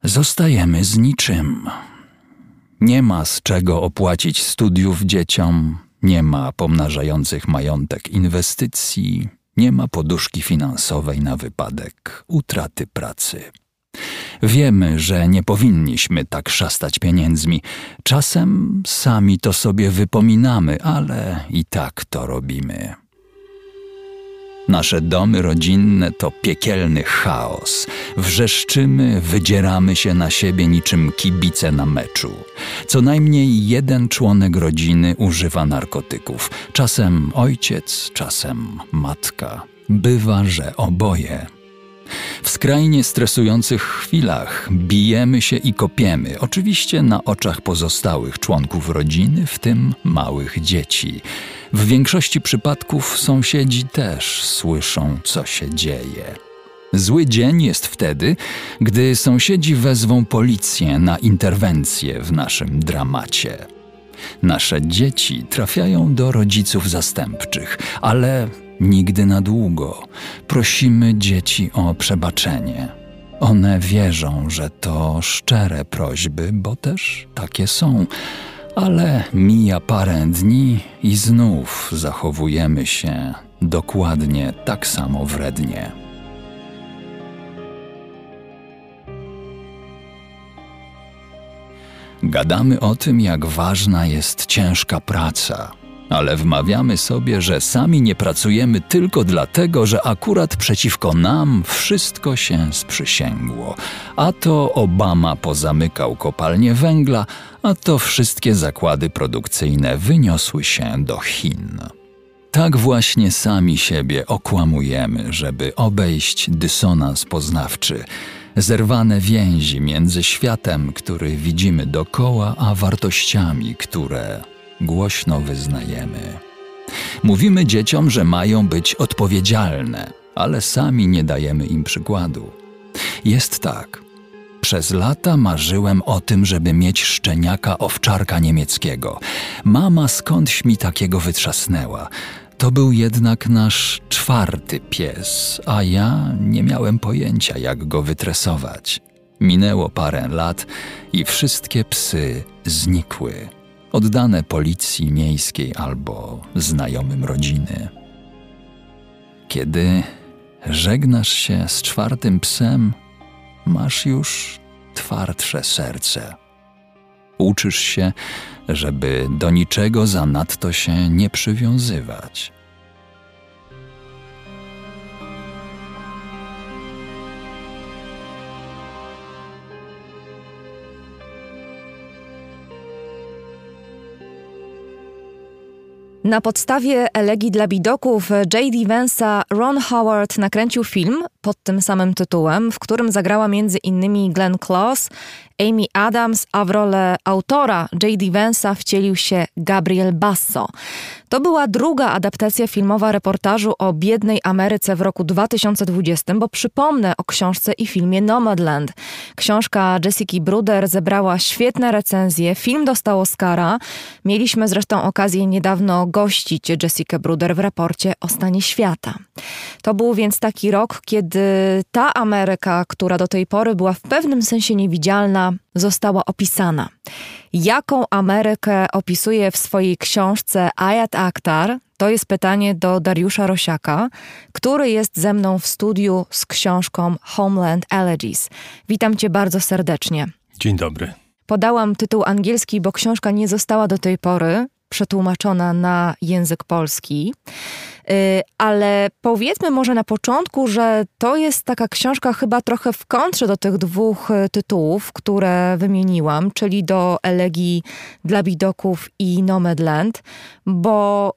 zostajemy z niczym. Nie ma z czego opłacić studiów dzieciom, nie ma pomnażających majątek inwestycji, nie ma poduszki finansowej na wypadek utraty pracy. Wiemy, że nie powinniśmy tak szastać pieniędzmi. Czasem sami to sobie wypominamy, ale i tak to robimy. Nasze domy rodzinne to piekielny chaos. Wrzeszczymy, wydzieramy się na siebie niczym kibice na meczu. Co najmniej jeden członek rodziny używa narkotyków. Czasem ojciec, czasem matka. Bywa, że oboje. W skrajnie stresujących chwilach bijemy się i kopiemy, oczywiście na oczach pozostałych członków rodziny, w tym małych dzieci. W większości przypadków sąsiedzi też słyszą, co się dzieje. Zły dzień jest wtedy, gdy sąsiedzi wezwą policję na interwencję w naszym dramacie. Nasze dzieci trafiają do rodziców zastępczych, ale nigdy na długo. Prosimy dzieci o przebaczenie. One wierzą, że to szczere prośby, bo też takie są, ale mija parę dni i znów zachowujemy się dokładnie tak samo wrednie. Gadamy o tym, jak ważna jest ciężka praca, ale wmawiamy sobie, że sami nie pracujemy tylko dlatego, że akurat przeciwko nam wszystko się sprzysięgło. A to Obama pozamykał kopalnie węgla, a to wszystkie zakłady produkcyjne wyniosły się do Chin. Tak właśnie sami siebie okłamujemy, żeby obejść dysonans poznawczy, zerwane więzi między światem, który widzimy dokoła, a wartościami, które głośno wyznajemy. Mówimy dzieciom, że mają być odpowiedzialne, ale sami nie dajemy im przykładu. Jest tak. Przez lata marzyłem o tym, żeby mieć szczeniaka owczarka niemieckiego. Mama skądś mi takiego wytrzasnęła. To był jednak nasz czwarty pies, a ja nie miałem pojęcia, jak go wytresować. Minęło parę lat i wszystkie psy znikły, oddane policji miejskiej albo znajomym rodziny. Kiedy żegnasz się z czwartym psem, masz już twardsze serce. Uczysz się, żeby do niczego zanadto się nie przywiązywać. Na podstawie elegii dla bidoków J.D. Vance'a Ron Howard nakręcił film pod tym samym tytułem, w którym zagrała innymi Glenn Close, Amy Adams, a w rolę autora J.D. Vance'a wcielił się Gabriel Basso. To była druga adaptacja filmowa reportażu o biednej Ameryce w roku 2020, bo przypomnę o książce i filmie Nomadland. Książka Jessica Bruder zebrała świetne recenzje, film dostał Oscara. Mieliśmy zresztą okazję niedawno gościć Jessica Bruder w raporcie o stanie świata. To był więc taki rok, kiedy ta Ameryka, która do tej pory była w pewnym sensie niewidzialna, została opisana. Jaką Amerykę opisuje w swojej książce Ayat Akhtar? To jest pytanie do Dariusza Rosiaka, który jest ze mną w studiu z książką Homeland Elegies. Witam cię bardzo serdecznie. Dzień dobry. Podałam tytuł angielski, bo książka nie została do tej pory przetłumaczona na język polski. Y, ale powiedzmy może na początku, że to jest taka książka chyba trochę w kontrze do tych dwóch y, tytułów, które wymieniłam, czyli do Elegii dla Widoków i Nomadland, bo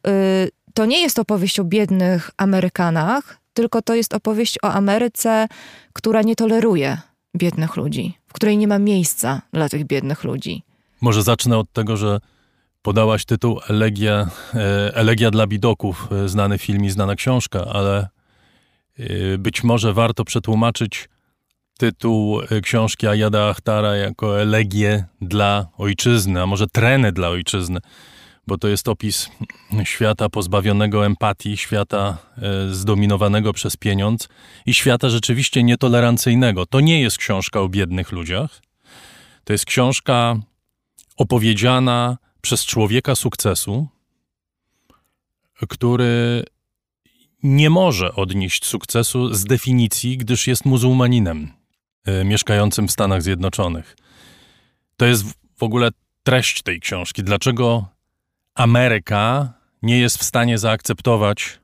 y, to nie jest opowieść o biednych Amerykanach, tylko to jest opowieść o Ameryce, która nie toleruje biednych ludzi, w której nie ma miejsca dla tych biednych ludzi. Może zacznę od tego, że Podałaś tytuł Elegia, e, Elegia dla bidoków, e, znany film i znana książka, ale e, być może warto przetłumaczyć tytuł książki Ayada Achtara jako elegię dla ojczyzny, a może trenę dla ojczyzny, bo to jest opis świata pozbawionego empatii, świata zdominowanego przez pieniądz i świata rzeczywiście nietolerancyjnego. To nie jest książka o biednych ludziach. To jest książka opowiedziana przez człowieka sukcesu, który nie może odnieść sukcesu z definicji, gdyż jest muzułmaninem y, mieszkającym w Stanach Zjednoczonych. To jest w ogóle treść tej książki. Dlaczego Ameryka nie jest w stanie zaakceptować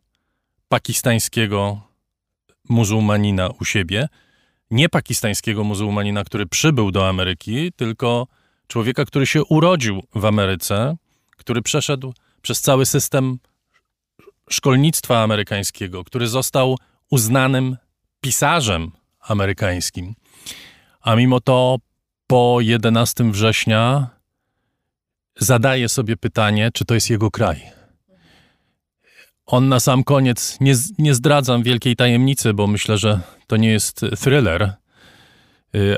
pakistańskiego muzułmanina u siebie? Nie pakistańskiego muzułmanina, który przybył do Ameryki, tylko człowieka, który się urodził w Ameryce, który przeszedł przez cały system szkolnictwa amerykańskiego, który został uznanym pisarzem amerykańskim. A mimo to po 11 września zadaje sobie pytanie, czy to jest jego kraj. On na sam koniec, nie, nie zdradzam wielkiej tajemnicy, bo myślę, że to nie jest thriller,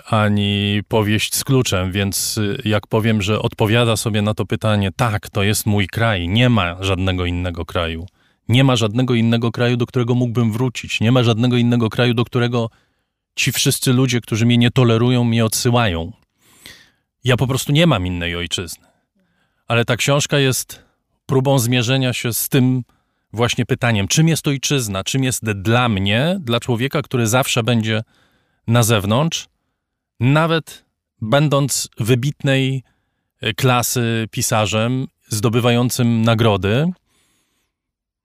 ani powieść z kluczem, więc y, jak powiem, że odpowiada sobie na to pytanie, tak, to jest mój kraj, nie ma żadnego innego kraju. Nie ma żadnego innego kraju, do którego mógłbym wrócić. Nie ma żadnego innego kraju, do którego ci wszyscy ludzie, którzy mnie nie tolerują, mnie odsyłają. Ja po prostu nie mam innej ojczyzny. Ale ta książka jest próbą zmierzenia się z tym właśnie pytaniem, czym jest ojczyzna, czym jest dla mnie, dla człowieka, który zawsze będzie na zewnątrz, nawet będąc wybitnej e, klasy pisarzem, zdobywającym nagrody.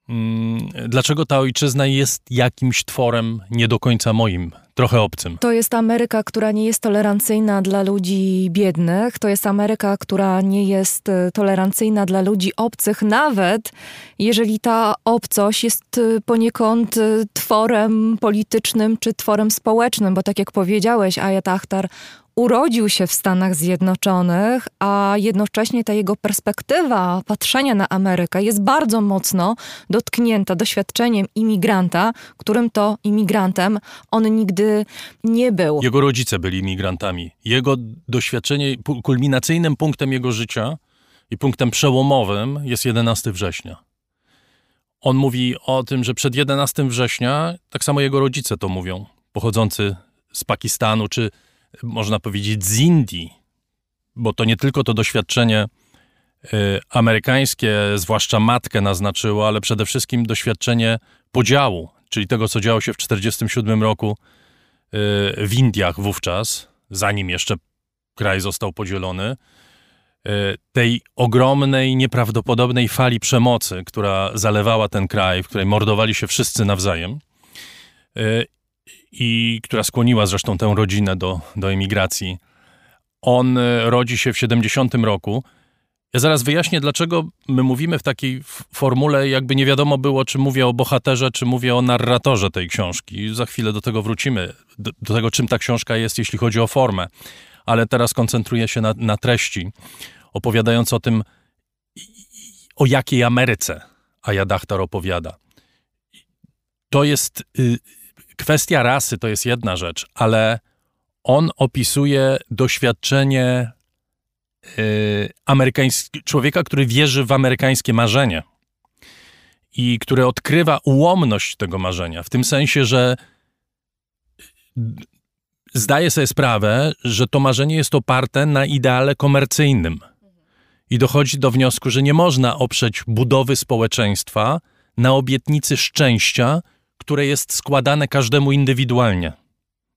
Mm, Dlaczego ta ojczyzna jest jakimś tworem nie do końca moim, trochę obcym? To jest Ameryka, która nie jest tolerancyjna dla ludzi biednych. To jest Ameryka, która nie jest e, tolerancyjna dla ludzi obcych, nawet jeżeli ta obcość jest e, poniekąd e, tworem politycznym czy tworem społecznym, bo tak jak powiedziałeś, Ayat Achtar urodził się w Stanach Zjednoczonych, a jednocześnie ta jego perspektywa patrzenia na Amerykę jest bardzo mocno dotknięta doświadczeniem imigranta, którym to imigrantem on nigdy nie był. Jego rodzice byli imigrantami. Jego doświadczenie, kulminacyjnym punktem jego życia i punktem przełomowym jest 11 września. On mówi o tym, że przed 11 września, tak samo jego rodzice to mówią, pochodzący z Pakistanu, czy można powiedzieć z Indii, bo to nie tylko to doświadczenie y, amerykańskie, zwłaszcza matkę naznaczyło, ale przede wszystkim doświadczenie podziału, czyli tego, co działo się w 1947 roku y, w Indiach wówczas, zanim jeszcze kraj został podzielony, y, tej ogromnej, nieprawdopodobnej fali przemocy, która zalewała ten kraj, w której mordowali się wszyscy nawzajem i która skłoniła zresztą tę rodzinę do, do emigracji. On y, rodzi się w 70 roku. Ja zaraz wyjaśnię, dlaczego my mówimy w takiej formule, jakby nie wiadomo było, czy mówię o bohaterze, czy mówię o narratorze tej książki. Za chwilę do tego wrócimy, do, do tego, czym ta książka jest, jeśli chodzi o formę. Ale teraz koncentruję się na, na treści, opowiadając o tym, o jakiej Ameryce Ayad Achtar opowiada. To jest y, kwestia rasy, to jest jedna rzecz, ale on opisuje doświadczenie y, amerykański, człowieka, który wierzy w amerykańskie marzenie i który odkrywa ułomność tego marzenia, w tym sensie, że zdaje sobie sprawę, że to marzenie jest oparte na ideale komercyjnym. I dochodzi do wniosku, że nie można oprzeć budowy społeczeństwa na obietnicy szczęścia, które jest składane każdemu indywidualnie.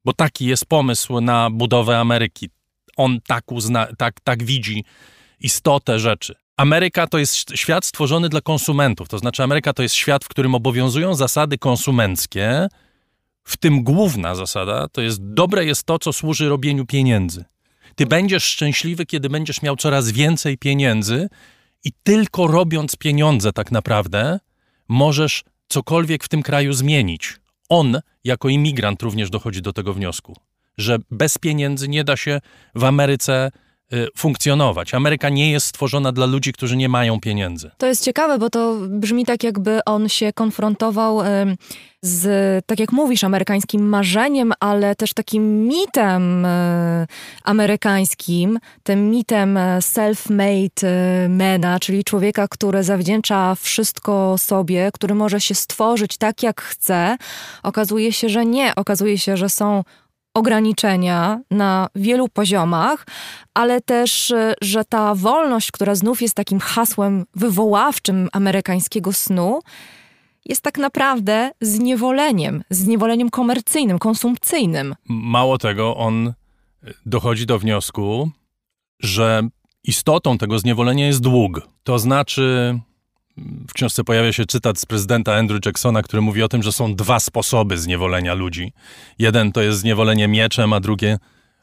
Bo taki jest pomysł na budowę Ameryki. On tak, uzna, tak, tak widzi istotę rzeczy. Ameryka to jest świat stworzony dla konsumentów, to znaczy Ameryka to jest świat, w którym obowiązują zasady konsumenckie, w tym główna zasada to jest dobre jest to, co służy robieniu pieniędzy. Ty będziesz szczęśliwy, kiedy będziesz miał coraz więcej pieniędzy i tylko robiąc pieniądze tak naprawdę możesz cokolwiek w tym kraju zmienić. On, jako imigrant, również dochodzi do tego wniosku, że bez pieniędzy nie da się w Ameryce funkcjonować. Ameryka nie jest stworzona dla ludzi, którzy nie mają pieniędzy. To jest ciekawe, bo to brzmi tak, jakby on się konfrontował em, z, tak jak mówisz, amerykańskim marzeniem, ale też takim mitem e, amerykańskim, tym mitem self-made mana, czyli człowieka, który zawdzięcza wszystko sobie, który może się stworzyć tak, jak chce. Okazuje się, że nie. Okazuje się, że są ograniczenia na wielu poziomach, ale też, e, że ta wolność, która znów jest takim hasłem wywoławczym amerykańskiego snu, jest tak naprawdę zniewoleniem, zniewoleniem komercyjnym, konsumpcyjnym. Mało tego, on dochodzi do wniosku, że istotą tego zniewolenia jest dług. To znaczy, w książce pojawia się cytat z prezydenta Andrew Jacksona, który mówi o tym, że są dwa sposoby zniewolenia ludzi. Jeden to jest zniewolenie mieczem, a, drugie,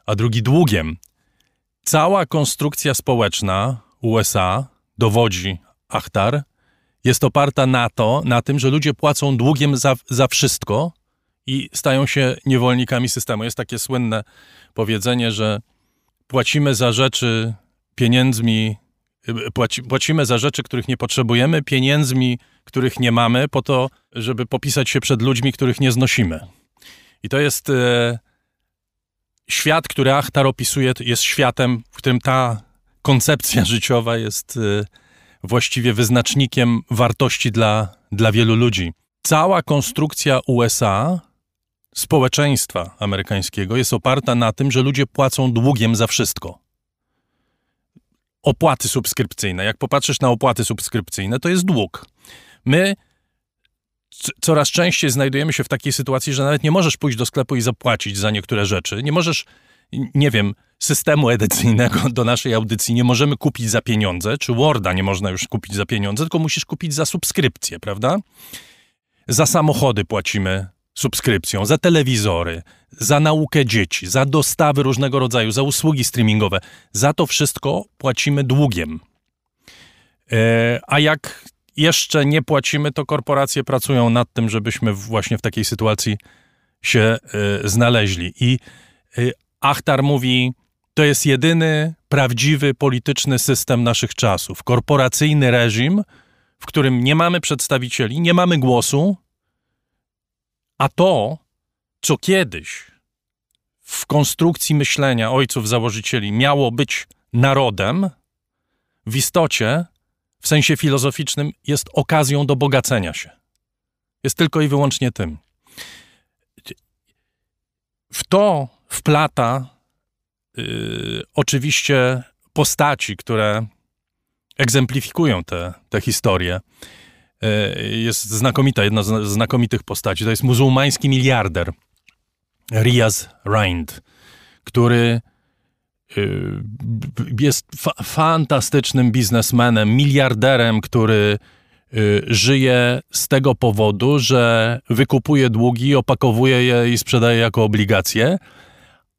a drugi długiem. Cała konstrukcja społeczna USA, dowodzi Achtar, jest oparta na to, na tym, że ludzie płacą długiem za, za wszystko i stają się niewolnikami systemu. Jest takie słynne powiedzenie, że płacimy za rzeczy pieniędzmi, płaci, płacimy za rzeczy, których nie potrzebujemy, pieniędzmi, których nie mamy, po to, żeby popisać się przed ludźmi, których nie znosimy. I to jest e, świat, który Achtar opisuje, jest światem, w którym ta koncepcja życiowa jest e, właściwie wyznacznikiem wartości dla, dla wielu ludzi. Cała konstrukcja USA, społeczeństwa amerykańskiego, jest oparta na tym, że ludzie płacą długiem za wszystko. Opłaty subskrypcyjne. Jak popatrzysz na opłaty subskrypcyjne, to jest dług. My coraz częściej znajdujemy się w takiej sytuacji, że nawet nie możesz pójść do sklepu i zapłacić za niektóre rzeczy. Nie możesz, nie wiem, systemu edycyjnego do naszej audycji nie możemy kupić za pieniądze, czy Worda nie można już kupić za pieniądze, tylko musisz kupić za subskrypcję, prawda? Za samochody płacimy subskrypcją, za telewizory, za naukę dzieci, za dostawy różnego rodzaju, za usługi streamingowe. Za to wszystko płacimy długiem. E, a jak jeszcze nie płacimy, to korporacje pracują nad tym, żebyśmy właśnie w takiej sytuacji się e, znaleźli. I e, Achtar mówi, to jest jedyny prawdziwy polityczny system naszych czasów. Korporacyjny reżim, w którym nie mamy przedstawicieli, nie mamy głosu, a to, co kiedyś w konstrukcji myślenia ojców założycieli miało być narodem, w istocie, w sensie filozoficznym, jest okazją do bogacenia się. Jest tylko i wyłącznie tym. W to wplata yy, oczywiście postaci, które egzemplifikują te historie. Yy, jest znakomita, jedna z znakomitych postaci. To jest muzułmański miliarder Riaz Rind, który yy, jest fa fantastycznym biznesmenem, miliarderem, który yy, żyje z tego powodu, że wykupuje długi, opakowuje je i sprzedaje jako obligacje,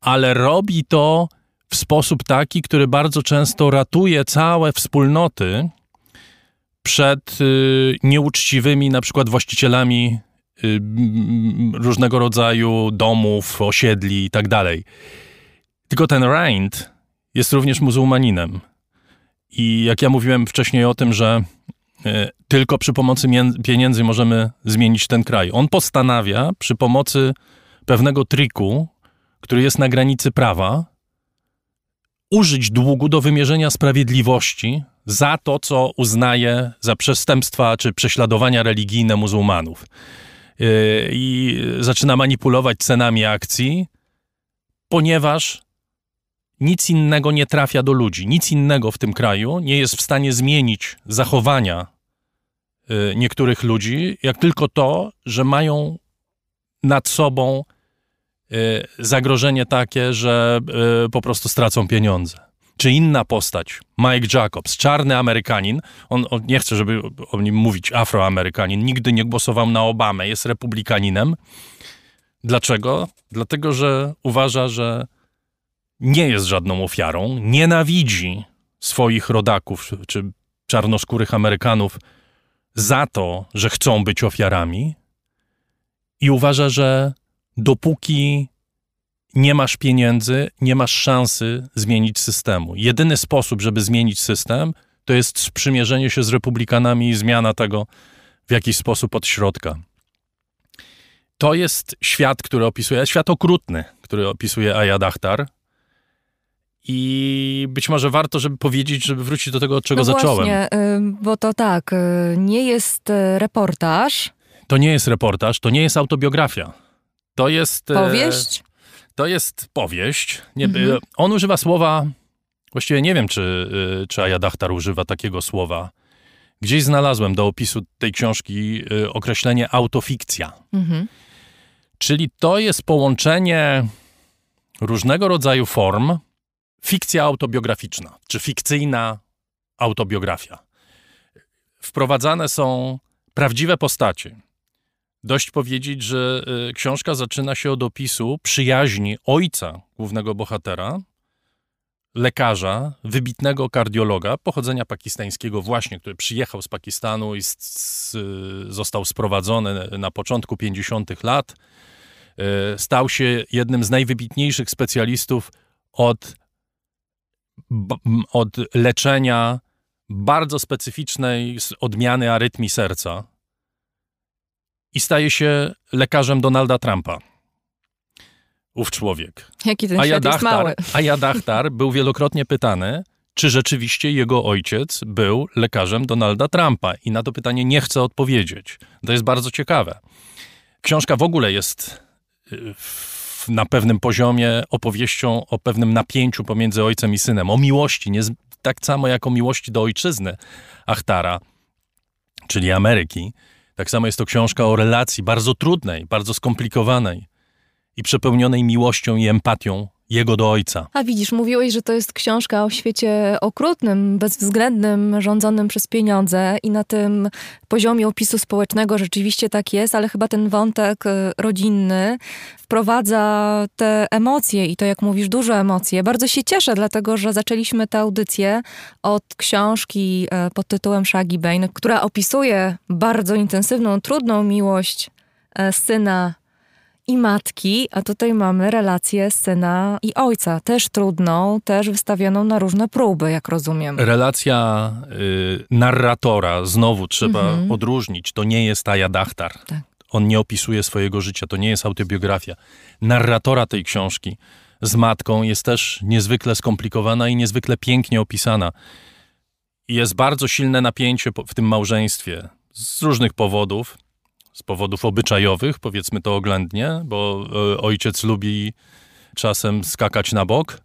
ale robi to w sposób taki, który bardzo często ratuje całe wspólnoty przed y, nieuczciwymi na przykład właścicielami y, różnego rodzaju domów, osiedli i tak dalej. Tylko ten Rind jest również muzułmaninem. I jak ja mówiłem wcześniej o tym, że y, tylko przy pomocy pieniędzy możemy zmienić ten kraj. On postanawia przy pomocy pewnego triku, który jest na granicy prawa, użyć długu do wymierzenia sprawiedliwości za to, co uznaje za przestępstwa czy prześladowania religijne muzułmanów. Yy, I zaczyna manipulować cenami akcji, ponieważ nic innego nie trafia do ludzi, nic innego w tym kraju nie jest w stanie zmienić zachowania yy, niektórych ludzi, jak tylko to, że mają nad sobą Y, zagrożenie takie, że y, po prostu stracą pieniądze. Czy inna postać, Mike Jacobs, czarny Amerykanin, on, on nie chce, żeby o nim mówić Afroamerykanin, nigdy nie głosował na Obamę, jest republikaninem. Dlaczego? Dlatego, że uważa, że nie jest żadną ofiarą, nienawidzi swoich rodaków czy czarnoskórych Amerykanów za to, że chcą być ofiarami i uważa, że dopóki nie masz pieniędzy, nie masz szansy zmienić systemu. Jedyny sposób, żeby zmienić system, to jest sprzymierzenie się z republikanami i zmiana tego w jakiś sposób od środka. To jest świat, który opisuje, świat okrutny, który opisuje Ayad Achtar. I być może warto, żeby powiedzieć, żeby wrócić do tego, od czego no zacząłem. Właśnie, bo to tak, y, nie jest y, reportaż. To nie jest reportaż, to nie jest autobiografia. To jest. E, powieść? To jest powieść. Nie, mhm. On używa słowa. Właściwie nie wiem, czy, e, czy Ayadachtar używa takiego słowa. Gdzieś znalazłem do opisu tej książki e, określenie autofikcja. Mhm. Czyli to jest połączenie różnego rodzaju form fikcja autobiograficzna, czy fikcyjna autobiografia. Wprowadzane są prawdziwe postacie, Dość powiedzieć, że y, książka zaczyna się od opisu przyjaźni ojca głównego bohatera, lekarza, wybitnego kardiologa pochodzenia pakistańskiego, właśnie, który przyjechał z Pakistanu i z, z, został sprowadzony na początku 50. lat. Y, stał się jednym z najwybitniejszych specjalistów od, od leczenia bardzo specyficznej odmiany arytmii serca i staje się lekarzem Donalda Trumpa. Ów człowiek. Jaki ten świat jest mały. Dachtar był wielokrotnie pytany, czy rzeczywiście jego ojciec był lekarzem Donalda Trumpa. I na to pytanie nie chce odpowiedzieć. To jest bardzo ciekawe. Książka w ogóle jest y, na pewnym poziomie opowieścią o pewnym napięciu pomiędzy ojcem i synem, o miłości, nie, tak samo jak o miłości do ojczyzny Achtara, czyli Ameryki. Tak samo jest to książka o relacji bardzo trudnej, bardzo skomplikowanej i przepełnionej miłością i empatią jego do ojca. A widzisz, mówiłeś, że to jest książka o świecie okrutnym, bezwzględnym, rządzonym przez pieniądze i na tym poziomie opisu społecznego rzeczywiście tak jest, ale chyba ten wątek y, rodzinny wprowadza te emocje i to, jak mówisz, duże emocje. Bardzo się cieszę, dlatego że zaczęliśmy tę audycję od książki y, pod tytułem Shaggy Bane, która opisuje bardzo intensywną, trudną miłość y, syna i matki, a tutaj mamy relację syna i ojca, też trudną, też wystawioną na różne próby, jak rozumiem. Relacja y, narratora, znowu trzeba Mhm. odróżnić, to nie jest Aja Dachtar. Tak. On nie opisuje swojego życia, to nie jest autobiografia. Narratora tej książki z matką jest też niezwykle skomplikowana i niezwykle pięknie opisana. Jest bardzo silne napięcie w tym małżeństwie z różnych powodów. Z powodów obyczajowych, powiedzmy to oględnie, bo y, ojciec lubi czasem skakać na bok,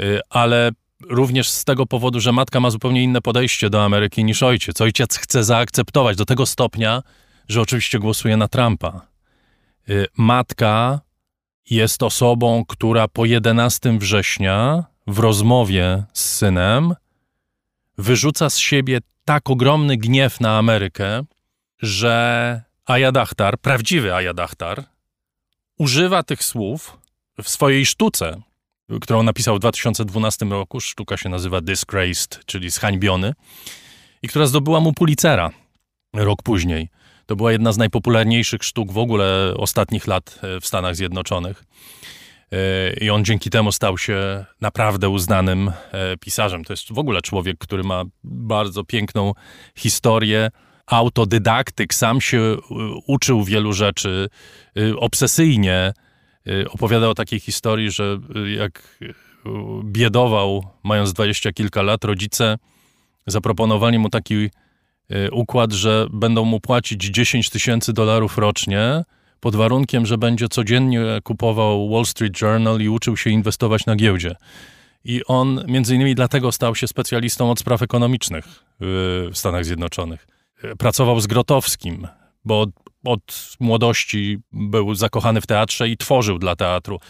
y, ale również z tego powodu, że matka ma zupełnie inne podejście do Ameryki niż ojciec. Ojciec chce zaakceptować do tego stopnia, że oczywiście głosuje na Trumpa. Y, Matka jest osobą, która po 11 września w rozmowie z synem wyrzuca z siebie tak ogromny gniew na Amerykę, że Ayadachtar, prawdziwy Ayadachtar, używa tych słów w swojej sztuce, którą napisał w 2012 roku. Sztuka się nazywa Disgraced, czyli zhańbiony, i która zdobyła mu Pulitzera rok później. To była jedna z najpopularniejszych sztuk w ogóle ostatnich lat e, w Stanach Zjednoczonych. E, I on dzięki temu stał się naprawdę uznanym e, pisarzem. To jest w ogóle człowiek, który ma bardzo piękną historię. Autodydaktyk, sam się e, uczył wielu rzeczy e, obsesyjnie. E, Opowiada o takiej historii, że jak biedował, mając dwadzieścia kilka lat, rodzice zaproponowali mu taki układ, że będą mu płacić 10 tysięcy dolarów rocznie, pod warunkiem, że będzie codziennie kupował Wall Street Journal i uczył się inwestować na giełdzie. I on między innymi dlatego stał się specjalistą od spraw ekonomicznych w Stanach Zjednoczonych. Pracował z Grotowskim, bo od, od młodości był zakochany w teatrze i tworzył dla teatru.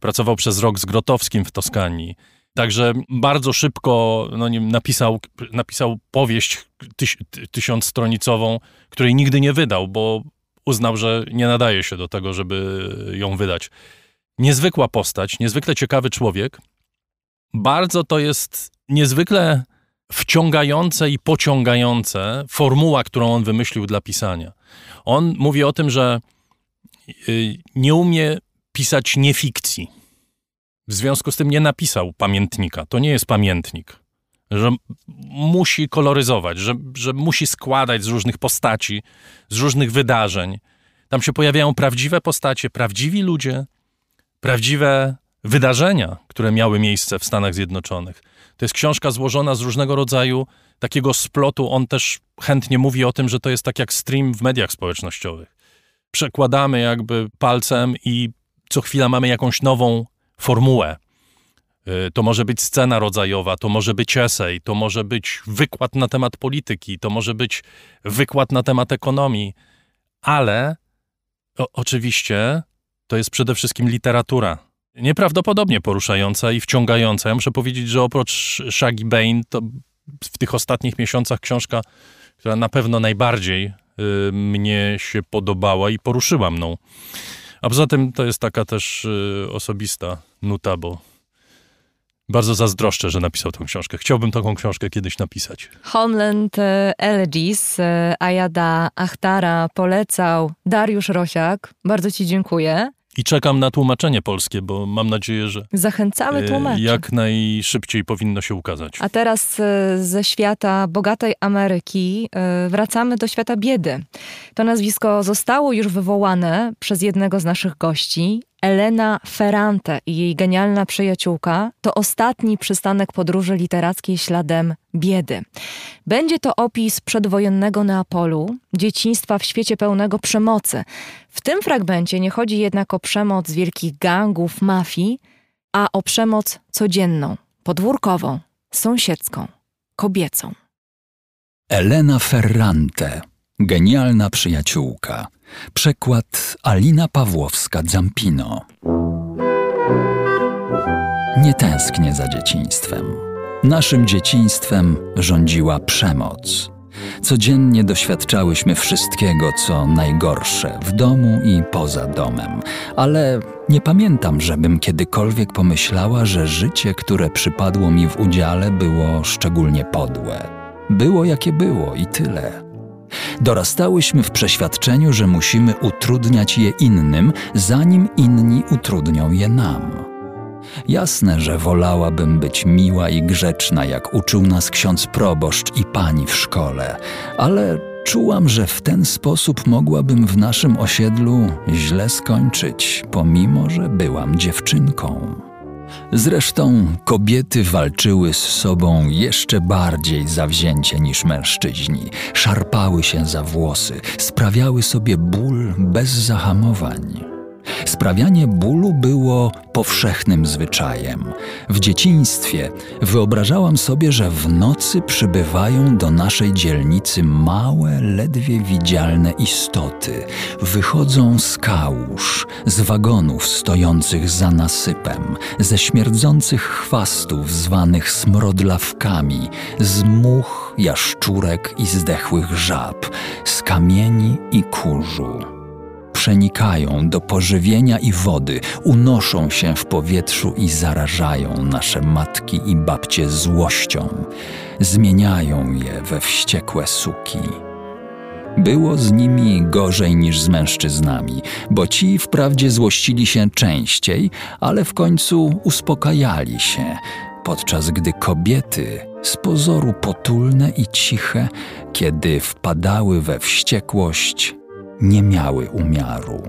Pracował przez rok z Grotowskim w Toskanii. Także bardzo szybko no, napisał, napisał powieść tyś, ty- tysiącstronicową, której nigdy nie wydał, bo uznał, że nie nadaje się do tego, żeby ją wydać. Niezwykła postać, niezwykle ciekawy człowiek. Bardzo to jest niezwykle wciągające i pociągające formuła, którą on wymyślił dla pisania. On mówi o tym, że y, nie umie pisać niefikcji. W związku z tym nie napisał pamiętnika. To nie jest pamiętnik. Że musi koloryzować, że, że musi składać z różnych postaci, z różnych wydarzeń. Tam się pojawiają prawdziwe postacie, prawdziwi ludzie, prawdziwe wydarzenia, które miały miejsce w Stanach Zjednoczonych. To jest książka złożona z różnego rodzaju takiego splotu. On też chętnie mówi o tym, że to jest tak jak stream w mediach społecznościowych. Przekładamy jakby palcem i co chwila mamy jakąś nową formułę. Y, To może być scena rodzajowa, to może być esej, to może być wykład na temat polityki, to może być wykład na temat ekonomii, ale o, oczywiście to jest przede wszystkim literatura. Nieprawdopodobnie poruszająca i wciągająca. Ja muszę powiedzieć, że oprócz Shaggy Bane, to w tych ostatnich miesiącach książka, która na pewno najbardziej y, mnie się podobała i poruszyła mną. A poza tym to jest taka też y, osobista nuta, bo bardzo zazdroszczę, że napisał tę książkę. Chciałbym taką książkę kiedyś napisać. Homeland e, Elegies e, Ayada Achtara polecał Dariusz Rosiak. Bardzo Ci dziękuję. I czekam na tłumaczenie polskie, bo mam nadzieję, że Zachęcamy y, tłumaczy. jak najszybciej powinno się ukazać. A teraz e, ze świata bogatej Ameryki e, wracamy do świata biedy. To nazwisko zostało już wywołane przez jednego z naszych gości. Elena Ferrante i jej genialna przyjaciółka to ostatni przystanek podróży literackiej śladem biedy. Będzie to opis przedwojennego Neapolu, dzieciństwa w świecie pełnego przemocy. W tym fragmencie nie chodzi jednak o przemoc wielkich gangów, mafii, a o przemoc codzienną, podwórkową, sąsiedzką, kobiecą. Elena Ferrante, genialna przyjaciółka. Przekład Alina Pawłowska-Zampino. nie tęsknię za dzieciństwem. Naszym dzieciństwem rządziła przemoc. Codziennie doświadczałyśmy wszystkiego, co najgorsze w domu i poza domem, ale nie pamiętam, żebym kiedykolwiek pomyślała, że życie, które przypadło mi w udziale, było szczególnie podłe. Było jakie było i tyle. Dorastałyśmy w przeświadczeniu, że musimy utrudniać je innym, zanim inni utrudnią je nam. Jasne, że wolałabym być miła i grzeczna, jak uczył nas ksiądz proboszcz i pani w szkole, ale czułam, że w ten sposób mogłabym w naszym osiedlu źle skończyć, pomimo że byłam dziewczynką. Zresztą kobiety walczyły z sobą jeszcze bardziej zawzięcie niż mężczyźni, szarpały się za włosy, sprawiały sobie ból bez zahamowań. Sprawianie bólu było powszechnym zwyczajem. W dzieciństwie wyobrażałam sobie, że w nocy przybywają do naszej dzielnicy małe, ledwie widzialne istoty. Wychodzą z kałuż, z wagonów stojących za nasypem, ze śmierdzących chwastów zwanych smrodlawkami, z much, jaszczurek i zdechłych żab, z kamieni i kurzu przenikają do pożywienia i wody, unoszą się w powietrzu i zarażają nasze matki i babcie złością, zmieniają je we wściekłe suki. Było z nimi gorzej niż z mężczyznami, bo ci wprawdzie złościli się częściej, ale w końcu uspokajali się, podczas gdy kobiety, z pozoru potulne i ciche, kiedy wpadały we wściekłość, nie miały umiaru.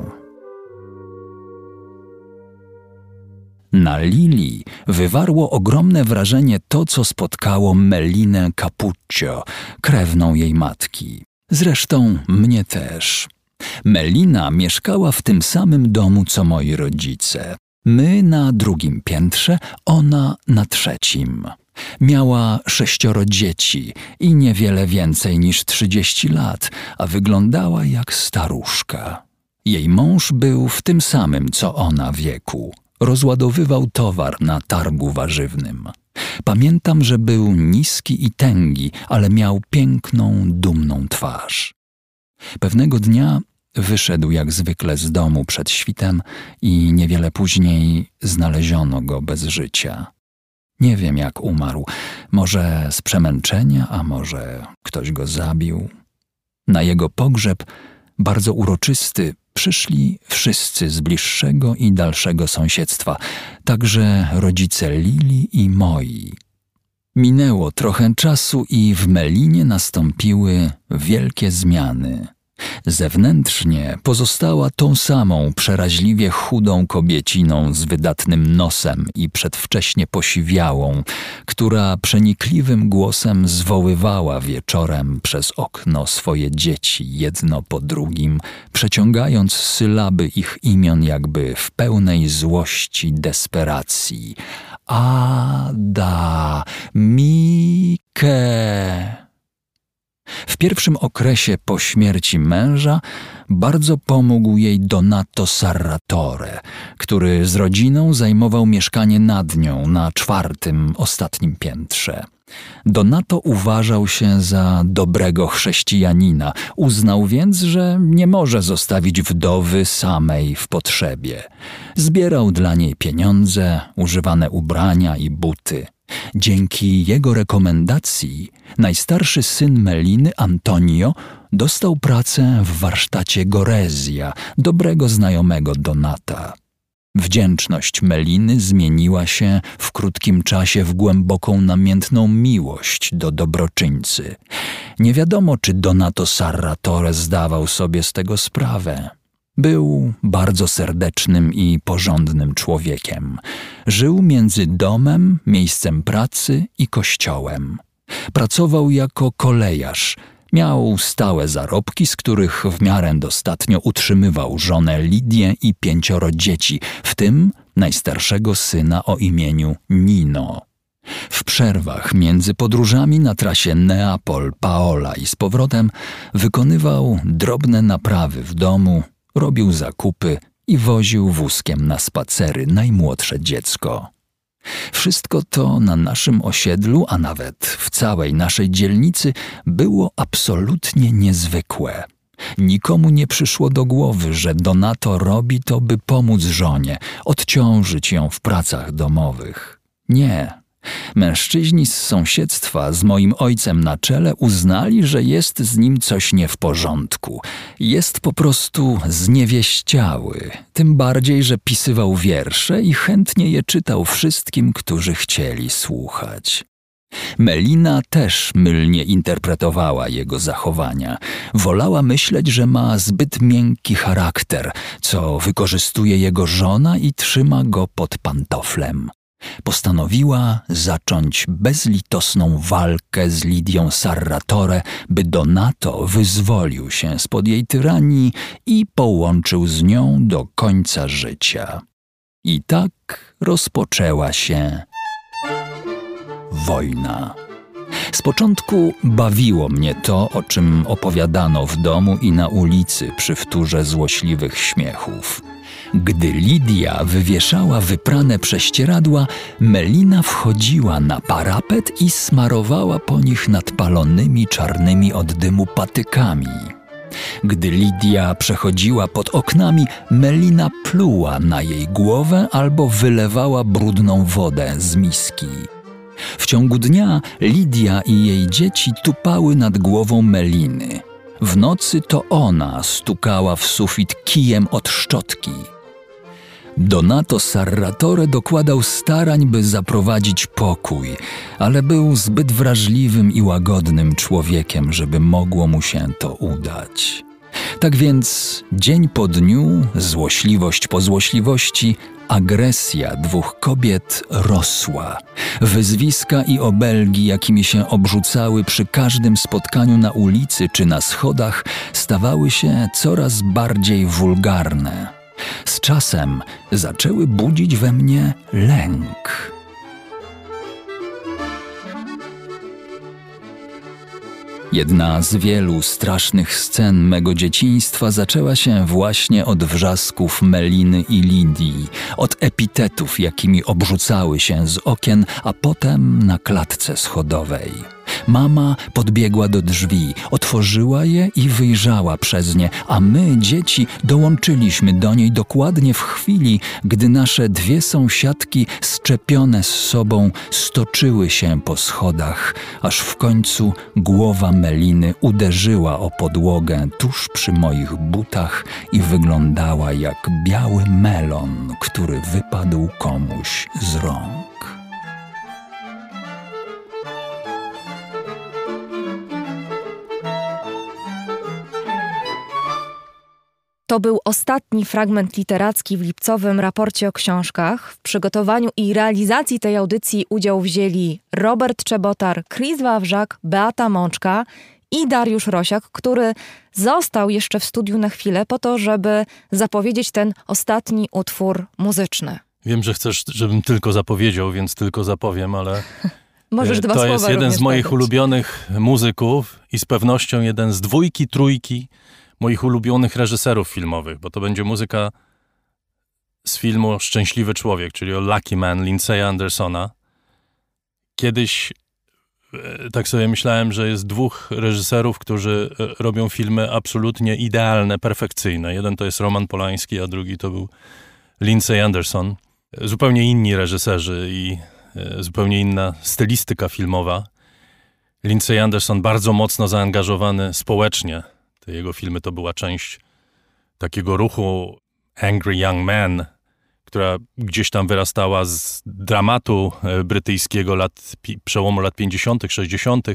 Na Lili wywarło ogromne wrażenie to, co spotkało Melinę Capuccio, krewną jej matki. Zresztą mnie też. Melina mieszkała w tym samym domu co moi rodzice. My na drugim piętrze, ona na trzecim. Miała sześcioro dzieci i niewiele więcej niż trzydzieści lat, a wyglądała jak staruszka. Jej mąż był w tym samym co ona wieku. Rozładowywał towar na targu warzywnym. Pamiętam, że był niski i tęgi, ale miał piękną, dumną twarz. Pewnego dnia wyszedł jak zwykle z domu przed świtem i niewiele później znaleziono go bez życia. Nie wiem, jak umarł. Może z przemęczenia, a może ktoś go zabił. Na jego pogrzeb, bardzo uroczysty, przyszli wszyscy z bliższego i dalszego sąsiedztwa, także rodzice Lili i moi. Minęło trochę czasu i w Melinie nastąpiły wielkie zmiany. Zewnętrznie pozostała tą samą przeraźliwie chudą kobieciną z wydatnym nosem i przedwcześnie posiwiałą, która przenikliwym głosem zwoływała wieczorem przez okno swoje dzieci jedno po drugim, przeciągając sylaby ich imion jakby w pełnej złości desperacji. Ada, Mike. W pierwszym okresie po śmierci męża bardzo pomógł jej Donato Sarratore, który z rodziną zajmował mieszkanie nad nią na czwartym, ostatnim piętrze. Donato uważał się za dobrego chrześcijanina, uznał więc, że nie może zostawić wdowy samej w potrzebie. Zbierał dla niej pieniądze, używane ubrania i buty. Dzięki jego rekomendacji najstarszy syn Meliny, Antonio, dostał pracę w warsztacie Gorezja, dobrego znajomego Donata. Wdzięczność Meliny zmieniła się w krótkim czasie w głęboką namiętną miłość do dobroczyńcy. Nie wiadomo, czy Donato Sarratore zdawał sobie z tego sprawę. Był bardzo serdecznym i porządnym człowiekiem. Żył między domem, miejscem pracy i kościołem. Pracował jako kolejarz. Miał stałe zarobki, z których w miarę dostatnio utrzymywał żonę Lidię i pięcioro dzieci, w tym najstarszego syna o imieniu Nino. W przerwach między podróżami na trasie Neapol-Paola i z powrotem wykonywał drobne naprawy w domu, robił zakupy i woził wózkiem na spacery najmłodsze dziecko. Wszystko to na naszym osiedlu, a nawet w całej naszej dzielnicy było absolutnie niezwykłe. Nikomu nie przyszło do głowy, że Donato robi to, by pomóc żonie, odciążyć ją w pracach domowych. Nie. Mężczyźni z sąsiedztwa z moim ojcem na czele uznali, że jest z nim coś nie w porządku. Jest po prostu zniewieściały. Tym bardziej, że pisywał wiersze i chętnie je czytał wszystkim, którzy chcieli słuchać. Melina też mylnie interpretowała jego zachowania. Wolała myśleć, że ma zbyt miękki charakter, co wykorzystuje jego żona i trzyma go pod pantoflem. Postanowiła zacząć bezlitosną walkę z Lidią Sarratore, by Donato wyzwolił się spod jej tyranii i połączył z nią do końca życia. I tak rozpoczęła się wojna. Z początku bawiło mnie to, o czym opowiadano w domu i na ulicy przy wtórze złośliwych śmiechów. Gdy Lidia wywieszała wyprane prześcieradła, Melina wchodziła na parapet i smarowała po nich nadpalonymi czarnymi od dymu patykami. Gdy Lidia przechodziła pod oknami, Melina pluła na jej głowę albo wylewała brudną wodę z miski. W ciągu dnia Lidia i jej dzieci tupały nad głową Meliny. W nocy to ona stukała w sufit kijem od szczotki. Donato Sarratore dokładał starań, by zaprowadzić pokój, ale był zbyt wrażliwym i łagodnym człowiekiem, żeby mogło mu się to udać. Tak więc dzień po dniu, złośliwość po złośliwości, agresja dwóch kobiet rosła. Wyzwiska i obelgi, jakimi się obrzucały przy każdym spotkaniu na ulicy czy na schodach, stawały się coraz bardziej wulgarne. Z czasem zaczęły budzić we mnie lęk. Jedna z wielu strasznych scen mego dzieciństwa zaczęła się właśnie od wrzasków Meliny i Lidii, od epitetów, jakimi obrzucały się z okien, a potem na klatce schodowej. Mama podbiegła do drzwi, otworzyła je i wyjrzała przez nie, a my, dzieci, dołączyliśmy do niej dokładnie w chwili, gdy nasze dwie sąsiadki, szczepione z sobą, stoczyły się po schodach, aż w końcu głowa Meliny uderzyła o podłogę tuż przy moich butach i wyglądała jak biały melon, który wypadł komuś z rąk. To był ostatni fragment literacki w lipcowym raporcie o książkach. W przygotowaniu i realizacji tej audycji udział wzięli Robert Czebotar, Chris Wawrzak, Beata Mączka i Dariusz Rosiak, który został jeszcze w studiu na chwilę po to, żeby zapowiedzieć ten ostatni utwór muzyczny. Wiem, że chcesz, żebym tylko zapowiedział, więc tylko zapowiem, ale Możesz e, dwa to jest jeden z moich dodać. ulubionych muzyków i z pewnością jeden z dwójki, trójki moich ulubionych reżyserów filmowych, bo to będzie muzyka z filmu Szczęśliwy Człowiek, czyli o Lucky Man Lindsaya Andersona. Kiedyś e, tak sobie myślałem, że jest dwóch reżyserów, którzy e, robią filmy absolutnie idealne, perfekcyjne. Jeden to jest Roman Polański, a drugi to był Lindsay Anderson. E, Zupełnie inni reżyserzy i zupełnie inna stylistyka filmowa. Lindsay Anderson bardzo mocno zaangażowany społecznie. Te jego filmy to była część takiego ruchu Angry Young Man, która gdzieś tam wyrastała z dramatu e, brytyjskiego lat, przełomu lat 50., 60.,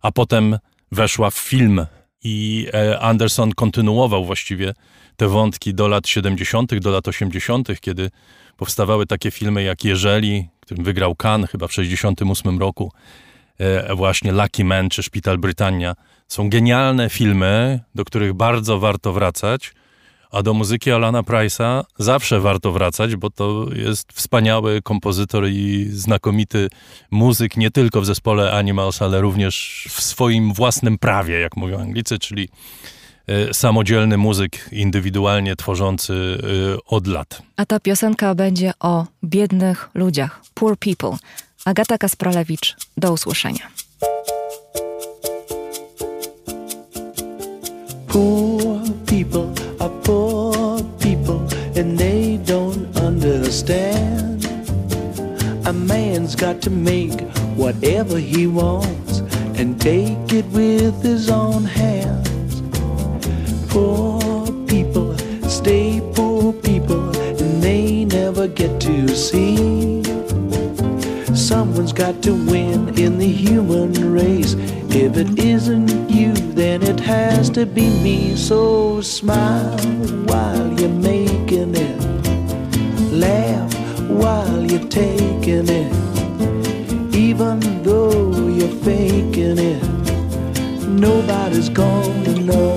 a potem weszła w film i e, Anderson kontynuował właściwie te wątki do lat 70., do lat 80., kiedy powstawały takie filmy jak Jeżeli, którym wygrał Cannes chyba w 68 roku, właśnie Lucky Man czy Szpital Brytania. Są genialne filmy, do których bardzo warto wracać, a do muzyki Alana Price'a zawsze warto wracać, bo to jest wspaniały kompozytor i znakomity muzyk, nie tylko w zespole Animals, ale również w swoim własnym prawie, jak mówią Anglicy, czyli e, samodzielny muzyk, indywidualnie tworzący e, od lat. A ta piosenka będzie o biednych ludziach, poor people. Agata Kaspralewicz, do usłyszenia. Poor people are poor people and they don't understand. A man's got to make whatever he wants and take it with his own hands. Poor people stay poor people and they never get to see. Someone's got to win in the human race. If it isn't you, then it has to be me. So smile while you're making it. Laugh while you're taking it. Even though you're faking it, nobody's gonna know.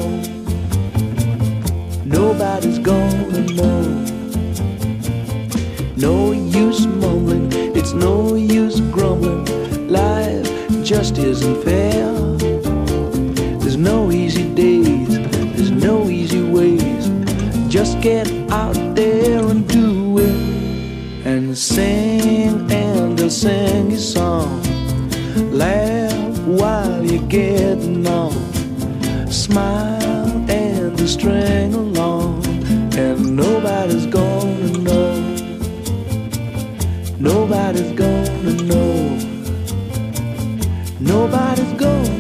Nobody's gonna know. No use mumbling, it's no use grumbling. Life just isn't fair. There's no easy days, there's no easy ways. Just get out there and do it. And sing and they'll sing your song. Laugh while you're getting on. Smile and they'll string along. Nobody's gonna know. Nobody's gonna